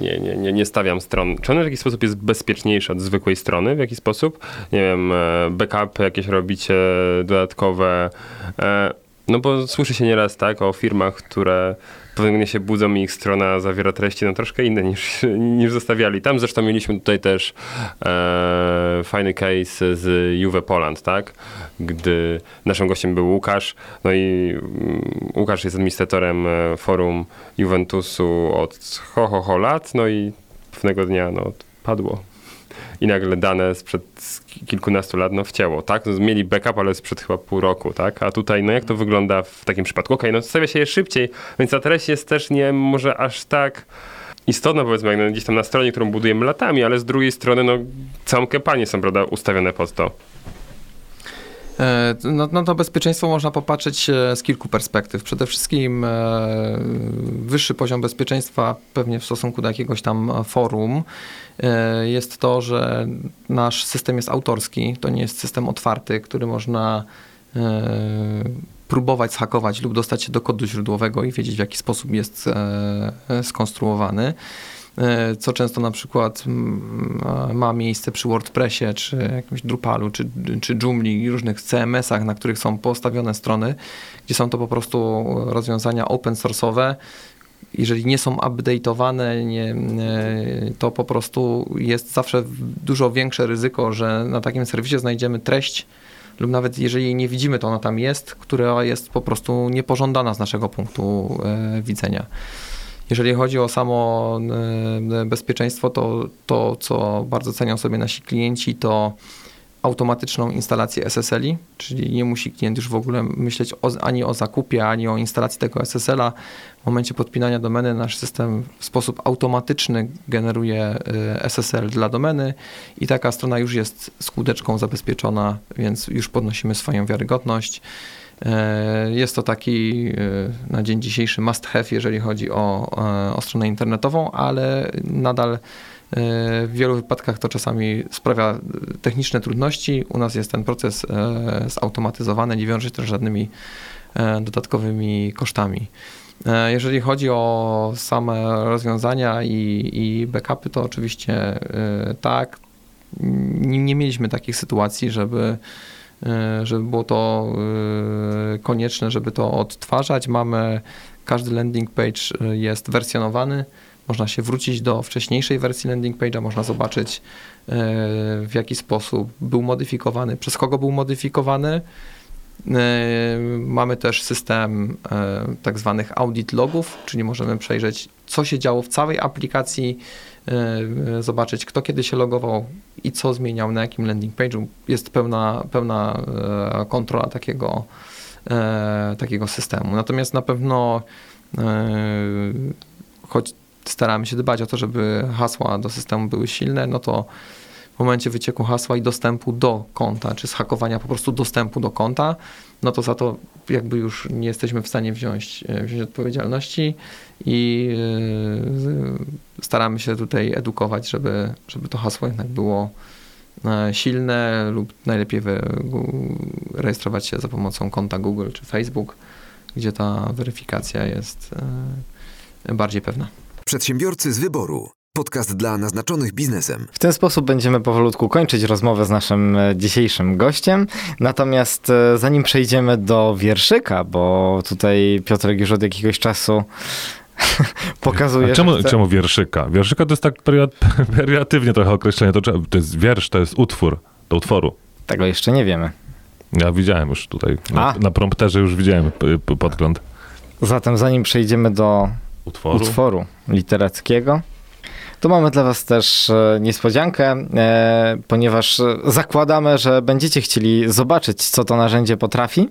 nie, nie, nie, nie stawiam stron. Czy on w jakiś sposób jest bezpieczniejszy od zwykłej strony? W jakiś sposób? Nie wiem, e, backupy jakieś robicie dodatkowe. E, no bo słyszy się nieraz tak o firmach, które pewnie się budzą i ich strona zawiera treści no troszkę inne niż, [LAUGHS] niż zostawiali. Tam zresztą mieliśmy tutaj też e, fajny case z Juve Poland, tak? Gdy naszym gościem był Łukasz, no i um, Łukasz jest administratorem e, forum Juventusu od ho, ho, ho lat, no i pewnego dnia no, padło i nagle dane sprzed kilkunastu lat no wcięło, tak? No, mieli backup, ale sprzed chyba pół roku, tak? A tutaj, no jak to wygląda w takim przypadku? Okej, okay, no stawia się je szybciej, więc ta treść jest też nie może aż tak istotna, powiedzmy, jak gdzieś tam na stronie, którą budujemy latami, ale z drugiej strony, no całą kampanię są, prawda, ustawione pod to. E, no, no to bezpieczeństwo można popatrzeć e, z kilku perspektyw. Przede wszystkim e, wyższy poziom bezpieczeństwa pewnie w stosunku do jakiegoś tam forum jest to, że nasz system jest autorski, to nie jest system otwarty, który można próbować zhakować lub dostać się do kodu źródłowego i wiedzieć w jaki sposób jest skonstruowany. E, co często na przykład ma miejsce przy WordPressie, czy jakimś Drupalu, czy, czy i różnych CMS-ach, na których są postawione strony, gdzie są to po prostu rozwiązania open source'owe, jeżeli nie są update'owane, nie, to po prostu jest zawsze dużo większe ryzyko, że na takim serwisie znajdziemy treść, lub nawet jeżeli jej nie widzimy, to ona tam jest, która jest po prostu niepożądana z naszego punktu e, widzenia. Jeżeli chodzi o samo e, bezpieczeństwo, to to, co bardzo cenią sobie nasi klienci, to automatyczną instalację SSL-i, czyli nie musi klient już w ogóle myśleć o, ani o zakupie, ani o instalacji tego SSL-a. W momencie podpinania domeny nasz system w sposób automatyczny generuje y, SSL dla domeny i taka strona już jest skuteczką zabezpieczona, więc już podnosimy swoją wiarygodność. E, Jest to taki e, na dzień dzisiejszy must have, jeżeli chodzi o, e, o stronę internetową, ale nadal w wielu wypadkach to czasami sprawia techniczne trudności. U nas jest ten proces zautomatyzowany, nie wiąże się też żadnymi dodatkowymi kosztami. Jeżeli chodzi o same rozwiązania i, i backupy, to oczywiście tak. Nie, nie mieliśmy takich sytuacji, żeby, e, żeby było to e, konieczne, żeby to odtwarzać. Mamy, każdy landing page e, jest wersjonowany. Można się wrócić do wcześniejszej wersji landing page'a, można zobaczyć w jaki sposób był modyfikowany, przez kogo był modyfikowany. Mamy też system tak zwanych audit logów, czyli możemy przejrzeć, co się działo w całej aplikacji, zobaczyć, kto kiedy się logował i co zmieniał na jakim landing page'u. Jest pełna, pełna e, kontrola takiego, e, takiego systemu. Natomiast na pewno, e, choć staramy się dbać o to, żeby hasła do systemu były silne, no to w momencie wycieku hasła i dostępu do konta, czy zhakowania po prostu dostępu do konta, no to za to jakby już nie jesteśmy w stanie wziąć, wziąć odpowiedzialności i e, staramy się tutaj edukować, żeby, żeby to hasło jednak było e, silne lub najlepiej rejestrować się za pomocą konta Google czy Facebook, gdzie ta weryfikacja jest e, bardziej pewna. Przedsiębiorcy z wyboru. Podcast dla naznaczonych biznesem. W ten sposób będziemy powolutku kończyć rozmowę z naszym dzisiejszym gościem. Natomiast zanim przejdziemy do wierszyka, bo tutaj Piotrek już od jakiegoś czasu [LAUGHS] pokazuje. A czemu, chce... czemu wierszyka? Wierszyka to jest tak periatywnie [LAUGHS] trochę określenie. To, to jest wiersz, to jest utwór do utworu. Tego jeszcze nie wiemy. Ja widziałem już tutaj, na, na prompterze już widziałem podgląd Zatem zanim przejdziemy do utworu. utworu literackiego, to mamy dla Was też e, niespodziankę, e, ponieważ e, zakładamy, że będziecie chcieli zobaczyć, co to narzędzie potrafi.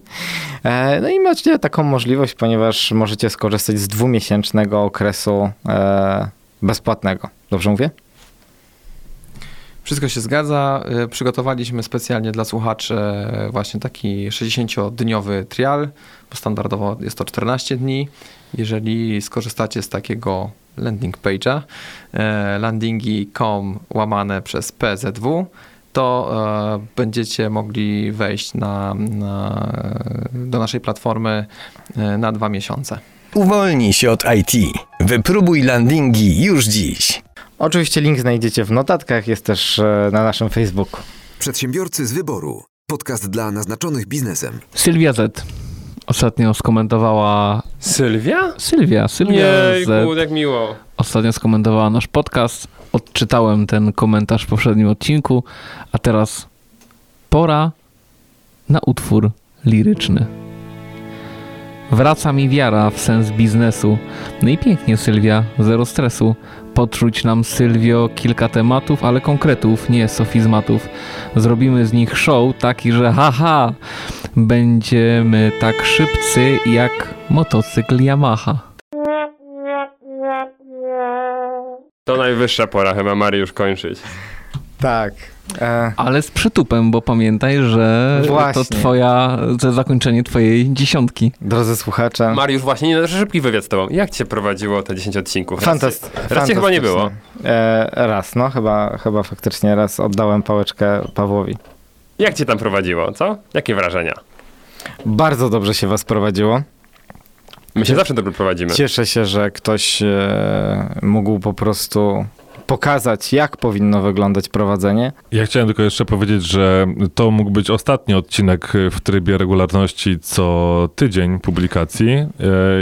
No i macie taką możliwość, ponieważ możecie skorzystać z dwumiesięcznego okresu bezpłatnego. Dobrze mówię? Wszystko się zgadza. Przygotowaliśmy specjalnie dla słuchaczy właśnie taki 60-dniowy trial, bo standardowo jest to 14 dni. Jeżeli skorzystacie z takiego landing page'a, e, landingi.com łamane przez PZW, to e, będziecie mogli wejść na, na, do naszej platformy e, na dwa miesiące. Uwolnij się od IT. Wypróbuj landingi już dziś. Oczywiście link znajdziecie w notatkach, jest też na naszym Facebooku. Przedsiębiorcy z wyboru. Podcast dla naznaczonych biznesem. Sylwia Z. Ostatnio skomentowała. Sylwia? Sylwia, Sylwia Jejku, jak miło. Ostatnio skomentowała nasz podcast. Odczytałem ten komentarz w poprzednim odcinku, a teraz pora na utwór liryczny. Wraca mi wiara w sens biznesu. No i pięknie, Sylwia, zero stresu. Podrzuć nam, Sylwio, kilka tematów, ale konkretów, nie sofizmatów. Zrobimy z nich show taki, że haha, będziemy tak szybcy jak motocykl Yamaha. To najwyższa pora chyba Mariusz kończyć. Tak. E, Ale z przytupem, bo pamiętaj, że Właśnie. to twoja, to zakończenie twojej dziesiątki. drodzy słuchacze, Mariusz, właśnie nie szybki wywiad z tobą. Jak cię prowadziło te 10 odcinków? Raz Fantast- cię- Raz cię chyba nie było. E, raz, no chyba, chyba faktycznie raz oddałem pałeczkę Pawłowi. Jak cię tam prowadziło, co? Jakie wrażenia? Bardzo dobrze się was prowadziło. My się zawsze dobrze prowadzimy. Cieszę się, że ktoś e, mógł po prostu pokazać, jak powinno wyglądać prowadzenie. Ja chciałem tylko jeszcze powiedzieć, że to mógł być ostatni odcinek w trybie regularności co tydzień publikacji e,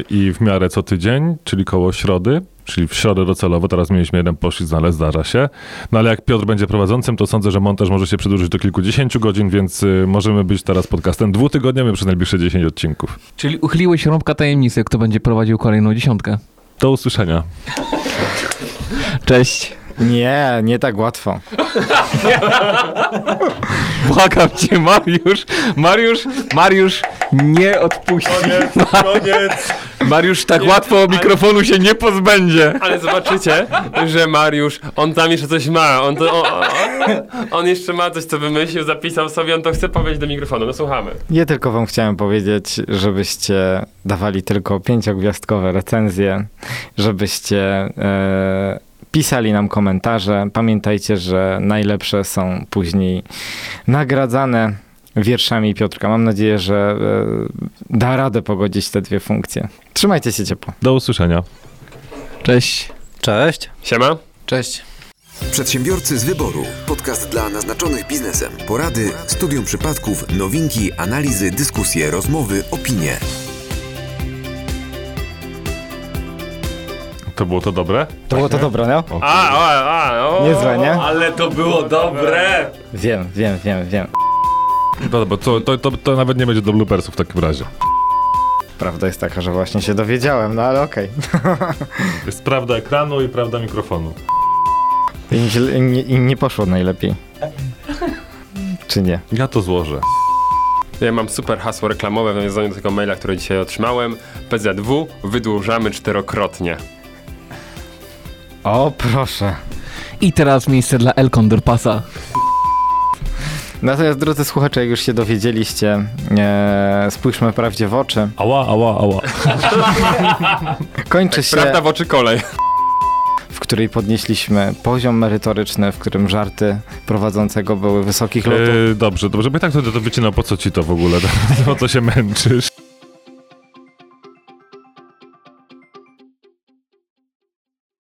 i w miarę co tydzień, czyli koło środy, czyli w środę docelowo. Teraz mieliśmy jeden poszlizn, ale zdarza się. No ale jak Piotr będzie prowadzącym, to sądzę, że montaż może się przedłużyć do kilkudziesięciu godzin, więc y, możemy być teraz podcastem dwutygodniowym przez najbliższe 10 odcinków. Czyli uchyliłeś rąbka tajemnicy, kto będzie prowadził kolejną dziesiątkę. Do usłyszenia. Cześć. Nie, nie tak łatwo. [LAUGHS] Błagam cię, Mariusz, Mariusz, Mariusz, nie odpuści. Koniec! [LAUGHS] Mariusz tak łatwo mikrofonu się nie pozbędzie. Ale zobaczycie, że Mariusz, on tam jeszcze coś ma. On, to, on, on, on jeszcze ma coś, co wymyślił, zapisał sobie, on to chce powiedzieć do mikrofonu. No słuchamy. Ja tylko wam chciałem powiedzieć, żebyście dawali tylko pięciogwiazdkowe recenzje, żebyście e, pisali nam komentarze. Pamiętajcie, że najlepsze są później nagradzane wierszami Piotrka. Mam nadzieję, że e, da radę pogodzić te dwie funkcje. Trzymajcie się ciepło. Do usłyszenia. Cześć. Cześć. Siema. Cześć. Przedsiębiorcy z wyboru. Podcast dla naznaczonych biznesem. Porady, studium przypadków, nowinki, analizy, dyskusje, rozmowy, opinie. To było to dobre? To było to dobre, no? A, a, a, o, Niezłe, nie? Ale to było dobre. Wiem, wiem, wiem, wiem. Dobra, bo to, to, to, to nawet nie będzie do bloopersów w takim razie. Prawda jest taka, że właśnie się dowiedziałem, no ale okej. [LAUGHS] Jest prawda ekranu i prawda mikrofonu. I, źle- i, nie- I nie poszło najlepiej. Czy nie? Ja to złożę. Ja mam super hasło reklamowe w nawiązaniu do tego maila, który dzisiaj otrzymałem. PZW wydłużamy czterokrotnie. O, proszę. I teraz miejsce dla El Condorpasa. Natomiast drodzy słuchacze, jak już się dowiedzieliście, e, spójrzmy prawdzie w oczy. Ała, ała, ała. [LAUGHS] Kończy się, Prawda w oczy kolej. w której podnieśliśmy poziom merytoryczny, w którym żarty prowadzącego były wysokich lotów. Yy, dobrze, dobrze, bo i tak to, to wycinał, po co ci to w ogóle? [LAUGHS] Po co się męczysz?